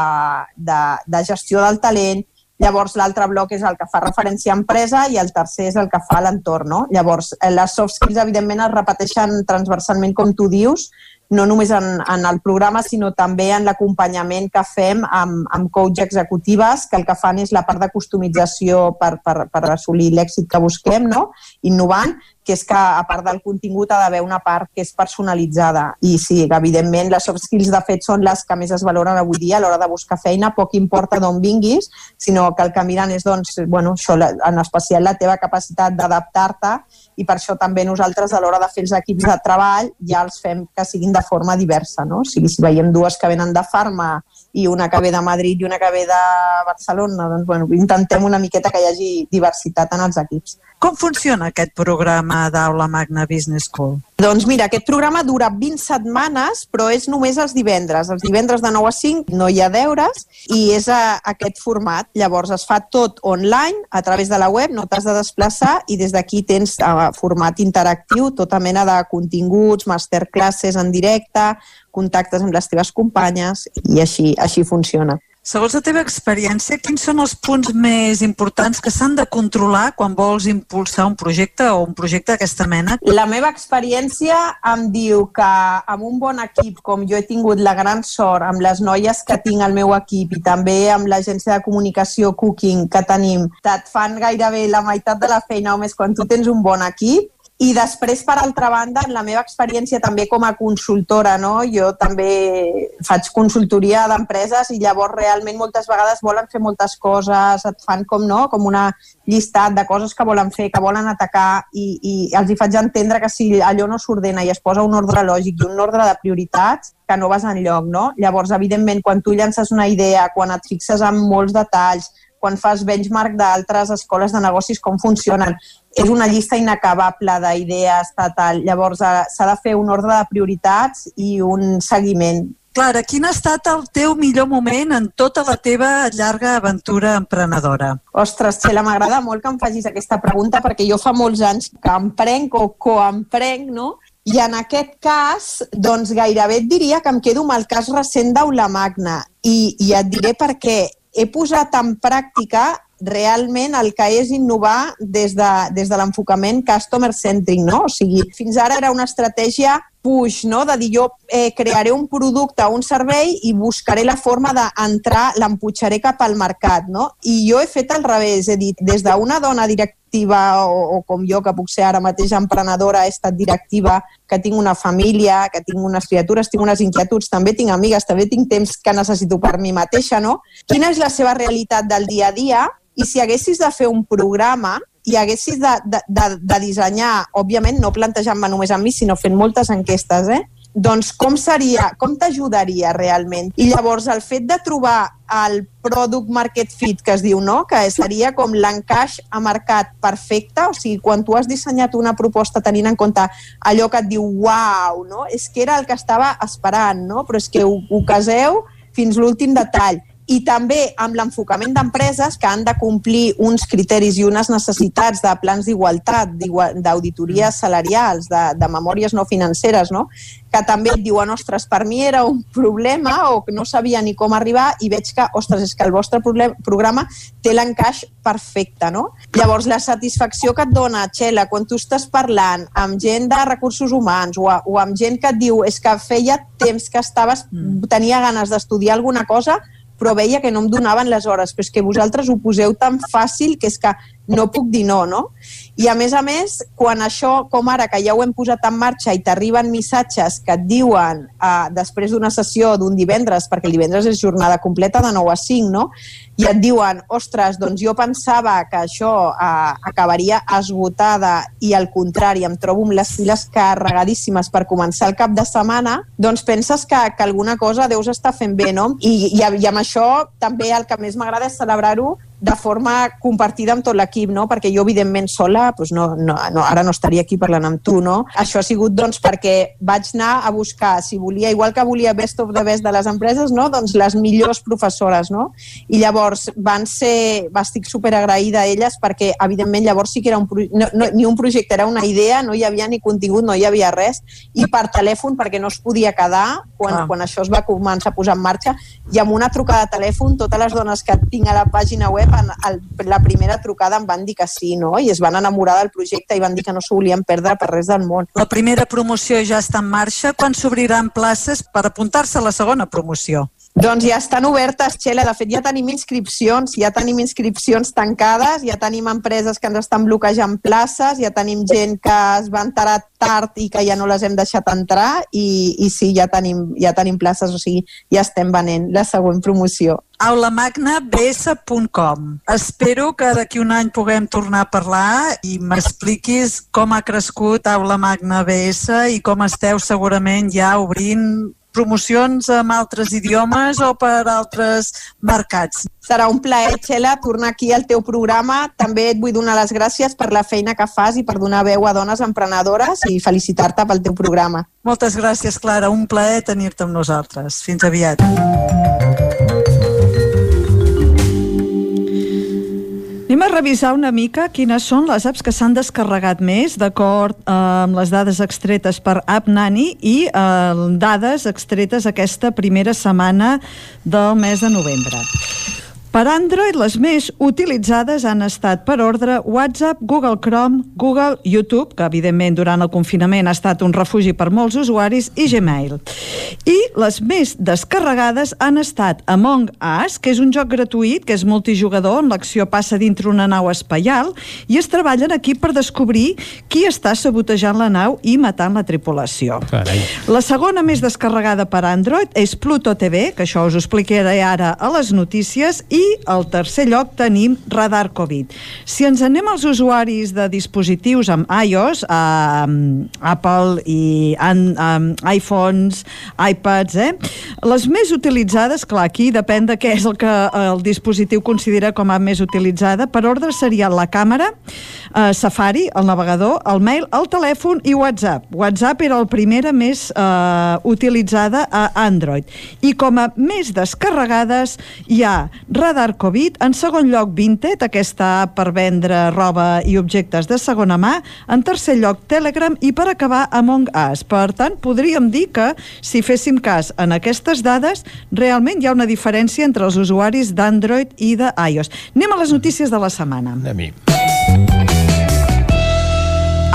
de, de gestió del talent. Llavors, l'altre bloc és el que fa referència a empresa i el tercer és el que fa a l'entorn. No? Llavors, les soft skills, evidentment, es repeteixen transversalment, com tu dius, no només en, en el programa, sinó també en l'acompanyament que fem amb, amb coach executives, que el que fan és la part de customització per, per, per assolir l'èxit que busquem, no? innovant. Que és que a part del contingut ha d'haver una part que és personalitzada i sí, evidentment les soft skills de fet són les que més es valoren avui dia a l'hora de buscar feina, poc importa d'on vinguis, sinó que el que miren és doncs, bueno, això, en especial la teva capacitat d'adaptar-te i per això també nosaltres a l'hora de fer els equips de treball ja els fem que siguin de forma diversa. No? O sigui, si veiem dues que venen de Farma i una que ve de Madrid i una que ve de Barcelona, doncs bueno, intentem una miqueta que hi hagi diversitat en els equips. Com funciona aquest programa d'Aula Magna Business School? Doncs mira, aquest programa dura 20 setmanes, però és només els divendres. Els divendres de 9 a 5 no hi ha deures i és a aquest format. Llavors es fa tot online, a través de la web, no t'has de desplaçar i des d'aquí tens a format interactiu tota mena de continguts, masterclasses en directe, contactes amb les teves companyes i així, així funciona. Segons la teva experiència, quins són els punts més importants que s'han de controlar quan vols impulsar un projecte o un projecte d'aquesta mena? La meva experiència em diu que amb un bon equip, com jo he tingut la gran sort amb les noies que tinc al meu equip i també amb l'agència de comunicació Cooking que tenim, et fan gairebé la meitat de la feina o més quan tu tens un bon equip, i després, per altra banda, en la meva experiència també com a consultora, no? jo també faig consultoria d'empreses i llavors realment moltes vegades volen fer moltes coses, et fan com, no? com una llistat de coses que volen fer, que volen atacar i, i els hi faig entendre que si allò no s'ordena i es posa un ordre lògic i un ordre de prioritats, que no vas enlloc, no? Llavors, evidentment, quan tu llances una idea, quan et fixes en molts detalls, quan fas benchmark d'altres escoles de negocis, com funcionen. És una llista inacabable d'idees, tal. Llavors, eh, s'ha de fer un ordre de prioritats i un seguiment. Clara, quin ha estat el teu millor moment en tota la teva llarga aventura emprenedora? Ostres, Txela, m'agrada molt que em facis aquesta pregunta perquè jo fa molts anys que emprenc o coemprenc, no? I en aquest cas, doncs gairebé et diria que em quedo amb el cas recent d'Aula Magna. I, I et diré per què he posat en pràctica realment el que és innovar des de, des de l'enfocament customer centric, no? O sigui, fins ara era una estratègia push, no? de dir jo eh, crearé un producte o un servei i buscaré la forma d'entrar, l'emputxaré cap al mercat. No? I jo he fet al revés, he dit, des d'una dona directiva o, o com jo, que puc ser ara mateix emprenedora, he estat directiva, que tinc una família, que tinc unes criatures, tinc unes inquietuds, també tinc amigues, també tinc temps que necessito per mi mateixa, no? Quina és la seva realitat del dia a dia? I si haguessis de fer un programa, i haguessis de, de, de, de dissenyar, òbviament no plantejant-me només a mi, sinó fent moltes enquestes, eh? doncs com seria, com t'ajudaria realment? I llavors el fet de trobar el product market fit que es diu, no? que seria com l'encaix a mercat perfecte, o sigui, quan tu has dissenyat una proposta tenint en compte allò que et diu uau, no? és que era el que estava esperant, no? però és que ho, ho caseu fins l'últim detall i també amb l'enfocament d'empreses que han de complir uns criteris i unes necessitats de plans d'igualtat, d'auditories salarials, de, de memòries no financeres, no? que també et diuen, ostres, per mi era un problema o que no sabia ni com arribar i veig que, ostres, és que el vostre programa té l'encaix perfecte, no? Llavors, la satisfacció que et dona, Txela, quan tu estàs parlant amb gent de recursos humans o, o amb gent que et diu és que feia temps que estaves, mm. tenia ganes d'estudiar alguna cosa, però veia que no em donaven les hores, però és que vosaltres ho poseu tan fàcil que és que no puc dir no, no? I a més a més, quan això, com ara, que ja ho hem posat en marxa i t'arriben missatges que et diuen eh, després d'una sessió d'un divendres, perquè el divendres és jornada completa de 9 a 5, no? I et diuen, ostres, doncs jo pensava que això eh, acabaria esgotada i al contrari, em trobo amb les files carregadíssimes per començar el cap de setmana, doncs penses que, que alguna cosa deus estar fent bé, no? I, i, i amb això també el que més m'agrada és celebrar-ho de forma compartida amb tot l'equip, no? perquè jo, evidentment, sola, doncs no, no, no, ara no estaria aquí parlant amb tu. No? Això ha sigut doncs, perquè vaig anar a buscar, si volia, igual que volia best of the best de les empreses, no? doncs les millors professores. No? I llavors van ser, va, estic super agraïda a elles perquè, evidentment, llavors sí que era un, no, no, ni un projecte, era una idea, no hi havia ni contingut, no hi havia res, i per telèfon, perquè no es podia quedar quan, ah. quan això es va començar a posar en marxa, i amb una trucada de telèfon, totes les dones que tinc a la pàgina web web, en el, la primera trucada em van dir que sí, no? I es van enamorar del projecte i van dir que no s'ho volien perdre per res del món. La primera promoció ja està en marxa. Quan s'obriran places per apuntar-se a la segona promoció? Doncs ja estan obertes, Xela. De fet, ja tenim inscripcions, ja tenim inscripcions tancades, ja tenim empreses que ens estan bloquejant places, ja tenim gent que es va enterar tard i que ja no les hem deixat entrar i, i sí, ja tenim, ja tenim places, o sigui, ja estem venent la següent promoció. aulamagnabs.com Espero que d'aquí un any puguem tornar a parlar i m'expliquis com ha crescut Aula Magna BS i com esteu segurament ja obrint promocions amb altres idiomes o per altres mercats. Serà un plaer, Txela, tornar aquí al teu programa. També et vull donar les gràcies per la feina que fas i per donar veu a dones emprenedores i felicitar-te pel teu programa. Moltes gràcies, Clara. Un plaer tenir-te amb nosaltres. Fins aviat. A revisar una mica quines són les apps que s'han descarregat més d'acord eh, amb les dades extretes per App Nani i eh, dades extretes aquesta primera setmana del mes de novembre. Per Android, les més utilitzades han estat per ordre WhatsApp, Google Chrome, Google, YouTube, que evidentment durant el confinament ha estat un refugi per molts usuaris, i Gmail. I les més descarregades han estat Among Us, que és un joc gratuït, que és multijugador, on l'acció passa dintre una nau espaial, i es treballen aquí per descobrir qui està sabotejant la nau i matant la tripulació. Carai. La segona més descarregada per Android és Pluto TV, que això us ho explicaré ara a les notícies, i al tercer lloc tenim Radar Covid. Si ens anem als usuaris de dispositius amb iOS, um, Apple i um, iPhones, iPads, eh? les més utilitzades, clar, aquí depèn de què és el que el dispositiu considera com a més utilitzada, per ordre seria la càmera, eh, Safari, el navegador, el mail, el telèfon i WhatsApp. WhatsApp era la primera més eh, utilitzada a Android. I com a més descarregades hi ha Radar Covid, en segon lloc Vinted, aquesta app per vendre roba i objectes de segona mà, en tercer lloc Telegram i per acabar Among Us. Per tant, podríem dir que si féssim cas en aquestes dades, realment hi ha una diferència entre els usuaris d'Android i d'iOS. Anem a les notícies de la setmana. A mi.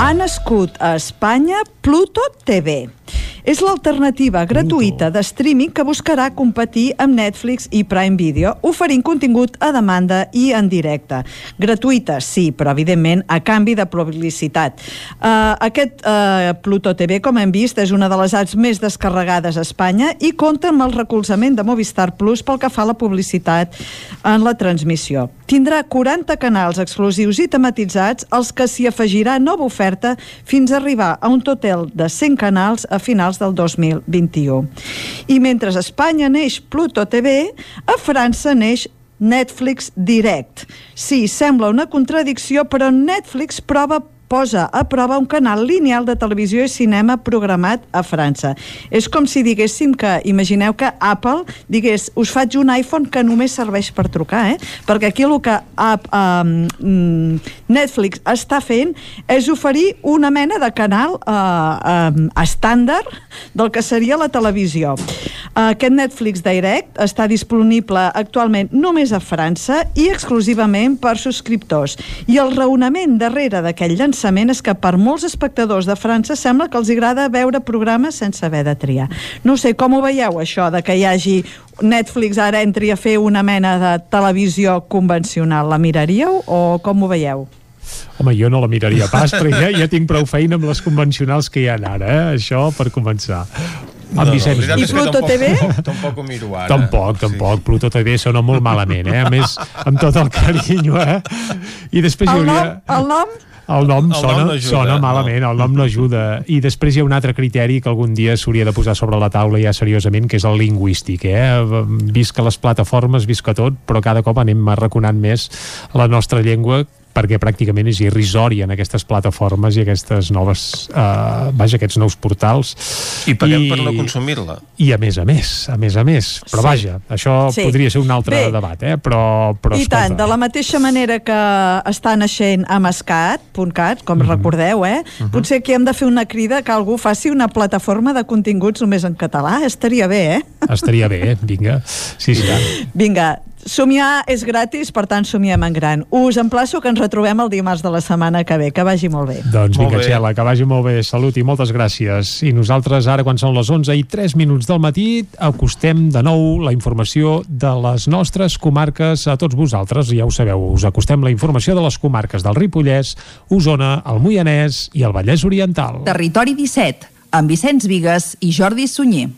Ha nascut a Espanya Pluto TV. És l'alternativa gratuïta de streaming que buscarà competir amb Netflix i Prime Video, oferint contingut a demanda i en directe. Gratuïta, sí, però evidentment a canvi de publicitat. Uh, aquest uh, Pluto TV, com hem vist, és una de les apps més descarregades a Espanya i compta amb el recolzament de Movistar Plus pel que fa a la publicitat en la transmissió. Tindrà 40 canals exclusius i tematitzats als que s'hi afegirà nova oferta fins a arribar a un total de 100 canals a finals del 2021. I mentre a Espanya neix Pluto TV, a França neix Netflix Direct. Sí, sembla una contradicció, però Netflix prova posa a prova un canal lineal de televisió i cinema programat a França. És com si diguéssim que, imagineu que Apple digués, us faig un iPhone que només serveix per trucar, eh? Perquè aquí el que App, um, Netflix està fent és oferir una mena de canal uh, um, estàndard del que seria la televisió. Uh, aquest Netflix Direct està disponible actualment només a França i exclusivament per subscriptors. I el raonament darrere d'aquell llançament és que per molts espectadors de França sembla que els agrada veure programes sense haver de triar. No sé, com ho veieu això de que hi hagi Netflix ara entri a fer una mena de televisió convencional? La miraríeu o com ho veieu? Home, jo no la miraria pas, *laughs* perquè ja, ja tinc prou feina amb les convencionals que hi ha ara, eh? això per començar. No, Vicenç. la veritat I Pluto tampoc, TV? *laughs* Tampoc ho miro ara. Tampoc, tampoc. Pluto TV sona molt malament, eh? A més, amb tot el carinyo, eh? I després hi El hauria... nom? El nom? El nom, El sona, nom sona malament, el nom no ajuda. I després hi ha un altre criteri que algun dia s'hauria de posar sobre la taula ja seriosament, que és el lingüístic. Eh? Visca les plataformes, visca tot, però cada cop anem arraconant més la nostra llengua perquè pràcticament és irrisòria en aquestes plataformes i aquestes noves eh, vaja, aquests nous portals I paguem per no consumir-la. i a més a més, a més a més però Sí. vaja, això Sí. podria ser un altre Bé. debat, eh? però, però I escolta, tant, de la mateixa manera que està naixent Amascat.cat, com Mhm. recordeu, eh? Potser aquí hem de fer una crida que algú faci una plataforma de continguts només en català. Estaria bé, eh? estaria bé, eh? vinga sí, sí. Vinga, Somiar és gratis, per tant somiem en gran. Us emplaço que ens retrobem el dimarts de la setmana que ve. Que vagi molt bé. Doncs vinga. Txela, que vagi molt bé. Salut i moltes gràcies. I nosaltres ara, quan són les 11 i 3 minuts del matí, acostem de nou la informació de les nostres comarques a tots vosaltres. Ja ho sabeu, us acostem la informació de les comarques del Ripollès, Osona, el Moianès i el Vallès Oriental. Territori 17, amb Vicenç Vigues i Jordi Sunyer.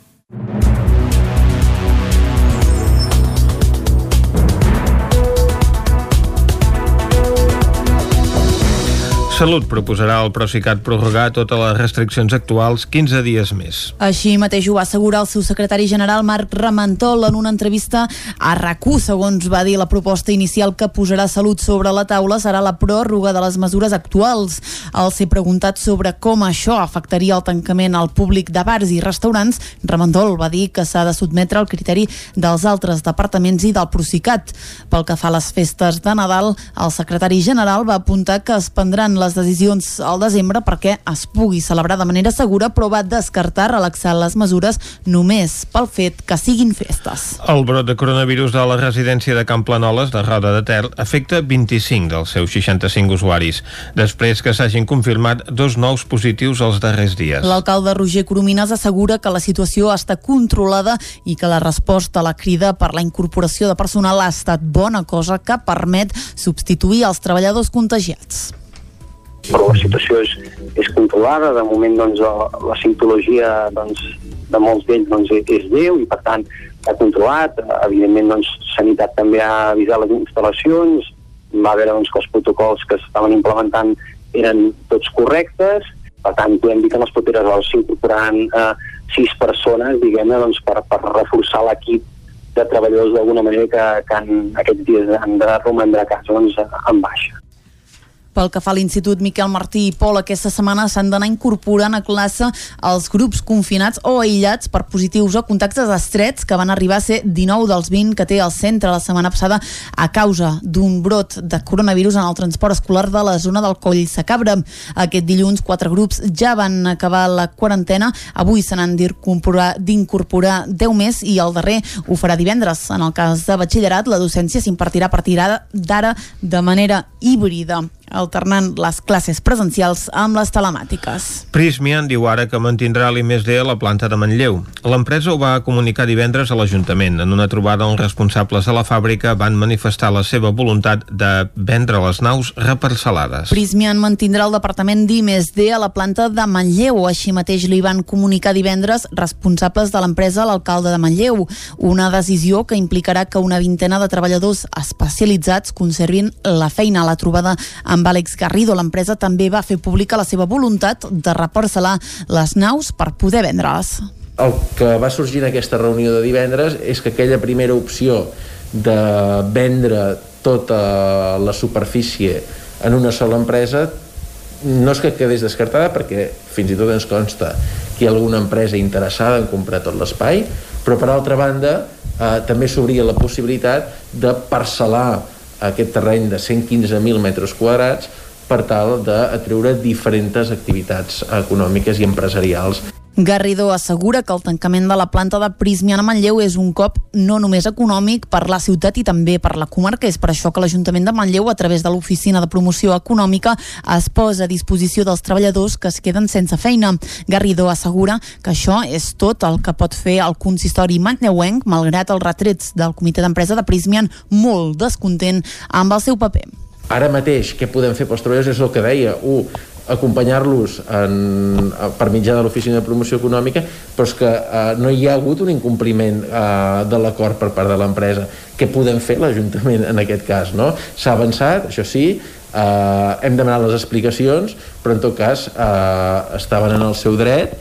Salut proposarà al Procicat prorrogar totes les restriccions actuals 15 dies més. Així mateix ho va assegurar el seu secretari general Marc Ramentol en una entrevista a rac Segons va dir, la proposta inicial que posarà Salut sobre la taula serà la pròrroga de les mesures actuals. Al ser preguntat sobre com això afectaria el tancament al públic de bars i restaurants, Ramentol va dir que s'ha de sotmetre al criteri dels altres departaments i del Procicat. Pel que fa a les festes de Nadal, el secretari general va apuntar que es prendran les decisions al desembre perquè es pugui celebrar de manera segura, però va descartar relaxar les mesures només pel fet que siguin festes. El brot de coronavirus de la residència de Camp Planoles de Roda de Ter afecta 25 dels seus 65 usuaris, després que s'hagin confirmat dos nous positius els darrers dies. L'alcalde Roger Coromines assegura que la situació està controlada i que la resposta a la crida per la incorporació de personal ha estat bona cosa que permet substituir els treballadors contagiats. Però la situació és, és controlada, de moment doncs, la, simptologia doncs, de molts d'ells doncs, és, lleu i per tant està controlat, evidentment doncs, Sanitat també ha avisat les instal·lacions, va veure doncs, que els protocols que s'estaven implementant eren tots correctes, per tant podem dir que en les properes hores s'incorporaran eh, sis persones diguem-ne doncs, per, per reforçar l'equip de treballadors d'alguna manera que, que en aquests dies han de romandre a casa doncs, en baixa. Pel que fa a l'Institut Miquel Martí i Pol, aquesta setmana s'han d'anar incorporant a classe els grups confinats o aïllats per positius o contactes estrets que van arribar a ser 19 dels 20 que té el centre la setmana passada a causa d'un brot de coronavirus en el transport escolar de la zona del Coll Sacabra. Aquest dilluns, quatre grups ja van acabar la quarantena. Avui se n'han d'incorporar d'incorporar 10 més i el darrer ho farà divendres. En el cas de batxillerat, la docència s'impartirà a partir d'ara de manera híbrida alternant les classes presencials amb les telemàtiques. Prismian diu ara que mantindrà l'IMSD a la planta de Manlleu. L'empresa ho va comunicar divendres a l'Ajuntament. En una trobada on responsables de la fàbrica van manifestar la seva voluntat de vendre les naus reparcel·lades. Prismian mantindrà el departament d'IMSD a la planta de Manlleu. Així mateix li van comunicar divendres responsables de l'empresa a l'alcalde de Manlleu. Una decisió que implicarà que una vintena de treballadors especialitzats conservin la feina a la trobada amb Àlex Garrido. L'empresa també va fer pública la seva voluntat de reparcel·lar les naus per poder vendre-les. El que va sorgir en aquesta reunió de divendres és que aquella primera opció de vendre tota la superfície en una sola empresa no és que quedés descartada perquè fins i tot ens consta que hi ha alguna empresa interessada en comprar tot l'espai però per altra banda eh, també s'obria la possibilitat de parcel·lar aquest terreny de 115.000 metres quadrats per tal d'atreure diferents activitats econòmiques i empresarials. Garrido assegura que el tancament de la planta de Prismian a Manlleu és un cop no només econòmic per la ciutat i també per la comarca. És per això que l'Ajuntament de Manlleu, a través de l'Oficina de Promoció Econòmica, es posa a disposició dels treballadors que es queden sense feina. Garrido assegura que això és tot el que pot fer el consistori manlleuenc, malgrat els retrets del comitè d'empresa de Prismian, molt descontent amb el seu paper. Ara mateix, què podem fer pels treballadors és el que deia. Un, acompanyar-los per mitjà de l'Oficina de Promoció Econòmica, però és que eh, no hi ha hagut un incompliment eh, de l'acord per part de l'empresa. Què podem fer l'Ajuntament en aquest cas? No? S'ha avançat, això sí, eh, hem demanat les explicacions, però en tot cas eh, estaven en el seu dret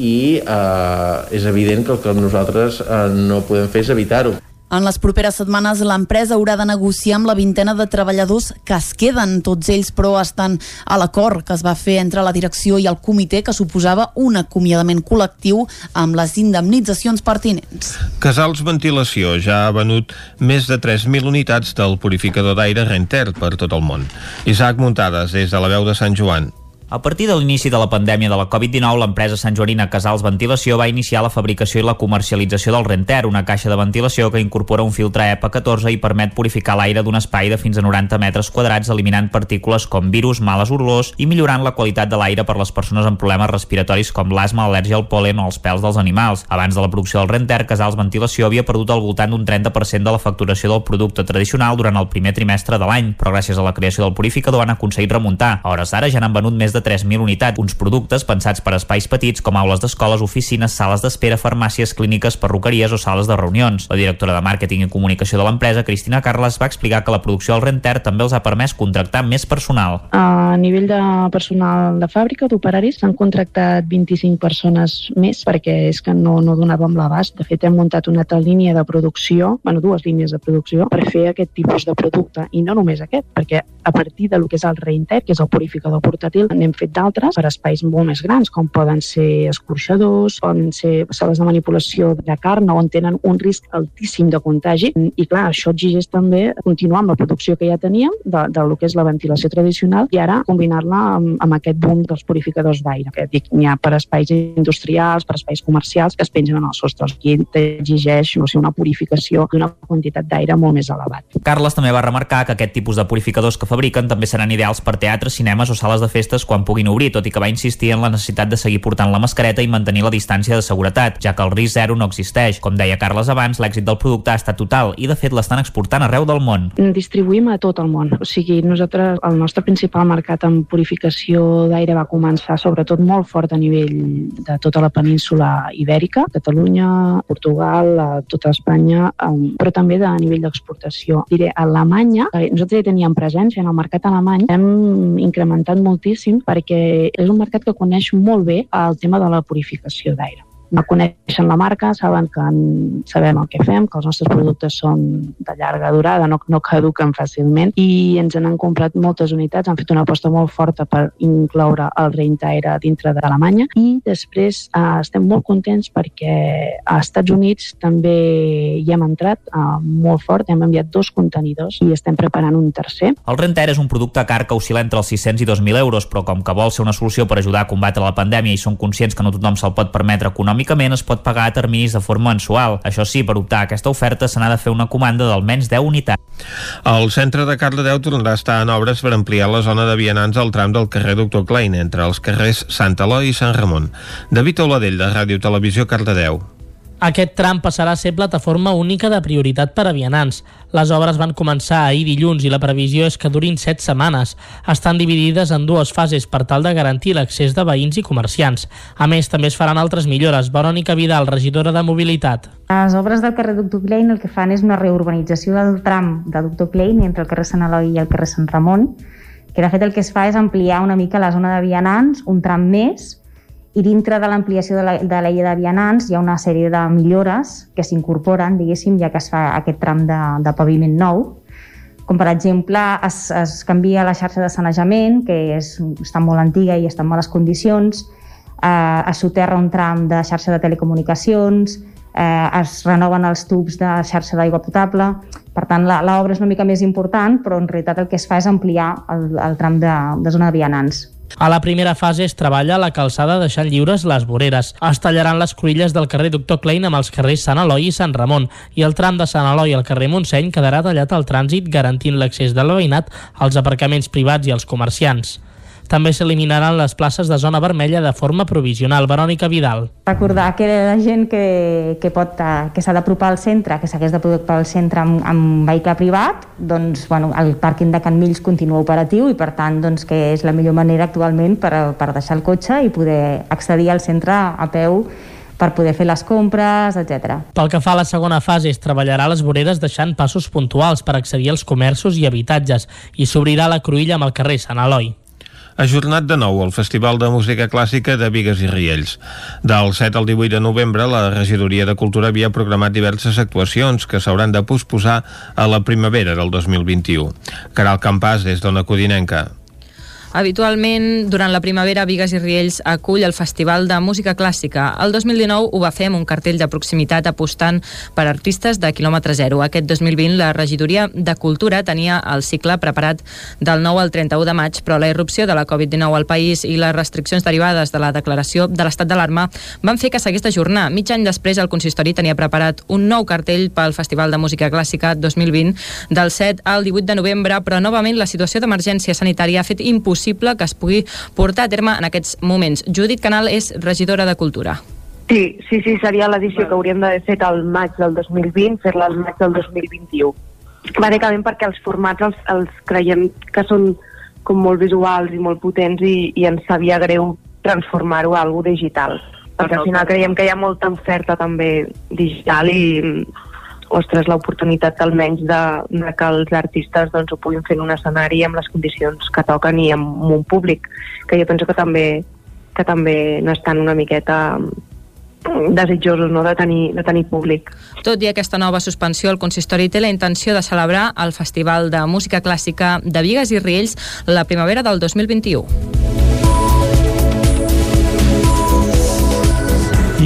i eh, és evident que el que nosaltres eh, no podem fer és evitar-ho. En les properes setmanes l'empresa haurà de negociar amb la vintena de treballadors que es queden. Tots ells, però, estan a l'acord que es va fer entre la direcció i el comitè que suposava un acomiadament col·lectiu amb les indemnitzacions pertinents. Casals Ventilació ja ha venut més de 3.000 unitats del purificador d'aire Renter per tot el món. Isaac Muntades, des de la veu de Sant Joan. A partir de l'inici de la pandèmia de la Covid-19, l'empresa Sant Joanina Casals Ventilació va iniciar la fabricació i la comercialització del Renter, una caixa de ventilació que incorpora un filtre EPA 14 i permet purificar l'aire d'un espai de fins a 90 metres quadrats, eliminant partícules com virus, males olors i millorant la qualitat de l'aire per les persones amb problemes respiratoris com l'asma, al·lèrgia al polen o els pèls dels animals. Abans de la producció del Renter, Casals Ventilació havia perdut al voltant d'un 30% de la facturació del producte tradicional durant el primer trimestre de l'any, però gràcies a la creació del purificador han aconseguit remuntar. A hores d'ara ja n'han venut més de 3.000 unitats, uns productes pensats per espais petits com aules d'escoles, oficines, sales d'espera, farmàcies, clíniques, perruqueries o sales de reunions. La directora de màrqueting i comunicació de l'empresa, Cristina Carles, va explicar que la producció del Renter també els ha permès contractar més personal. A nivell de personal de fàbrica, d'operaris, s'han contractat 25 persones més perquè és que no, no donàvem l'abast. De fet, hem muntat una altra línia de producció, bueno, dues línies de producció, per fer aquest tipus de producte. I no només aquest, perquè a partir del que és el Reinter, que és el purificador portàtil, n'hem fet d'altres per espais molt més grans, com poden ser escorxadors, poden ser sales de manipulació de carn, on tenen un risc altíssim de contagi. I clar, això exigeix també continuar amb la producció que ja teníem de, de lo que és la ventilació tradicional i ara combinar-la amb, amb aquest boom dels purificadors d'aire, que dic, n'hi ha per espais industrials, per espais comercials, que es pengen en els sostres. Aquí t'exigeix no sé, una purificació d'una quantitat d'aire molt més elevat. Carles també va remarcar que aquest tipus de purificadors que fabriquen també seran ideals per teatres, cinemes o sales de festes quan puguin obrir, tot i que va insistir en la necessitat de seguir portant la mascareta i mantenir la distància de seguretat, ja que el risc zero no existeix. Com deia Carles abans, l'èxit del producte ha estat total i de fet l'estan exportant arreu del món. Distribuïm a tot el món. O sigui, nosaltres, el nostre principal mercat en purificació d'aire va començar sobretot molt fort a nivell de tota la península ibèrica, Catalunya, Portugal, a tota Espanya, però també de nivell d'exportació. Diré, a Alemanya, nosaltres ja teníem presència en el mercat alemany, hem incrementat moltíssim perquè és un mercat que coneix molt bé el tema de la purificació d'aire no coneixen la marca, saben que en, sabem el que fem, que els nostres productes són de llarga durada, no, no caduquen fàcilment i ens han comprat moltes unitats, han fet una aposta molt forta per incloure el Reintaire dintre d'Alemanya i després eh, estem molt contents perquè a Estats Units també hi hem entrat eh, molt fort, hem enviat dos contenidors i estem preparant un tercer. El Renter és un producte car que oscil·la entre els 600 i 2.000 euros, però com que vol ser una solució per ajudar a combatre la pandèmia i són conscients que no tothom se'l pot permetre econòmicament, es pot pagar a terminis de forma mensual. Això sí, per optar a aquesta oferta se n'ha de fer una comanda d'almenys 10 unitats. El centre de Cardedeu tornarà a estar en obres per ampliar la zona de vianants al tram del carrer Doctor Klein, entre els carrers Sant Eloi i Sant Ramon. David Oladell, de Ràdio Televisió, Cardedeu. Aquest tram passarà a ser plataforma única de prioritat per a vianants. Les obres van començar ahir dilluns i la previsió és que durin 7 setmanes. Estan dividides en dues fases per tal de garantir l'accés de veïns i comerciants. A més, també es faran altres millores. Verònica Vidal, regidora de Mobilitat. Les obres del carrer Doctor Klein el que fan és una reurbanització del tram de Doctor Klein entre el carrer Sant Eloi i el carrer Sant Ramon, que de fet el que es fa és ampliar una mica la zona de vianants, un tram més, i dintre de l'ampliació de, la, de la llei de vianants hi ha una sèrie de millores que s'incorporen, diguéssim, ja que es fa aquest tram de, de paviment nou, com per exemple es, es canvia la xarxa de sanejament, que és, està molt antiga i està en males condicions, eh, es soterra un tram de xarxa de telecomunicacions, eh, es renoven els tubs de xarxa d'aigua potable, per tant l'obra és una mica més important, però en realitat el que es fa és ampliar el, el tram de, de zona de vianants. A la primera fase es treballa la calçada deixant lliures les voreres. Es tallaran les cruïlles del carrer Doctor Klein amb els carrers Sant Eloi i Sant Ramon i el tram de Sant Eloi al carrer Montseny quedarà tallat al trànsit garantint l'accés del veïnat als aparcaments privats i als comerciants. També s'eliminaran les places de zona vermella de forma provisional. Verònica Vidal. Recordar que la gent que, que, pot, eh, que s'ha d'apropar al centre, que s'hagués d'apropar al centre amb, amb vehicle privat, doncs bueno, el pàrquing de Can Mills continua operatiu i per tant doncs, que és la millor manera actualment per, per deixar el cotxe i poder accedir al centre a peu per poder fer les compres, etc. Pel que fa a la segona fase, es treballarà a les voreres deixant passos puntuals per accedir als comerços i habitatges i s'obrirà la cruïlla amb el carrer Sant Eloi ajornat de nou el Festival de Música Clàssica de Vigues i Riells. Del 7 al 18 de novembre, la Regidoria de Cultura havia programat diverses actuacions que s'hauran de posposar a la primavera del 2021. Caral Campàs, des d'Ona Codinenca. Habitualment, durant la primavera, Vigues i Riells acull el Festival de Música Clàssica. El 2019 ho va fer amb un cartell de proximitat apostant per artistes de quilòmetre zero. Aquest 2020 la regidoria de Cultura tenia el cicle preparat del 9 al 31 de maig, però la irrupció de la Covid-19 al país i les restriccions derivades de la declaració de l'estat d'alarma van fer que s'hagués d'ajornar. Mig any després, el consistori tenia preparat un nou cartell pel Festival de Música Clàssica 2020 del 7 al 18 de novembre, però novament la situació d'emergència sanitària ha fet impossible que es pugui portar a terme en aquests moments. Judit Canal és regidora de Cultura. Sí, sí, sí, seria l'edició que hauríem d'haver fet al maig del 2020, fer-la al maig del 2021. Bàsicament perquè els formats els, els creiem que són com molt visuals i molt potents i, i ens sabia greu transformar-ho a algo digital. Perquè al final creiem que hi ha molta oferta també digital i, ostres, l'oportunitat almenys de, de que els artistes doncs, ho puguin fer en un escenari amb les condicions que toquen i amb, un públic, que jo penso que també, que també n'estan una miqueta desitjosos no, de, tenir, de tenir públic. Tot i aquesta nova suspensió, el consistori té la intenció de celebrar el Festival de Música Clàssica de Vigues i Riells la primavera del 2021.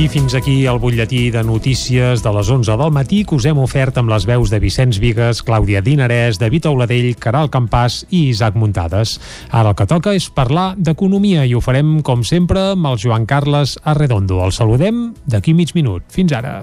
I fins aquí el butlletí de notícies de les 11 del matí que us hem ofert amb les veus de Vicenç Vigues, Clàudia Dinarès, David Auladell, Caral Campàs i Isaac Muntades. Ara el que toca és parlar d'economia i ho farem, com sempre, amb el Joan Carles Arredondo. El saludem d'aquí mig minut. Fins ara.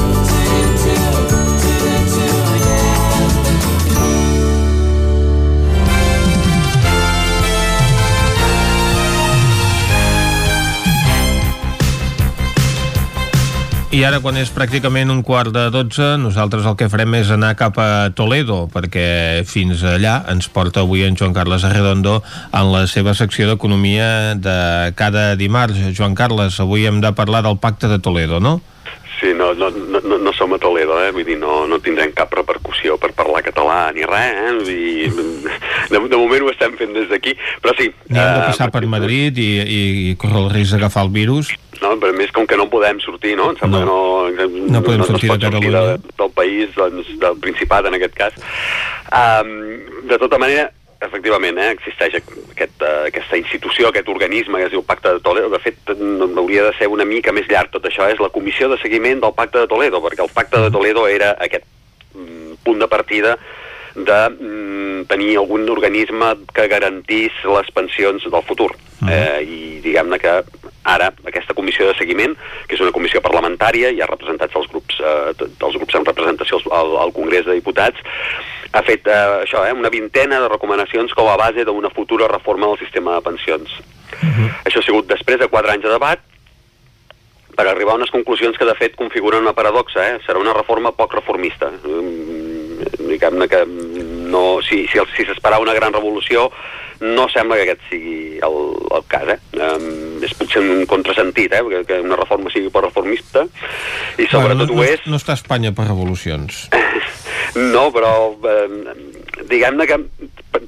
I ara, quan és pràcticament un quart de 12, nosaltres el que farem és anar cap a Toledo, perquè fins allà ens porta avui en Joan Carles Arredondo en la seva secció d'Economia de cada dimarts. Joan Carles, avui hem de parlar del Pacte de Toledo, no? Sí, no, no, no, no, som a Toledo, eh? vull dir, no, no tindrem cap repercussió per parlar català ni res, eh? Vull dir, de, de moment ho estem fent des d'aquí, però sí... Ni hem de eh, passar per Madrid i, i, i córrer el risc d'agafar el virus. No, però a més, com que no podem sortir, no? Em sembla No. que no, No podem no, sortir no de sortir de, del país, doncs, del Principat, en aquest cas. Um, de tota manera, efectivament, eh, existeix aquest, uh, aquesta institució, aquest organisme que es diu Pacte de Toledo. De fet, no- hauria de ser una mica més llarg tot això. És la comissió de seguiment del Pacte de Toledo, perquè el Pacte de Toledo era aquest mm, punt de partida de mm, tenir algun organisme que garantís les pensions del futur. Eh, I diguem-ne que ara aquesta comissió de seguiment, que és una comissió parlamentària, hi ha representats els grups, eh, els grups amb representació al, al, Congrés de Diputats, ha fet eh, això, eh, una vintena de recomanacions com a base d'una futura reforma del sistema de pensions. Això ha sigut després de quatre anys de debat, per arribar a unes conclusions que de fet configuren una paradoxa, eh? serà una reforma poc reformista. Mm, Diguem-ne que no, si, si, el- si s'esperava una gran revolució, no sembla que aquest sigui el, el cas. Eh? Um, és potser un contrasentit, eh? que, que una reforma sigui poc reformista, i sobretot no, ho és no, no està Espanya per revolucions. *laughs* no, però eh, diguem-ne que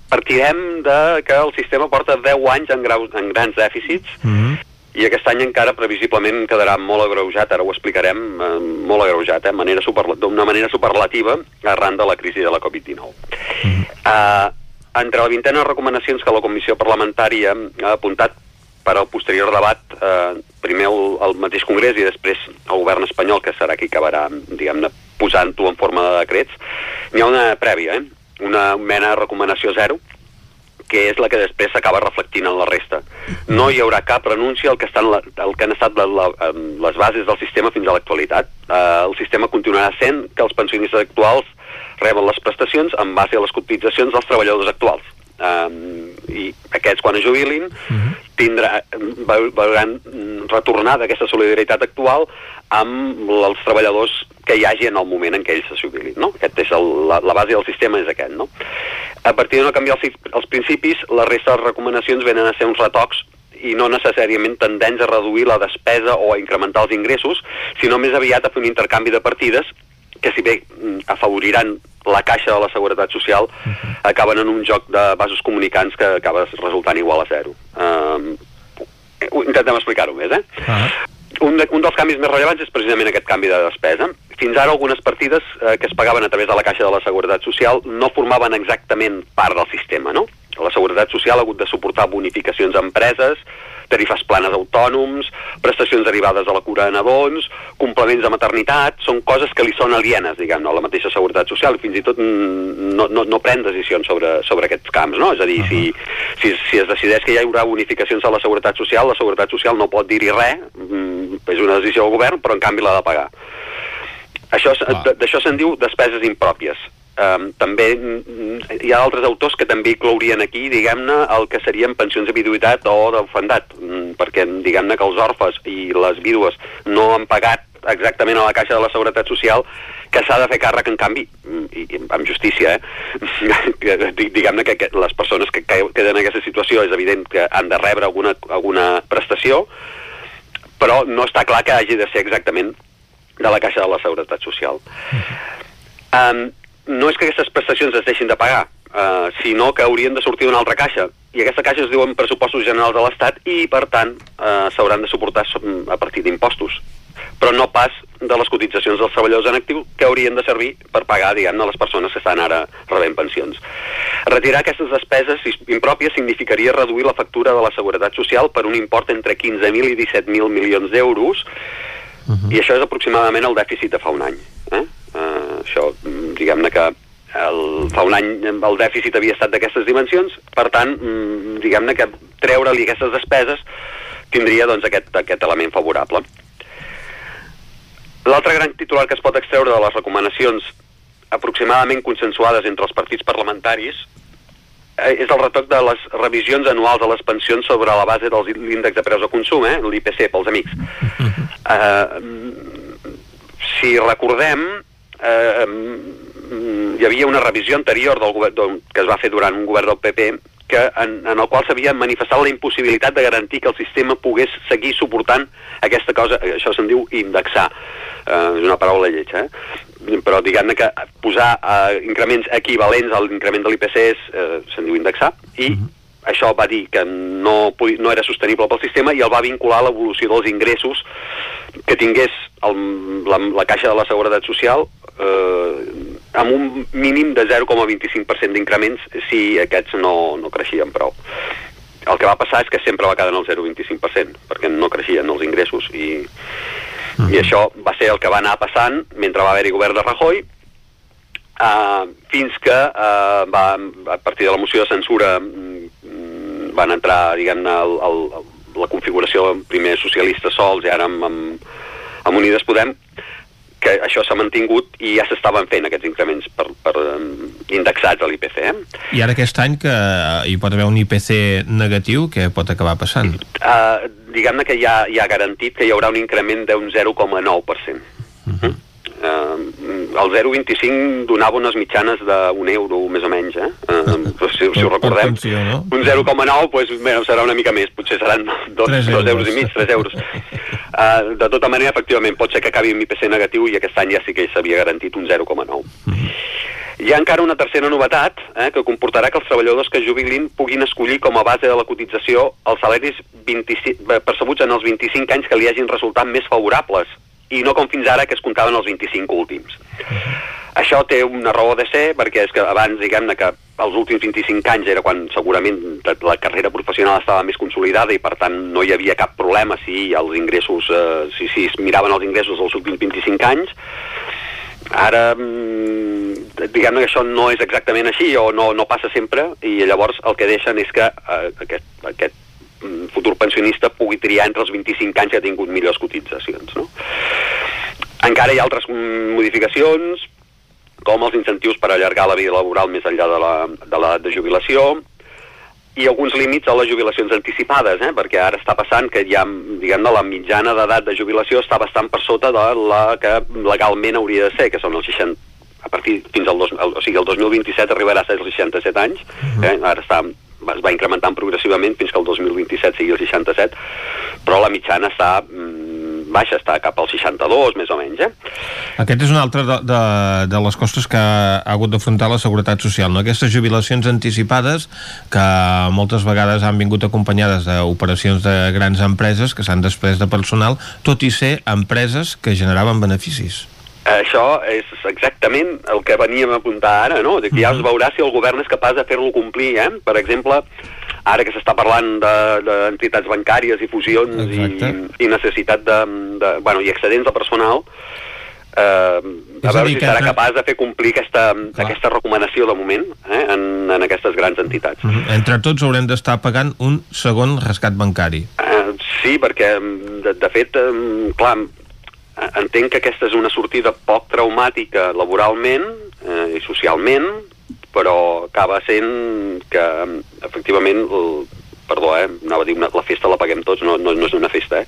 partirem de que el sistema porta 10 anys en, grau, en grans dèficits Mm -hmm. i aquest any encara previsiblement quedarà molt agreujat, ara ho explicarem, eh, molt agreujat, eh, manera d'una manera superlativa arran de la crisi de la Covid-19. Eh, entre la vintena de recomanacions que la Comissió Parlamentària ha apuntat per al posterior debat, eh, primer el, el mateix Congrés i després el govern espanyol, que serà qui acabarà, diguem-ne, posant-ho en forma de decrets, n'hi ha una prèvia, eh? una mena de recomanació zero, que és la que després s'acaba reflectint en la resta. No hi haurà cap renúncia al que, estan la, al que han estat la, la, les bases del sistema fins a l'actualitat. Eh, el sistema continuarà sent que els pensionistes actuals reben les prestacions en base a les cotitzacions dels treballadors actuals. Um, i aquests quan es jubilin tindrà, veu- veuran retornada aquesta solidaritat actual amb els treballadors que hi hagi en el moment en què ells se jubilin. No? Aquest és el, la, la base del sistema és aquest. No? A partir de no canviar els, els principis, la resta de les recomanacions venen a ser uns retocs i no necessàriament tendents a reduir la despesa o a incrementar els ingressos, sinó més aviat a fer un intercanvi de partides que si bé mm, afavoriran la caixa de la Seguretat Social, acaben en un joc de vasos comunicants que acaba resultant igual a zero. Um, intentem explicar-ho més, eh? Ah. Un, de, un dels canvis més rellevants és precisament aquest canvi de despesa. Fins ara algunes partides eh, que es pagaven a través de la Caixa de la Seguretat Social no formaven exactament part del sistema, no? La Seguretat Social ha hagut de suportar bonificacions a empreses, tarifes planes autònoms, prestacions derivades de la cura de nadons, complements de maternitat, són coses que li són alienes, diguem, a la mateixa Seguretat Social, i fins i tot no, no, no pren decisions sobre, sobre aquests camps, no? És a dir, uh -huh. si, si, si es decideix que hi haurà bonificacions a la Seguretat Social, la Seguretat Social no pot dir-hi res, mm, és una decisió del govern, però en canvi l'ha de pagar. Això, D'això se'n diu despeses impròpies. Um, també mm, hi ha altres autors que també inclourien aquí, diguem-ne, el que serien pensions de viduïtat o d'orfandat, mm, perquè diguem-ne que els orfes i les vídues no han pagat exactament a la Caixa de la Seguretat Social que s'ha de fer càrrec, en canvi, mm, i, i amb justícia, eh? *laughs* diguem-ne que, que les persones que queden en aquesta situació és evident que han de rebre alguna, alguna prestació, però no està clar que hagi de ser exactament de la Caixa de la Seguretat Social. *laughs* Um, no és que aquestes prestacions es deixin de pagar, uh, sinó que haurien de sortir d'una altra caixa. I aquesta caixa es diuen pressupostos generals de l'Estat i, per tant, uh, s'hauran de suportar a partir d'impostos però no pas de les cotitzacions dels treballadors en actiu que haurien de servir per pagar, diguem-ne, les persones que estan ara rebent pensions. Retirar aquestes despeses impròpies significaria reduir la factura de la Seguretat Social per un import entre 15.000 i 17.000 milions d'euros, i això és aproximadament el dèficit de fa un any. Eh? Uh, això, diguem-ne que el, fa un any el dèficit havia estat d'aquestes dimensions, per tant, mm, diguem-ne que treure-li aquestes despeses tindria doncs, aquest, aquest element favorable. L'altre gran titular que es pot extreure de les recomanacions aproximadament consensuades entre els partits parlamentaris eh, és el retoc de les revisions anuals de les pensions sobre la base de l'índex de preus de consum, eh, l'IPC pels amics. *laughs* Eh, si recordem, eh, mm, hi havia una revisió anterior del govern, que es va fer durant un govern del PP que en, en el qual s'havia manifestat la impossibilitat de garantir que el sistema pogués seguir suportant aquesta cosa, això se'n diu indexar, eh, és una paraula lletja, eh? però diguem-ne que posar eh, increments equivalents a l'increment de l'IPC eh, se'n diu indexar, i això va dir que no, no era sostenible pel sistema i el va vincular a l'evolució dels ingressos que tingués el, la, la Caixa de la Seguretat Social eh, amb un mínim de 0,25% d'increments si aquests no, no creixien prou. El que va passar és que sempre va quedar en el 0,25%, perquè no creixien els ingressos i, i això va ser el que va anar passant mentre va haver-hi govern de Rajoy uh, fins que uh, va, a partir de la moció de censura mm, van entrar, diguem-ne, la configuració primer socialista sols i ara amb, amb, amb Unides Podem, que això s'ha mantingut i ja s'estaven fent aquests increments per, per indexats a l'IPC. Eh? I ara aquest any que hi pot haver un IPC negatiu, què pot acabar passant? Uh, diguem-ne que ja, ja ha garantit que hi haurà un increment d'un 0,9%. Uh, el 0,25 donava unes mitjanes d'un euro, més o menys, eh? Uh, si, si ho recordem. pensió, no? Un 0,9 pues, bé, serà una mica més, potser seran dos, Tres dos euros. euros i mig, 3 euros. Uh, de tota manera, efectivament, pot ser que acabi amb IPC negatiu i aquest any ja sí que s'havia garantit un 0,9. Hi ha encara una tercera novetat eh, que comportarà que els treballadors que jubilin puguin escollir com a base de la cotització els salaris 25, eh, percebuts en els 25 anys que li hagin resultat més favorables i no com fins ara que es comptaven els 25 últims. Això té una raó de ser perquè és que abans, diguem-ne, que els últims 25 anys era quan segurament la carrera professional estava més consolidada i per tant no hi havia cap problema si els ingressos, eh, si, si es miraven els ingressos dels últims 25 anys. Ara, mm, diguem-ne que això no és exactament així o no, no passa sempre i llavors el que deixen és que eh, aquest, aquest futur pensionista pugui triar entre els 25 anys que ha tingut millors cotitzacions. No? Encara hi ha altres mm, modificacions, com els incentius per allargar la vida laboral més enllà de la- de l'edat de, de jubilació, i alguns límits a les jubilacions anticipades, eh? perquè ara està passant que ja, diguem-ne, la mitjana d'edat de jubilació està bastant per sota de la que legalment hauria de ser, que són els 60, a partir fins al, dos, el, o sigui, el 2027 arribarà a ser els 67 anys, eh? ara està es va incrementant progressivament fins que el 2027 sigui el 67, però la mitjana està mm, baixa, està cap al 62, més o menys. Eh? Aquest és un altre de, de, de les costes que ha hagut d'afrontar la Seguretat Social, no? Aquestes jubilacions anticipades que moltes vegades han vingut acompanyades d'operacions de grans empreses que s'han després de personal, tot i ser empreses que generaven beneficis. Això és exactament el que veníem a apuntar ara, no? Que ja es veurà si el govern és capaç de fer-lo complir, eh? Per exemple, ara que s'està parlant d'entitats de, bancàries i fusions i, i necessitat de, de... Bueno, i excedents de personal, eh, a veure si serà capaç de fer complir aquesta, aquesta recomanació de moment eh, en, en aquestes grans entitats. Uh -huh. Entre tots haurem d'estar pagant un segon rescat bancari. Eh, sí, perquè, de, de fet, eh, clar, entenc que aquesta és una sortida poc traumàtica laboralment eh, i socialment, però acaba sent que efectivament el, perdó, eh, anava a dir una, la festa la paguem tots, no, no, no és una festa, eh?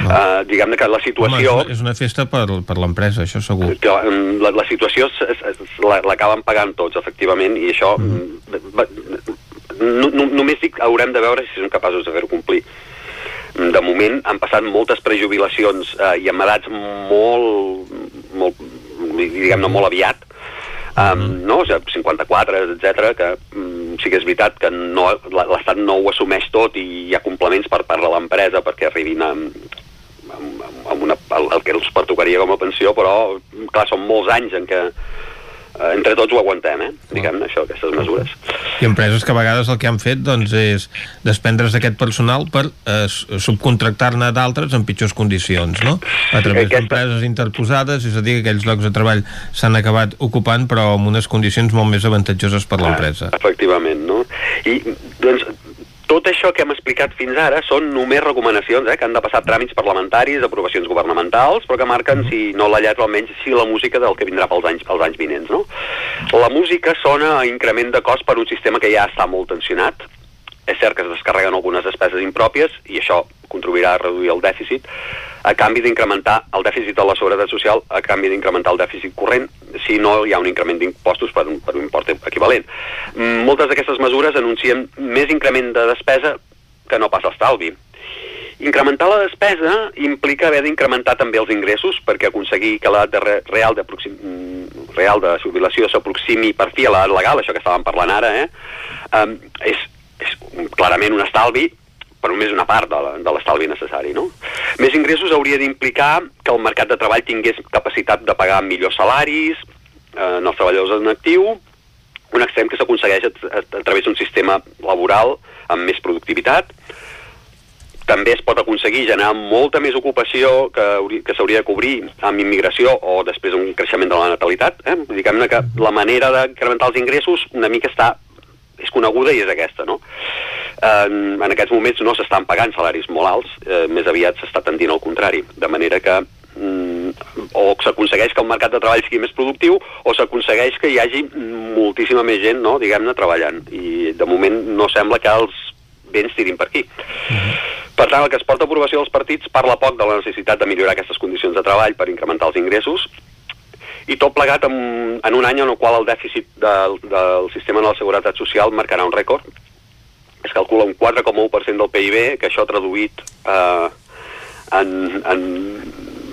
No. Uh, diguem-ne que la situació... Home, és, una, festa per, per l'empresa, això segur. Que, la, la situació l'acaben pagant tots, efectivament, i això... Mm. No, no, només dic, haurem de veure si som capaços de fer-ho complir de moment han passat moltes prejubilacions eh, i amb edats molt, molt diguem-ne, molt aviat, um, no? O sigui, 54, etc que um, sí que és veritat que no, l'Estat no ho assumeix tot i hi ha complements per part de l'empresa perquè arribin a, amb, amb una, el, el que els pertocaria com a pensió, però, clar, són molts anys en què entre tots ho aguantem, eh? diguem-ne això, aquestes mesures. I empreses que a vegades el que han fet doncs, és desprendre's d'aquest personal per eh, subcontractar-ne d'altres en pitjors condicions, no? A través Aquesta... d'empreses interposades, és a dir, que aquells llocs de treball s'han acabat ocupant però amb unes condicions molt més avantatjoses per l'empresa. Ah, efectivament, no? I, doncs, tot això que hem explicat fins ara són només recomanacions, eh, que han de passar tràmits parlamentaris, aprovacions governamentals, però que marquen, si no la lletra, almenys si la música del que vindrà pels anys, pels anys vinents. No? La música sona a increment de cost per un sistema que ja està molt tensionat. És cert que es descarreguen algunes despeses impròpies i això contribuirà a reduir el dèficit, a canvi d'incrementar el dèficit de la seguretat social, a canvi d'incrementar el dèficit corrent, si no hi ha un increment d'impostos per, un, per un import equivalent. Mm, moltes d'aquestes mesures anuncien més increment de despesa que no pas estalvi. Incrementar la despesa implica haver d'incrementar també els ingressos perquè aconseguir que l'edat re real de, real de jubilació s'aproximi per fi a l'edat legal, això que estàvem parlant ara, eh? um, és, és clarament un estalvi per només una part de l'estalvi necessari. No? Més ingressos hauria d'implicar que el mercat de treball tingués capacitat de pagar millors salaris eh, en els treballadors en actiu, un extrem que s'aconsegueix a, a, a través d'un sistema laboral amb més productivitat. També es pot aconseguir generar molta més ocupació que, que s'hauria de cobrir amb immigració o després un creixement de la natalitat. Eh? Diguem-ne que la manera d'incrementar els ingressos una mica està és coneguda i és aquesta, no? En, en aquests moments no s'estan pagant salaris molt alts, eh, més aviat s'està tendint al contrari, de manera que mm, o s'aconsegueix que el mercat de treball sigui més productiu o s'aconsegueix que hi hagi moltíssima més gent, no, diguem-ne, treballant. I de moment no sembla que els vents tirin per aquí. Uh -huh. Per tant, el que es porta a aprovació dels partits parla poc de la necessitat de millorar aquestes condicions de treball per incrementar els ingressos i tot plegat en, en un any en el qual el dèficit del, del sistema de la seguretat social marcarà un rècord. Es calcula un 4,1% del PIB, que això traduït eh, en, en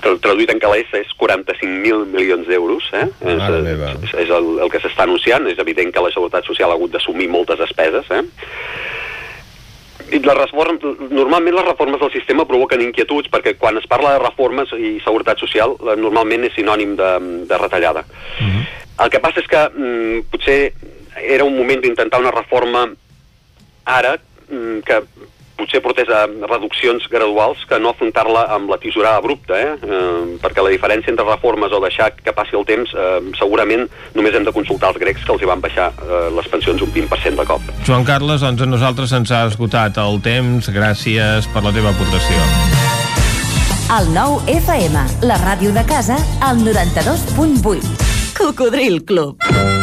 traduït en calés és 45.000 milions d'euros. Eh? És, és, és el, el que s'està anunciant. És evident que la Seguretat Social ha hagut d'assumir moltes despeses. Eh? I les reformes, normalment les reformes del sistema provoquen inquietuds perquè quan es parla de reformes i seguretat social normalment és sinònim de, de retallada. Uh -huh. El que passa és que mm, potser era un moment d'intentar una reforma ara mm, que potser portés a reduccions graduals que no afrontar-la amb la tisorada abrupta, eh? eh? perquè la diferència entre reformes o deixar que passi el temps, eh, segurament només hem de consultar els grecs que els hi van baixar eh, les pensions un 20% de cop. Joan Carles, doncs a nosaltres ens ha esgotat el temps, gràcies per la teva aportació. El nou FM, la ràdio de casa, al 92.8. Cocodril Club.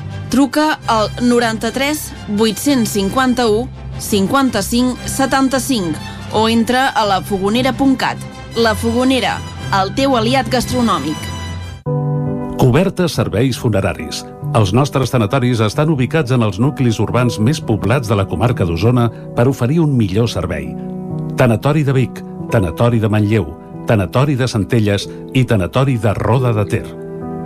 Truca al 93 851 55 75 o entra a lafogonera.cat. La Fogonera, el teu aliat gastronòmic. Cobertes serveis funeraris. Els nostres tanatoris estan ubicats en els nuclis urbans més poblats de la comarca d'Osona per oferir un millor servei. Tanatori de Vic, Tanatori de Manlleu, Tanatori de Centelles i Tanatori de Roda de Ter.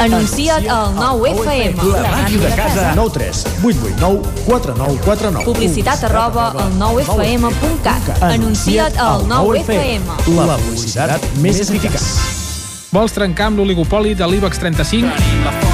Anuncia't al 9FM. La màquina de casa. 9 3 8 8 9 4 9 4 9. Publicitat arroba al 9FM.cat. Anuncia't al 9FM. La publicitat més eficaç. Vols trencar amb l'oligopoli de l'IBEX 35?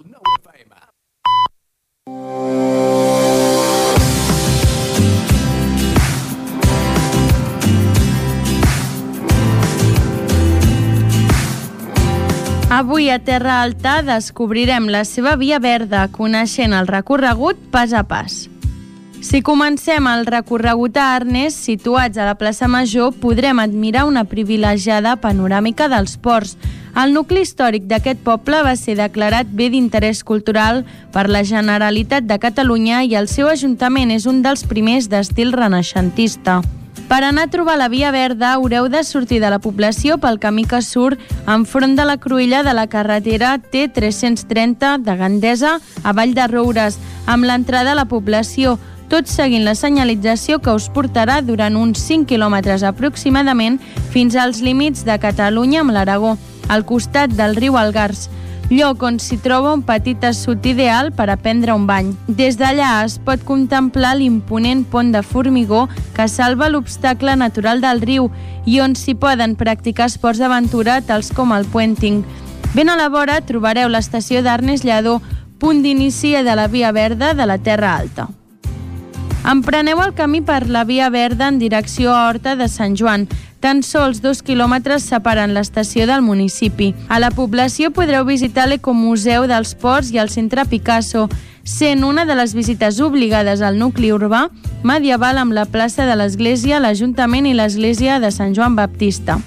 Avui a Terra Alta descobrirem la seva via verda coneixent el recorregut pas a pas. Si comencem el recorregut a Arnes, situats a la plaça Major, podrem admirar una privilegiada panoràmica dels ports. El nucli històric d'aquest poble va ser declarat bé d'interès cultural per la Generalitat de Catalunya i el seu ajuntament és un dels primers d'estil renaixentista. Per anar a trobar la Via Verda haureu de sortir de la població pel camí que surt enfront de la cruïlla de la carretera T330 de Gandesa a Vall de Roures, amb l'entrada a la població, tot seguint la senyalització que us portarà durant uns 5 quilòmetres aproximadament fins als límits de Catalunya amb l'Aragó, al costat del riu Algars, lloc on s'hi troba un petit assut ideal per a prendre un bany. Des d'allà es pot contemplar l'imponent pont de formigó que salva l'obstacle natural del riu i on s'hi poden practicar esports d'aventura tals com el puenting. Ben a la vora trobareu l'estació d'Arnes Lledó, punt d'inici de la Via Verda de la Terra Alta. Empreneu el camí per la Via Verda en direcció a Horta de Sant Joan. Tan sols dos quilòmetres separen l'estació del municipi. A la població podreu visitar l'Ecomuseu dels Ports i el Centre Picasso, sent una de les visites obligades al nucli urbà medieval amb la plaça de l'Església, l'Ajuntament i l'Església de Sant Joan Baptista.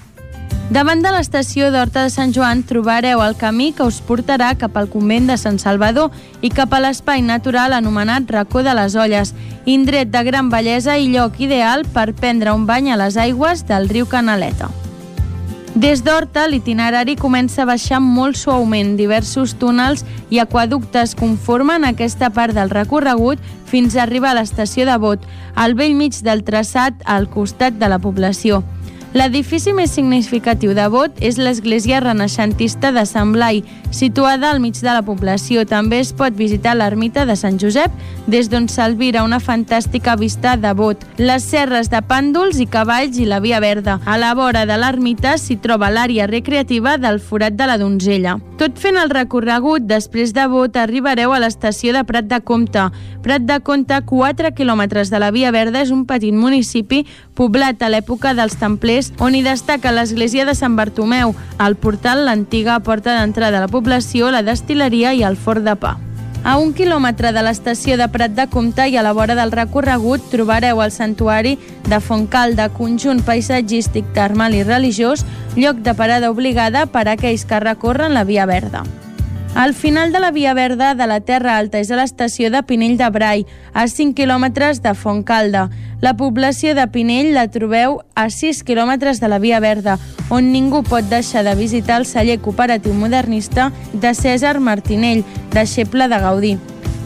Davant de l'estació d'Horta de Sant Joan trobareu el camí que us portarà cap al convent de Sant Salvador i cap a l'espai natural anomenat Racó de les Olles, indret de gran bellesa i lloc ideal per prendre un bany a les aigües del riu Canaleta. Des d'Horta, l'itinerari comença a baixar molt suaument. Diversos túnels i aquaductes conformen aquesta part del recorregut fins a arribar a l'estació de Bot, al vell mig del traçat al costat de la població. L'edifici més significatiu de Bot és l'església renaixentista de Sant Blai, situada al mig de la població. També es pot visitar l'ermita de Sant Josep, des d'on s'alvira una fantàstica vista de Bot, les serres de Pàndols i Cavalls i la Via Verda. A la vora de l'ermita s'hi troba l'àrea recreativa del Forat de la Donzella. Tot fent el recorregut, després de Bot arribareu a l'estació de Prat de Comte. Prat de Comte, 4 quilòmetres de la Via Verda, és un petit municipi poblat a l'època dels templers on hi destaca l'església de Sant Bartomeu, el portal, l'antiga porta d'entrada a la població, la destileria i el fort de pa. A un quilòmetre de l'estació de Prat de Comte i a la vora del recorregut trobareu el santuari de Fontcalda, conjunt paisatgístic, termal i religiós, lloc de parada obligada per a aquells que recorren la Via Verda. Al final de la Via Verda de la Terra Alta és a l'estació de Pinell de Brai, a 5 quilòmetres de Fontcalda. La població de Pinell la trobeu a 6 quilòmetres de la Via Verda, on ningú pot deixar de visitar el celler cooperatiu modernista de César Martinell, deixeble de Gaudí.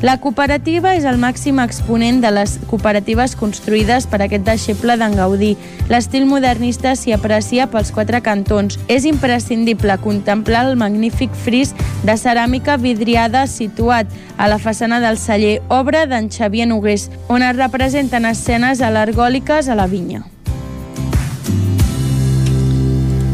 La cooperativa és el màxim exponent de les cooperatives construïdes per aquest deixeble d'en Gaudí. L'estil modernista s'hi aprecia pels quatre cantons. És imprescindible contemplar el magnífic fris de ceràmica vidriada situat a la façana del celler, obra d'en Xavier Nogués, on es representen escenes alergòliques a la vinya.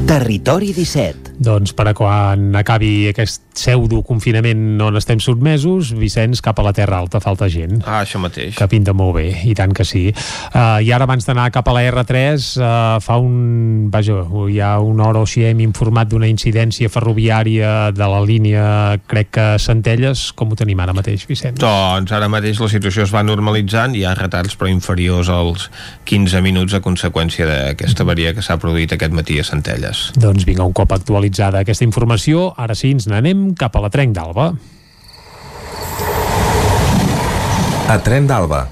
Territori 17 doncs per a quan acabi aquest pseudo-confinament on estem sotmesos, Vicenç, cap a la Terra Alta, falta gent. Ah, això mateix. Que pinta molt bé, i tant que sí. Uh, I ara, abans d'anar cap a la R3, uh, fa un... Vaja, hi ha una hora o així hem informat d'una incidència ferroviària de la línia, crec que Centelles. Com ho tenim ara mateix, Vicenç? Doncs ara mateix la situació es va normalitzant, hi ha retards però inferiors als 15 minuts a conseqüència d'aquesta avaria que s'ha produït aquest matí a Centelles. Doncs vinga, un cop actualitzada aquesta informació, ara sí, ens n'anem cap a la Trenc d'Alba. A Tren d'Alba.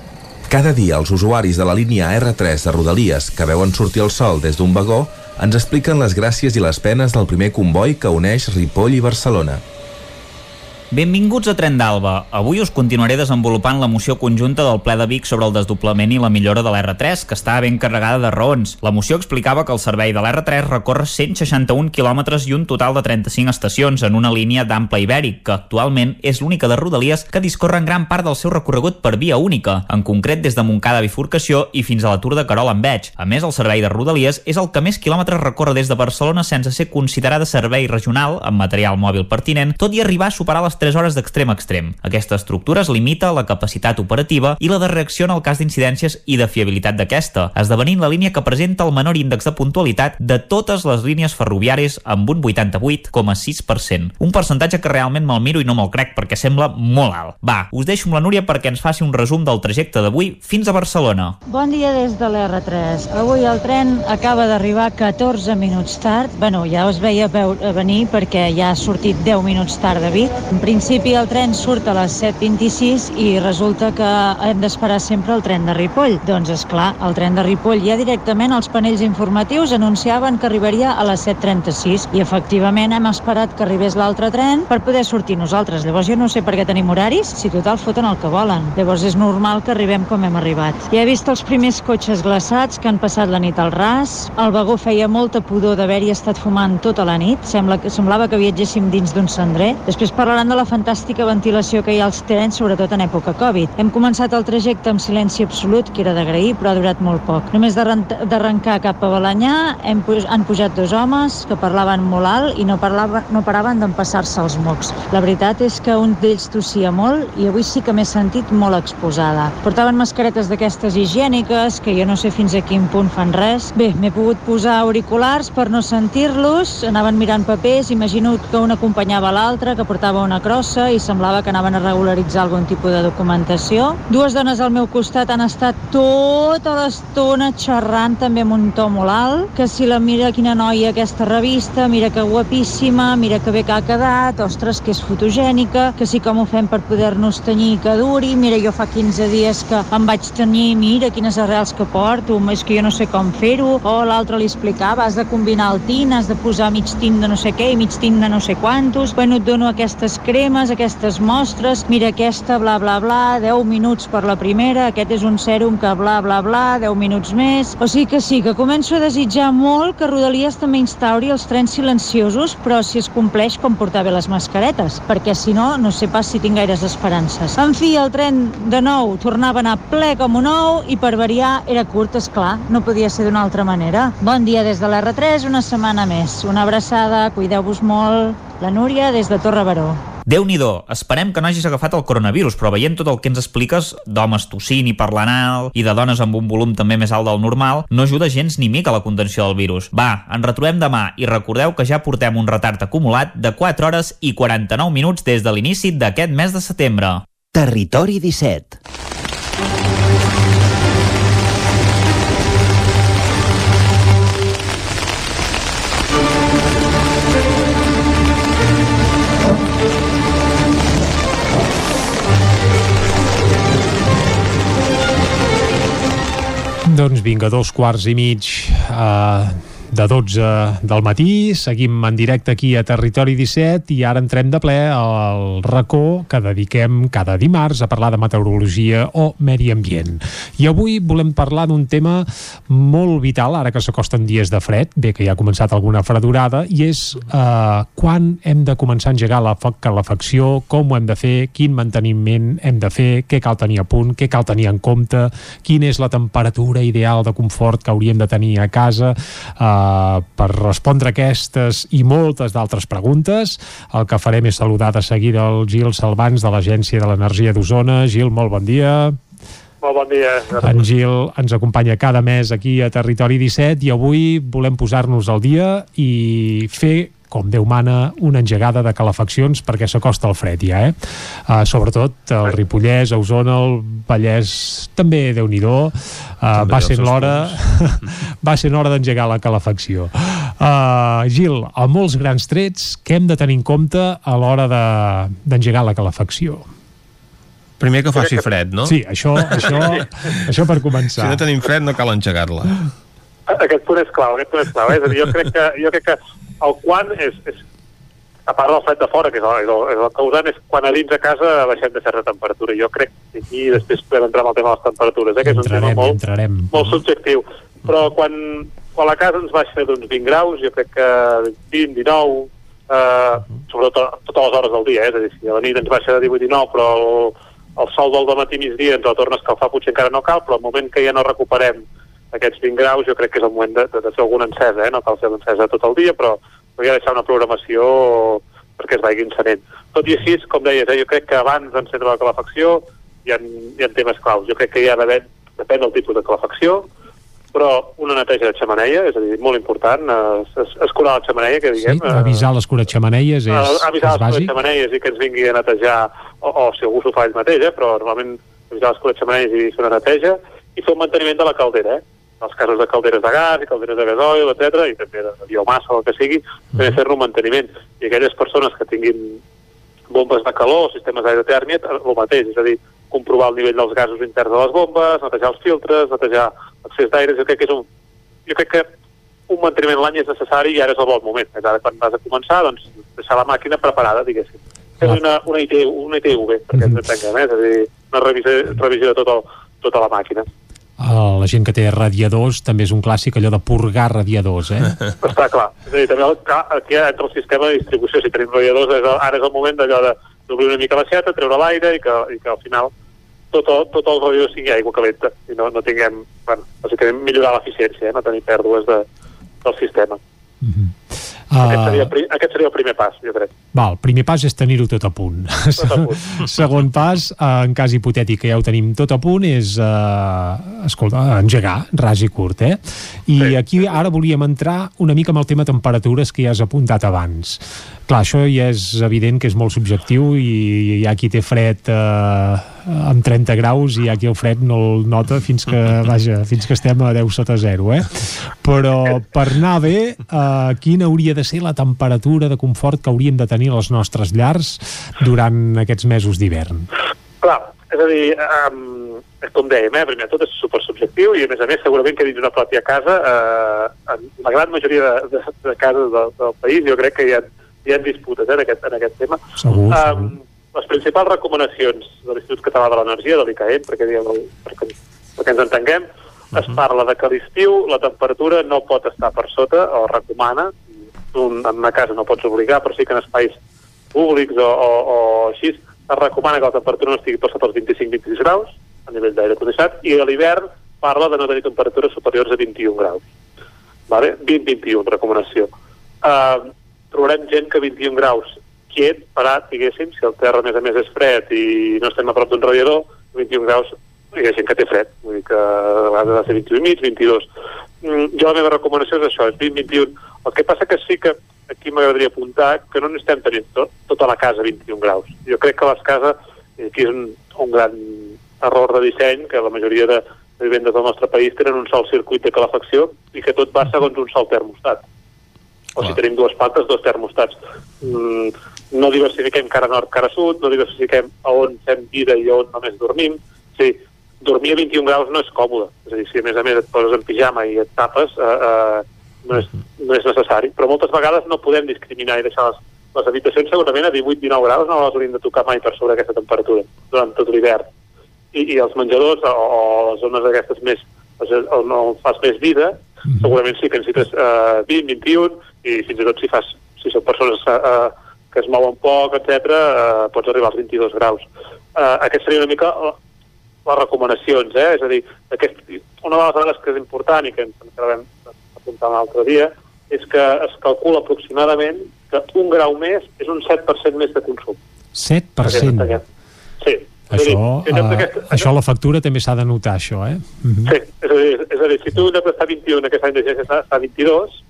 Cada dia els usuaris de la línia R3 de Rodalies que veuen sortir el sol des d'un vagó ens expliquen les gràcies i les penes del primer comboi que uneix Ripoll i Barcelona. Benvinguts a Tren d'Alba. Avui us continuaré desenvolupant la moció conjunta del ple de Vic sobre el desdoblament i la millora de l'R3, que està ben carregada de raons. La moció explicava que el servei de l'R3 recorre 161 quilòmetres i un total de 35 estacions en una línia d'ample ibèric, que actualment és l'única de Rodalies que discorre en gran part del seu recorregut per via única, en concret des de Montcada Bifurcació i fins a la Tour de Carol amb Veig. A més, el servei de Rodalies és el que més quilòmetres recorre des de Barcelona sense ser considerada servei regional amb material mòbil pertinent, tot i arribar a superar les 3 hores d'extrem a extrem. Aquesta estructura es limita a la capacitat operativa i la de reacció en el cas d'incidències i de fiabilitat d'aquesta, esdevenint la línia que presenta el menor índex de puntualitat de totes les línies ferroviàries amb un 88,6%. Un percentatge que realment me'l miro i no me'l crec perquè sembla molt alt. Va, us deixo amb la Núria perquè ens faci un resum del trajecte d'avui fins a Barcelona. Bon dia des de l'R3. Avui el tren acaba d'arribar 14 minuts tard. Bueno, ja us veia venir perquè ja ha sortit 10 minuts tard de Vic. En principi el tren surt a les 7.26 i resulta que hem d'esperar sempre el tren de Ripoll. Doncs és clar, el tren de Ripoll ja directament els panells informatius anunciaven que arribaria a les 7.36 i efectivament hem esperat que arribés l'altre tren per poder sortir nosaltres. Llavors jo no sé per què tenim horaris, si total foten el que volen. Llavors és normal que arribem com hem arribat. Ja he vist els primers cotxes glaçats que han passat la nit al ras. El vagó feia molta pudor d'haver-hi estat fumant tota la nit. Sembla que, semblava que viatgéssim dins d'un cendrer. Després parlaran de la fantàstica ventilació que hi ha als trens, sobretot en època Covid. Hem començat el trajecte amb silenci absolut, que era d'agrair, però ha durat molt poc. Només d'arrencar cap a Balanyà hem, han pujat dos homes que parlaven molt alt i no, parlava, no paraven d'empassar-se els mocs. La veritat és que un d'ells tossia molt i avui sí que m'he sentit molt exposada. Portaven mascaretes d'aquestes higièniques que jo no sé fins a quin punt fan res. Bé, m'he pogut posar auriculars per no sentir-los, anaven mirant papers, imagino que un acompanyava l'altre, que portava una crossa i semblava que anaven a regularitzar algun tipus de documentació. Dues dones al meu costat han estat tota l'estona xerrant també amb un to molt alt, que si la mira quina noia aquesta revista, mira que guapíssima, mira que bé que ha quedat, ostres, que és fotogènica, que sí com ho fem per poder-nos tenyir que duri, mira, jo fa 15 dies que em vaig tenir, mira quines arrels que porto, és que jo no sé com fer-ho, o l'altre li explicava, has de combinar el tint, has de posar mig tint de no sé què i mig tint de no sé quantos, bueno, et dono aquestes cremes aquestes mostres, mira aquesta, bla, bla, bla, 10 minuts per la primera, aquest és un sèrum que bla, bla, bla, 10 minuts més. O sigui que sí, que començo a desitjar molt que Rodalies també instauri els trens silenciosos, però si es compleix com portar bé les mascaretes, perquè si no, no sé pas si tinc gaires esperances. En fi, el tren de nou tornava a anar ple com un ou i per variar era curt, és clar, no podia ser d'una altra manera. Bon dia des de l'R3, una setmana més. Una abraçada, cuideu-vos molt. La Núria des de Torre Baró. déu nhi esperem que no hagis agafat el coronavirus, però veient tot el que ens expliques d'homes tossint i parlant alt i de dones amb un volum també més alt del normal, no ajuda gens ni mica a la contenció del virus. Va, ens retrobem demà i recordeu que ja portem un retard acumulat de 4 hores i 49 minuts des de l'inici d'aquest mes de setembre. Territori 17 Doncs vinga, dos quarts i mig uh, de 12 del matí. Seguim en directe aquí a Territori 17 i ara entrem de ple al racó que dediquem cada dimarts a parlar de meteorologia o medi ambient. I avui volem parlar d'un tema molt vital, ara que s'acosten dies de fred, bé que ja ha començat alguna fredurada, i és eh, quan hem de començar a engegar la calefacció, com ho hem de fer, quin manteniment hem de fer, què cal tenir a punt, què cal tenir en compte, quina és la temperatura ideal de confort que hauríem de tenir a casa, eh, per respondre aquestes i moltes d'altres preguntes. El que farem és saludar de seguida el Gil Salvans de l'Agència de l'Energia d'Osona. Gil, molt bon dia. Molt bon dia. En Gil ens acompanya cada mes aquí a Territori 17 i avui volem posar-nos al dia i fer com Déu mana, una engegada de calefaccions perquè s'acosta el fred ja, eh? Uh, sobretot el Ripollès, Osona, el Vallès, també déu nhi uh, va ser l'hora va ser l'hora d'engegar la calefacció. Uh, Gil, a molts grans trets, què hem de tenir en compte a l'hora d'engegar de, la calefacció? Primer que faci fred, no? Sí, això, això, això per començar. Si no tenim fred no cal engegar-la. Aquest punt és clau, aquest punt és clau. Eh? És a dir, jo crec que, jo crec que el quan és, és a part del fred de fora, que és el, és el, és el causant, és quan a dins a casa baixem de certa temperatura. Jo crec que aquí després podem entrar en el tema de les temperatures, eh, que és un entrarem, tema molt, entrarem. molt subjectiu. Però quan, quan la casa ens baixa d'uns 20 graus, jo crec que 20, 19, eh, sobretot totes les hores del dia, eh, és a dir, si a la nit ens baixa de 18, 19, però el, el sol del matí migdia ens el torna a escalfar, potser encara no cal, però al moment que ja no recuperem aquests 20 graus jo crec que és el moment de, de, de fer alguna encesa, eh? no cal fer encesa tot el dia, però podria deixar una programació perquè es vagi encenent. Tot i així, com deies, eh, jo crec que abans d'encendre la calefacció hi ha, hi ha temes claus. Jo crec que hi ha d'haver, depèn del tipus de calefacció, però una neteja de xamaneia, és a dir, molt important, es, es, escurar la xamaneia, que diguem... Sí, avisar les xamaneies és, avisar és bàsic. les xamaneies i que ens vingui a netejar, o, o si algú s'ho fa ell mateix, eh, però normalment avisar les xamaneies i fer una neteja, i fer un manteniment de la caldera, eh? Els casos de calderes de gas i calderes de gasoil, etc i també de biomassa o el que sigui, també fer-ne un manteniment. I aquelles persones que tinguin bombes de calor, sistemes d'aire tèrmia, el mateix, és a dir, comprovar el nivell dels gasos interns de les bombes, netejar els filtres, netejar l'accés d'aire, jo crec que és un... Jo crec que un manteniment l'any és necessari i ara és el bon moment. És ara quan vas a començar, doncs, deixar la màquina preparada, diguéssim. És una, una, ITV, una ITV, perquè mm -hmm. ens entenguem, eh? és a dir, una revisió, revisió de tot el, tota la màquina. Uh, la gent que té radiadors també és un clàssic allò de purgar radiadors, eh? *laughs* Està clar. És a dir, també clar, aquí entra el sistema de distribució. Si tenim radiadors, és, ara és el moment d'allò d'obrir una mica la xeta, treure l'aire i, que, i que al final tot, el, tot el radiador sigui aigua calenta i no, no tinguem, bueno, bàsicament millorar l'eficiència, eh? no tenir pèrdues de, del sistema. Mm -hmm. Uh... Aquest, seria, aquest seria el primer pas, jo crec. Val, primer pas és tenir-ho tot a punt. Tot a punt. *laughs* Segon pas, uh, en cas hipotètic que ja ho tenim tot a punt, és, uh, escolta, engegar, ras i curt, eh? I sí. aquí ara volíem entrar una mica amb el tema temperatures que ja has apuntat abans. Clar, això ja és evident que és molt subjectiu i hi ha qui té fred eh, amb 30 graus i hi ha qui el fred no el nota fins que, *laughs* vaja, fins que estem a 10 sota 0, eh? Però per anar bé, eh, quina hauria de ser la temperatura de confort que hauríem de tenir les nostres llars durant aquests mesos d'hivern? Clar, és a dir, um, com dèiem, eh, primer tot és super subjectiu i a més a més segurament que dins d'una pròpia casa, eh, en la gran majoria de, de, de cases del, del país jo crec que hi ha hi ha disputes eh, en, aquest, en aquest tema. Segur, um, les principals recomanacions de l'Institut Català de l'Energia, de l'ICAEN, perquè, diguem, perquè, perquè ens entenguem, uh -huh. es parla de que a l'estiu la temperatura no pot estar per sota, o recomana, un, en una casa no pots obligar, però sí que en espais públics o, o, o així, es recomana que la temperatura no estigui per sota els 25-26 graus, a nivell d'aire condicionat, i a l'hivern parla de no tenir temperatures superiors a 21 graus. Vale? 20-21, recomanació. Uh, trobarem gent que 21 graus quiet, parat, diguéssim, si el terra a més a més és fred i no estem a prop d'un radiador, 21 graus hi ha gent que té fred, vull dir que a vegades ha de ser 21 i mig, 22. Mm, jo la meva recomanació és això, és 20-21. El que passa que sí que aquí m'agradaria apuntar que no n'estem tenint tot, tota la casa 21 graus. Jo crec que les cases, aquí és un, un gran error de disseny, que la majoria de vivendes del nostre país tenen un sol circuit de calefacció i que tot va segons un sol termostat. O si tenim dues plantes, dos termostats. Mm, no diversifiquem cara nord, cara sud, no diversifiquem a on fem vida i a on només dormim. Sí, dormir a 21 graus no és còmode. És a dir, si a més a més et poses en pijama i et tapes, eh, eh, no, és, no és necessari. Però moltes vegades no podem discriminar i deixar les, les habitacions segurament a 18-19 graus no les hauríem de tocar mai per sobre aquesta temperatura durant tot l'hivern. I, I els menjadors o, o les zones aquestes més on no fas més vida, segurament sí que necessites eh, 20, 21 i fins i tot si fas si són persones eh, que es mouen poc, etc, eh, pots arribar als 22 graus. Eh, aquest seria una mica les recomanacions, eh? és a dir, aquest, una de les dades que és important i que ens acabem apuntar l'altre dia, és que es calcula aproximadament que un grau més és un 7% més de consum. 7%? Sí. Això, dir, uh, aquesta, això a la factura també s'ha de notar, això, eh? Uh -huh. Sí, és a, dir, és a dir, si tu en lloc d'estar 21 aquest any de gent està, està 22,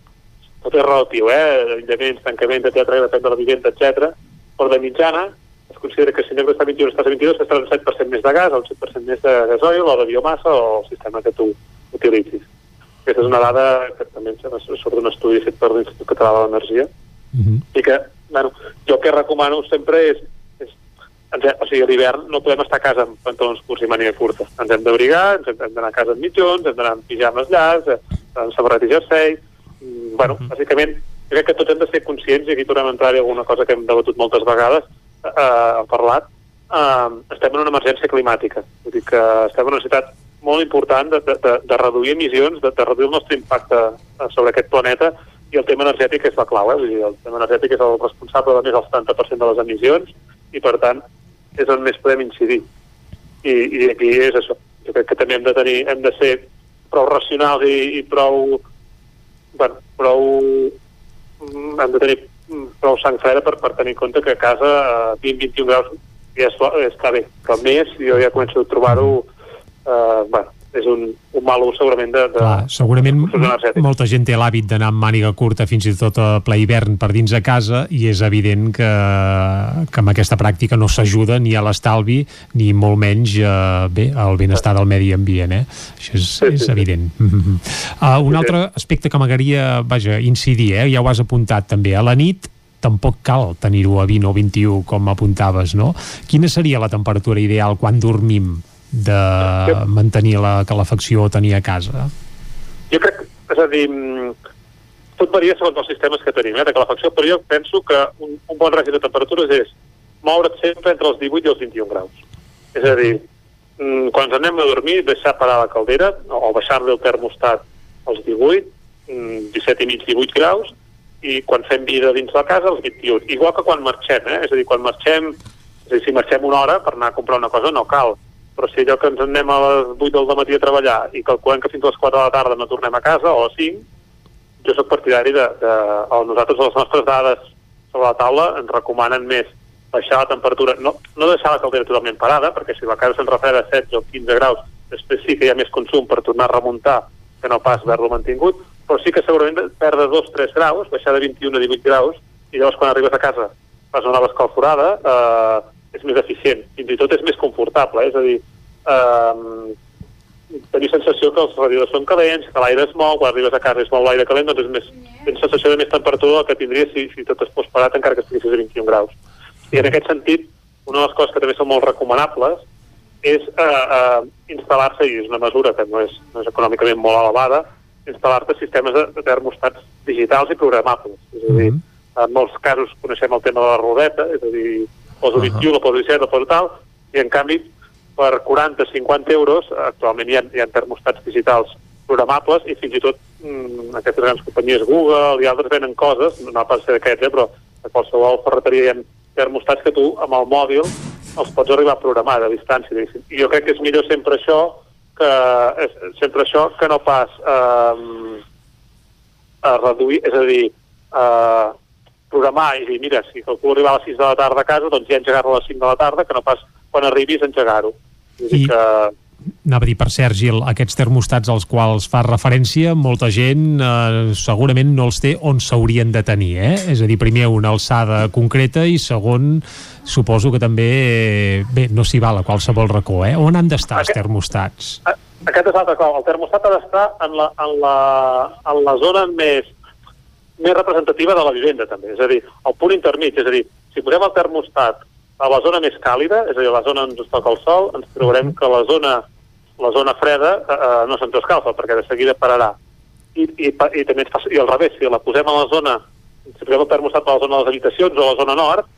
tot és relatiu, eh? Aïllaments, tancaments, etc, depèn de la vivenda, etc. Però de mitjana, es considera que si en lloc d'estar 21 estàs a 22, estàs un 7% més de gas, un 7% més de gasoil o de biomassa o el sistema que tu utilitzis. Aquesta és una dada que també surt d'un estudi fet per l'Institut Català de l'Energia uh -huh. i que, bueno, jo el que recomano sempre és ens, o sigui, a l'hivern no podem estar a casa amb pantalons curts i màniga curta. Ens hem d'abrigar, ens hem d'anar a casa amb mitjons, hem d'anar amb pijames llargs, amb samarret i jersei... Mm, bueno, -huh. bàsicament, jo crec que tots hem de ser conscients, i aquí tornem a entrar en alguna cosa que hem debatut moltes vegades, eh, hem parlat, eh, estem en una emergència climàtica. Vull dir que estem en una necessitat molt important de, de, de, de reduir emissions, de, de reduir el nostre impacte sobre aquest planeta i el tema energètic és la clau, eh? Vull dir, el tema energètic és el responsable de més del 70% de les emissions i per tant és on més podem incidir. I, i aquí és això. Jo crec que també hem de tenir, hem de ser prou racionals i, i prou bueno, prou hem de tenir prou sang freda per, per tenir en compte que a casa a 20-21 graus ja està bé, però més jo ja començo a trobar-ho eh, bueno, és un, un mal ús segurament de, de Clar, segurament molta gent té l'hàbit d'anar amb màniga curta fins i tot a ple hivern per dins de casa i és evident que, que amb aquesta pràctica no s'ajuda ni a l'estalvi ni molt menys eh, bé, al benestar del medi ambient eh? això és, Sí, sí, és sí. evident *laughs* uh, un altre aspecte que m'agradaria vaja, incidir, eh? ja ho has apuntat també a la nit tampoc cal tenir-ho a 20 o 21 com apuntaves, no? Quina seria la temperatura ideal quan dormim de mantenir la calefacció o tenir a casa? Jo crec, és a dir, mm, tot varia segons els sistemes que tenim, eh, de calefacció, però jo penso que un, un bon règim de temperatures és moure't sempre entre els 18 i els 21 graus. És a dir, mm, quan ens anem a dormir, deixar parar la caldera o baixar-li el termostat als 18, mm, 17 i mig, 18 graus, i quan fem vida dins la casa, els 21. Igual que quan marxem, eh? és a dir, quan marxem, és a dir, si marxem una hora per anar a comprar una cosa no cal, però si allò que ens anem a les 8 del matí a treballar i calculem que fins a les 4 de la tarda no tornem a casa, o a 5, jo sóc partidari de, de, o nosaltres les nostres dades sobre la taula ens recomanen més baixar la temperatura, no, no deixar la caldera totalment parada, perquè si la casa se'n refreda a 16 o 15 graus, després sí que hi ha més consum per tornar a remuntar que no pas haver-lo mantingut, però sí que segurament perdre 2-3 graus, baixar de 21 a 18 graus, i llavors quan arribes a casa fas una nova escalforada, eh, és més eficient, fins i tot és més confortable, eh? és a dir, eh, tenir sensació que els radiadors són calents, que l'aire es mou, quan arribes a casa es mou l'aire calent, doncs és més, tens sensació de més temperatura que tindries si, si tot es fos parat encara que estiguessis a 21 graus. I en aquest sentit, una de les coses que també són molt recomanables és eh, eh, instal·lar-se, i és una mesura que no és, no és econòmicament molt elevada, instal·lar-te sistemes de, de termostats digitals i programables. És a dir, en molts casos coneixem el tema de la rodeta, és a dir, poso uh -huh. 21, la poso 17, la poso tal, i en canvi per 40-50 euros actualment hi ha, hi ha termostats digitals programables i fins i tot mm, aquestes grans companyies Google i altres venen coses, no pas ser d'aquests, eh, però a qualsevol ferreteria hi ha termostats que tu amb el mòbil els pots arribar a programar a distància. Diguéssim. I jo crec que és millor sempre això que és sempre això que no pas eh, a reduir, és a dir, eh, programar i dir, mira, si calculo arribar a les 6 de la tarda a casa, doncs ja engegar-lo a les 5 de la tarda, que no pas quan arribis engegar-ho. I... Que... Anava a dir, per cert, Gil, aquests termostats als quals fa referència, molta gent eh, segurament no els té on s'haurien de tenir, eh? És a dir, primer una alçada concreta i segon, suposo que també, eh, bé, no s'hi val a qualsevol racó, eh? On han d'estar els termostats? Aquest és l'altre clau. El termostat ha d'estar en, la, en, la, en la zona més, més representativa de la vivenda, també. És a dir, el punt intermig. És a dir, si posem el termostat a la zona més càlida, és a dir, a la zona on ens toca el sol, ens trobarem que la zona, la zona freda eh, eh no se'ns escalfa, perquè de seguida pararà. I, i, i també i al revés, si la posem a la zona, si posem el termostat a la zona de les habitacions o a la zona nord,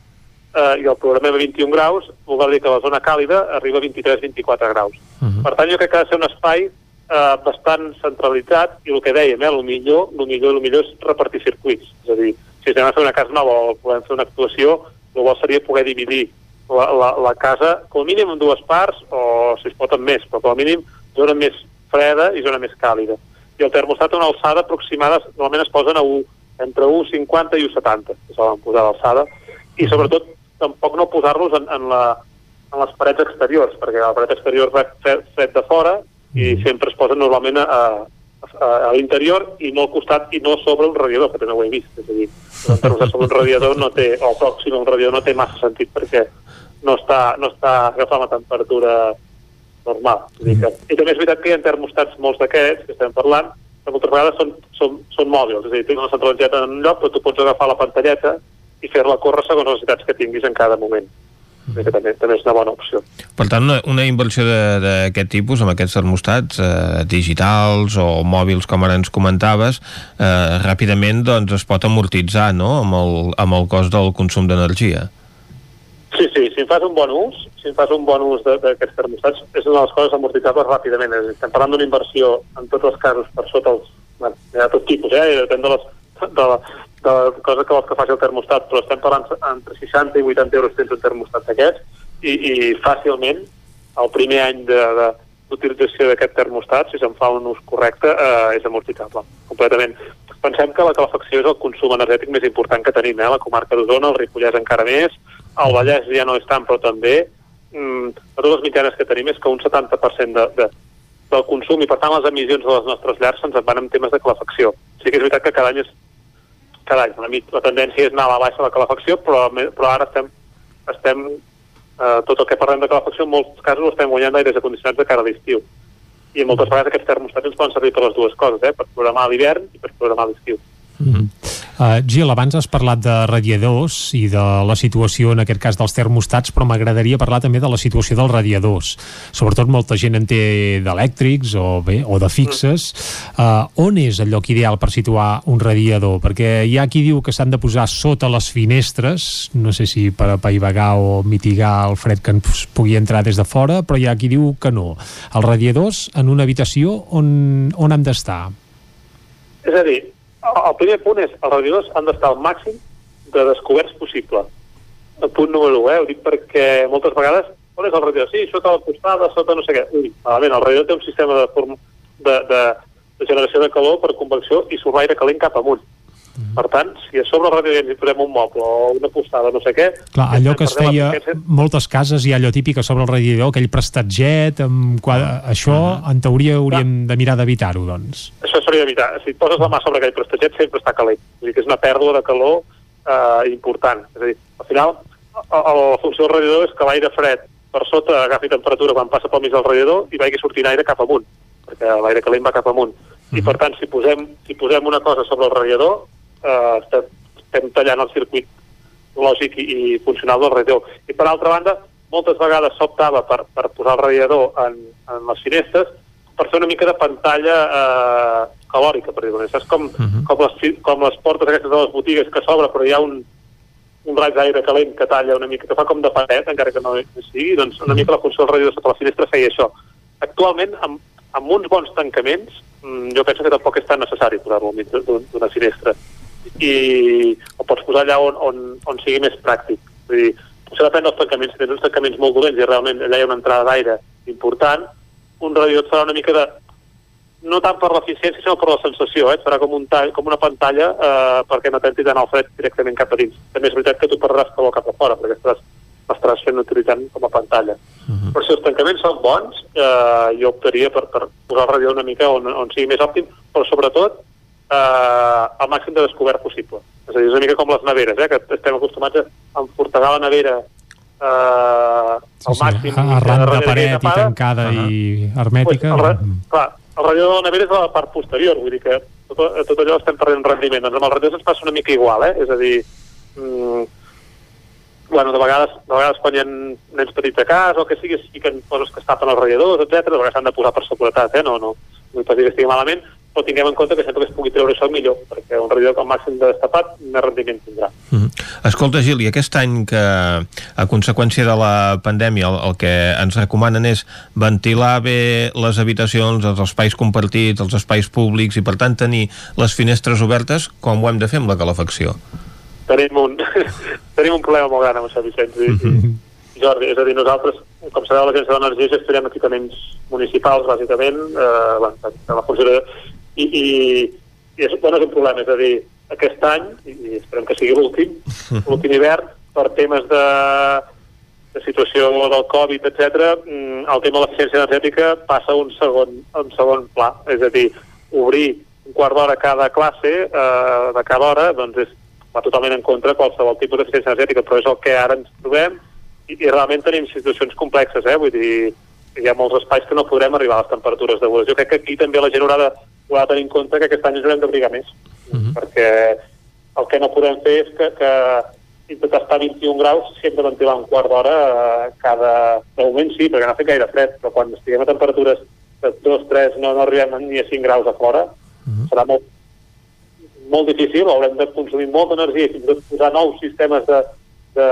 eh, i el programem a 21 graus, vol dir que la zona càlida arriba a 23-24 graus. Uh -huh. Per tant, jo crec que ha de ser un espai eh, bastant centralitzat i el que dèiem, eh, el millor, el millor, el millor és repartir circuits. És a dir, si anem a fer una casa nova o podem fer una actuació, el bo seria poder dividir la, la, la casa com a mínim en dues parts o si es pot en més, però com a mínim zona més freda i zona més càlida. I el termostat a una alçada aproximada normalment es posen a 1, entre 1,50 i 1,70, que solen posar l'alçada, i sobretot tampoc no posar-los en, en, la, en les parets exteriors, perquè la paret exterior va fet de fora i mm. sempre es posen normalment a, a, a l'interior i no al costat i no sobre un radiador, que també ho he vist. És a dir, un *laughs* sobre un radiador no té, o pròxim a un radiador no té massa sentit perquè no està, no està agafant la temperatura normal. És dir que, I també és veritat que hi ha termostats, molts d'aquests que estem parlant, que moltes vegades són, són, són mòbils, és a dir, tens una centralitzeta en un lloc, però tu pots agafar la pantalleta i fer-la córrer segons les necessitats que tinguis en cada moment que també, també és una bona opció. Per tant, una, una inversió d'aquest tipus, amb aquests termostats eh, digitals o mòbils, com ara ens comentaves, eh, ràpidament doncs, es pot amortitzar no? amb, el, amb el cost del consum d'energia. Sí, sí, si en fas un bon ús, si en fas un bon ús d'aquests termostats, és una de les coses amortitzables ràpidament. És dir, estem parlant d'una inversió, en tots els casos, per sota els... Bueno, hi ha tot tipus, eh? Depèn de, les, de, la, de cosa que vols que faci el termostat, però estem parlant entre 60 i 80 euros tens un termostat d'aquests i, i fàcilment el primer any d'utilització d'aquest termostat, si se'n fa un ús correcte, eh, és amortitzable, completament. Pensem que la calefacció és el consum energètic més important que tenim, eh? la comarca d'Osona, el Ripollès encara més, el Vallès ja no és tant, però també, mm, totes les mitjanes que tenim és que un 70% de, de, del consum i per tant les emissions de les nostres llars se'ns van en temes de calefacció. Sí que és veritat que cada any és cada any. La, la tendència és anar a la baixa la calefacció, però, però ara estem, estem eh, tot el que parlem de calefacció, en molts casos estem guanyant d'aires acondicionats de cara a l'estiu. I moltes vegades aquests termostats ens poden servir per les dues coses, eh? per programar l'hivern i per programar l'estiu. Mm -hmm. Uh, Gil, abans has parlat de radiadors i de la situació, en aquest cas, dels termostats, però m'agradaria parlar també de la situació dels radiadors. Sobretot molta gent en té d'elèctrics o, bé, o de fixes. Uh, on és el lloc ideal per situar un radiador? Perquè hi ha qui diu que s'han de posar sota les finestres, no sé si per apaivagar o mitigar el fred que ens pugui entrar des de fora, però hi ha qui diu que no. Els radiadors en una habitació on, on han d'estar? És a dir, el primer punt és els radiadors han d'estar al màxim de descoberts possible. El punt número 1, eh? ho dic perquè moltes vegades on és el radiador? Sí, sota la costada, sota no sé què. Ui, malament, el radiador té un sistema de, form... de, de, de generació de calor per convecció i surt l'aire calent cap amunt. Mm. Per tant, si a sobre el radiador hi posem un moble o una postada, no sé què... Clar, allò que es feia, moltes cases hi ha allò típic a sobre el radiador, aquell prestatget, amb, ah. això uh en teoria hauríem Clar. de mirar d'evitar-ho, doncs. Això s'hauria d'evitar. Si et poses la mà sobre aquell prestatget sempre està calent. Vull dir que és una pèrdua de calor eh, important. És a dir, al final, la, la funció del radiador és que l'aire fred per sota agafi temperatura quan passa pel mig del radiador i vagi sortint aire cap amunt, perquè l'aire calent va cap amunt. Uh -huh. I per tant, si posem, si posem una cosa sobre el radiador, eh, estem, tallant el circuit lògic i, i funcional del radiador. I per altra banda, moltes vegades s'optava per, per posar el radiador en, en les finestres per fer una mica de pantalla eh, calòrica, per dir-ho Saps com, uh -huh. com, les, com les portes aquestes de les botigues que s'obre, però hi ha un, un raig d'aire calent que talla una mica, que fa com de paret, encara que no sigui, doncs una mica la funció del radiador sota la finestra feia això. Actualment, amb, amb uns bons tancaments, mm, jo penso que tampoc és tan necessari posar-lo al mig d'un- d'una finestra. I ho pots posar allà on, on, on sigui més pràctic. Vull dir, potser depèn dels tancaments. Si tens uns tancaments molt dolents i realment allà hi ha una entrada d'aire important, un radiador et farà una mica de... No tant per l'eficiència, sinó per la sensació, eh? Et farà com, un tall, com una pantalla eh, perquè no t'entri tant el fred directament cap a dins. També és veritat que tu perdràs calor cap a fora, perquè estaràs, l'estaràs fent utilitzant com a pantalla. Uh -huh. Però si els tancaments són bons, eh, jo optaria per, per posar el radiador una mica on, on sigui més òptim, però sobretot eh, el màxim de descobert possible. És a dir, és una mica com les neveres, eh, que estem acostumats a enfortegar la nevera eh, al màxim. Arran de paret i tapada. tancada i hermètica. Pues, el, ra- clar, el radiador de la nevera és la part posterior, vull dir que tot, tot allò estem perdent rendiment. Doncs amb els radiadors ens passa una mica igual, eh? És a dir, mm, bueno, de vegades, de vegades quan hi ha nens petits a casa o que sigui, es fiquen coses que es tapen els radiadors, etc. de vegades s'han de posar per seguretat, eh? No, no, no vull dir que estigui malament, però tinguem en compte que sempre que es pugui treure això millor, perquè un radiador al màxim de destapat més rendiment tindrà. Escolta, Gil, i aquest any que, a conseqüència de la pandèmia, el, el que ens recomanen és ventilar bé les habitacions, els espais compartits, els espais públics, i per tant tenir les finestres obertes, com ho hem de fer amb la calefacció? tenim un, *laughs* tenim un problema molt gran amb això, Vicenç i, i Jordi. És a dir, nosaltres, com sabeu, l'Agència de l'Energia gestionem equipaments municipals, bàsicament, eh, de la funció de... I, i, i és, bueno, és un problema, és a dir, aquest any, i, esperem que sigui l'últim, *laughs* l'últim hivern, per temes de, de situació del Covid, etc, mm, el tema de l'eficiència energètica passa a un segon, a un segon pla. És a dir, obrir un quart d'hora cada classe eh, de cada hora, doncs és, va totalment en contra de qualsevol tipus d'eficiència energètica, però és el que ara ens trobem i, i realment tenim situacions complexes, eh? vull dir, hi ha molts espais que no podrem arribar a les temperatures degudes. Jo crec que aquí també la gent haurà de, haurà de tenir en compte que aquest any ens haurem d'abrigar més, perquè el que no podem fer és que, que intentar estar a 21 graus si hem de ventilar un quart d'hora eh, cada... De moment sí, perquè no ha fet gaire fred, però quan estiguem a temperatures de 2, 3, no, no arribem ni a 5 graus a fora, serà molt, molt difícil, haurem de consumir molta energia i fins i tot posar nous sistemes de, de,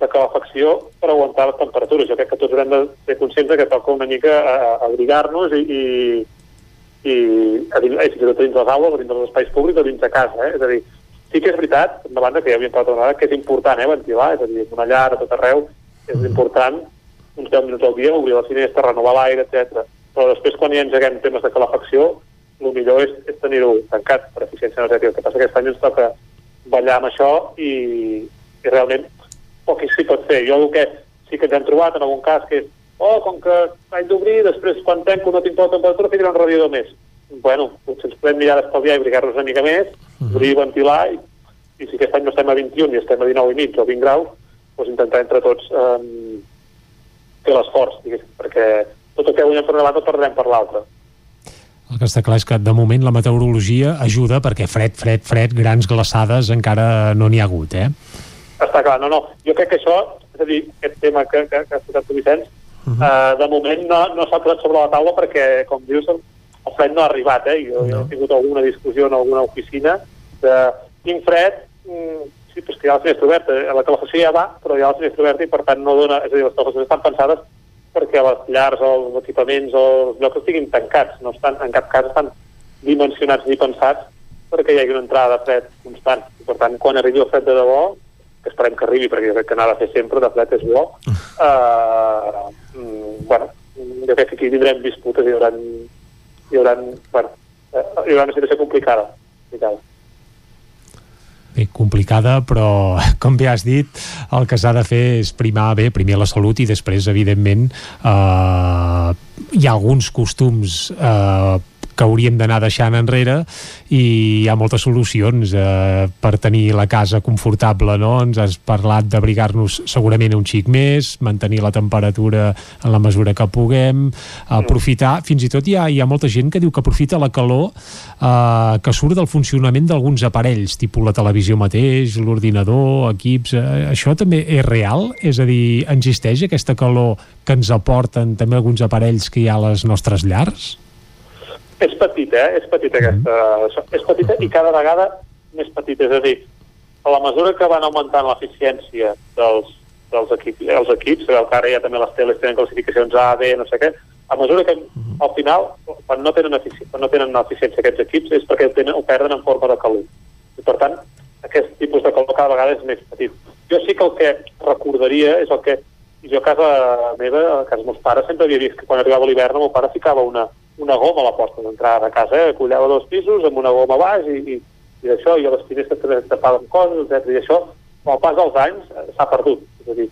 de calefacció per aguantar les temperatures. Jo crec que tots haurem de ser conscients de que toca una mica a abrigar-nos i, i, i a dins, eh, fins i tot dins les aules, a dins dels espais públics o dins de casa. Eh? És a dir, sí que és veritat, de banda que ja havíem parlat una vegada, que és important eh, ventilar, és a dir, una llar a tot arreu, és important uns 10 minuts al dia, obrir la finestra, renovar l'aire, etc. Però després, quan ja engeguem temes de calefacció, el millor és, és tenir-ho tancat per eficiència energètica. El que passa que aquest any ens toca ballar amb això i, i realment poc s'hi pot fer. Jo el que sí que ens hem trobat en algun cas que és oh, com que haig d'obrir, després quan tanco no tinc prou temperatura, ficaré un radiador més. Bueno, potser ens podem mirar d'estalviar i brigar-nos una mica més, obrir i ventilar, i, i si aquest any no estem a 21 i estem a 19 i mig o 20 graus, doncs intentar entre tots um, fer l'esforç, diguéssim, perquè tot el que guanyem per una banda perdrem per l'altra. El que està clar és que de moment la meteorologia ajuda perquè fred, fred, fred, grans glaçades encara no n'hi ha hagut, eh? Està clar, no, no. Jo crec que això, és a dir, aquest tema que, que, que ha citat tu, Vicenç, uh -huh. uh, de moment no, no s'ha posat sobre la taula perquè, com dius, el, el fred no ha arribat, eh? Jo, no. jo he tingut alguna discussió en alguna oficina de tinc fred, mm, sí, però és que hi ha la finestra oberta, eh? la calefacció ja va, però hi ha la finestra oberta i per tant no dona, és a dir, les calefaccions estan pensades perquè les llars o els equipaments o els llocs estiguin tancats, no estan, en cap cas estan dimensionats ni pensats perquè hi hagi una entrada de fred constant. I per tant, quan arribi el fred de debò, que esperem que arribi, perquè jo crec que n'ha de fer sempre, de fred és bo, uh, *laughs* mm, bueno, jo crec que aquí tindrem disputes i hi haurà, hi haurà, bueno, eh, hi haurà una situació complicada. complicada. Bé, complicada, però *laughs* com bé has dit, el que s'ha de fer és primar bé, primer la salut i després, evidentment, eh, hi ha alguns costums eh, que hauríem d'anar deixant enrere i hi ha moltes solucions eh, per tenir la casa confortable, no? Ens has parlat d'abrigar-nos segurament un xic més, mantenir la temperatura en la mesura que puguem, aprofitar, fins i tot hi ha, hi ha molta gent que diu que aprofita la calor eh, que surt del funcionament d'alguns aparells, tipus la televisió mateix, l'ordinador, equips, eh, això també és real? És a dir, existeix aquesta calor que ens aporten també alguns aparells que hi ha a les nostres llars? És petita, eh? És petita aquesta... És petita i cada vegada més petita. És a dir, a la mesura que van augmentant l'eficiència dels, dels equips, els equips, que ara ja també les teles tenen classificacions A, B, no sé què, a mesura que al final, quan no tenen, efici quan no tenen eficiència aquests equips, és perquè tenen, ho perden en forma de calor. I per tant, aquest tipus de calor cada vegada és més petit. Jo sí que el que recordaria és el que jo a casa meva, a casa meus pares, sempre havia vist que quan arribava l'hivern el meu pare ficava una, una goma a la porta d'entrada de casa, eh? collava dos pisos amb una goma a baix i, i, i això, i a les finestres també es tapaven coses, etc. I això, amb el pas dels anys, eh, s'ha perdut. És a dir,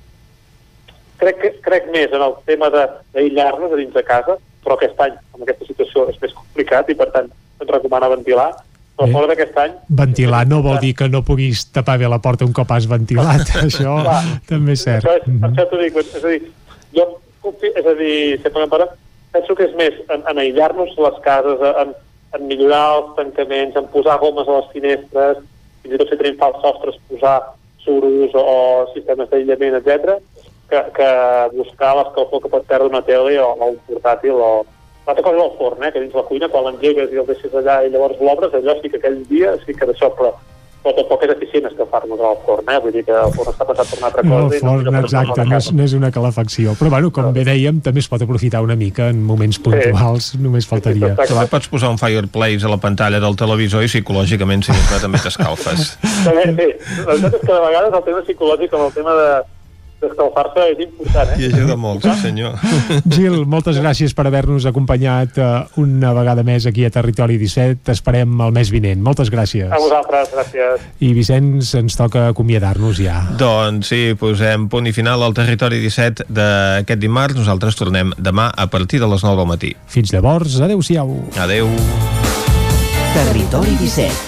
crec, que, crec més en el tema d'aïllar-nos a dins de casa, però aquest any, amb aquesta situació, és més complicat i, per tant, ens recomana ventilar, però Bé. fora d'aquest any... Ventilar no vol dir que no puguis tapar bé la porta un cop has ventilat, *laughs* això Clar. també és cert. Això és, per això t'ho dic, és a dir, jo és a dir, sempre em pare, penso que és més en, en aïllar-nos les cases, en, en millorar els tancaments, en posar gomes a les finestres, fins i tot si tenim fals sostres, posar suros o, o sistemes d'aïllament, etc, que, que buscar l'escalfor que pot perdre una tele o, o un portàtil o, L'altra cosa és el forn, eh, que dins la cuina, quan l'engegues i el deixes allà i llavors l'obres, allò sí que aquell dia sí que d'això, però, però tampoc és eficient escalfar-nos al forn, eh? vull dir que el forn està passat per una altra No, cosa. el no, forn, no, exacte, no és, no és una calefacció. Però, bueno, com bé dèiem, també es pot aprofitar una mica en moments puntuals, només faltaria. També pots posar un fireplace a la pantalla del televisor i psicològicament, si més no, també t'escalfes. *laughs* També, sí, la veritat és que de vegades el tema psicològic amb el tema de d'escalfar-se és important, eh? I ajuda molt, sí senyor. *laughs* Gil, moltes gràcies per haver-nos acompanyat uh, una vegada més aquí a Territori 17. T'esperem el mes vinent. Moltes gràcies. A vosaltres, gràcies. I Vicenç, ens toca acomiadar-nos ja. Doncs sí, posem punt i final al territori 17 d'aquest dimarts. Nosaltres tornem demà a partir de les 9 del matí. Fins llavors, adeu-siau. Adeu. Territori 17,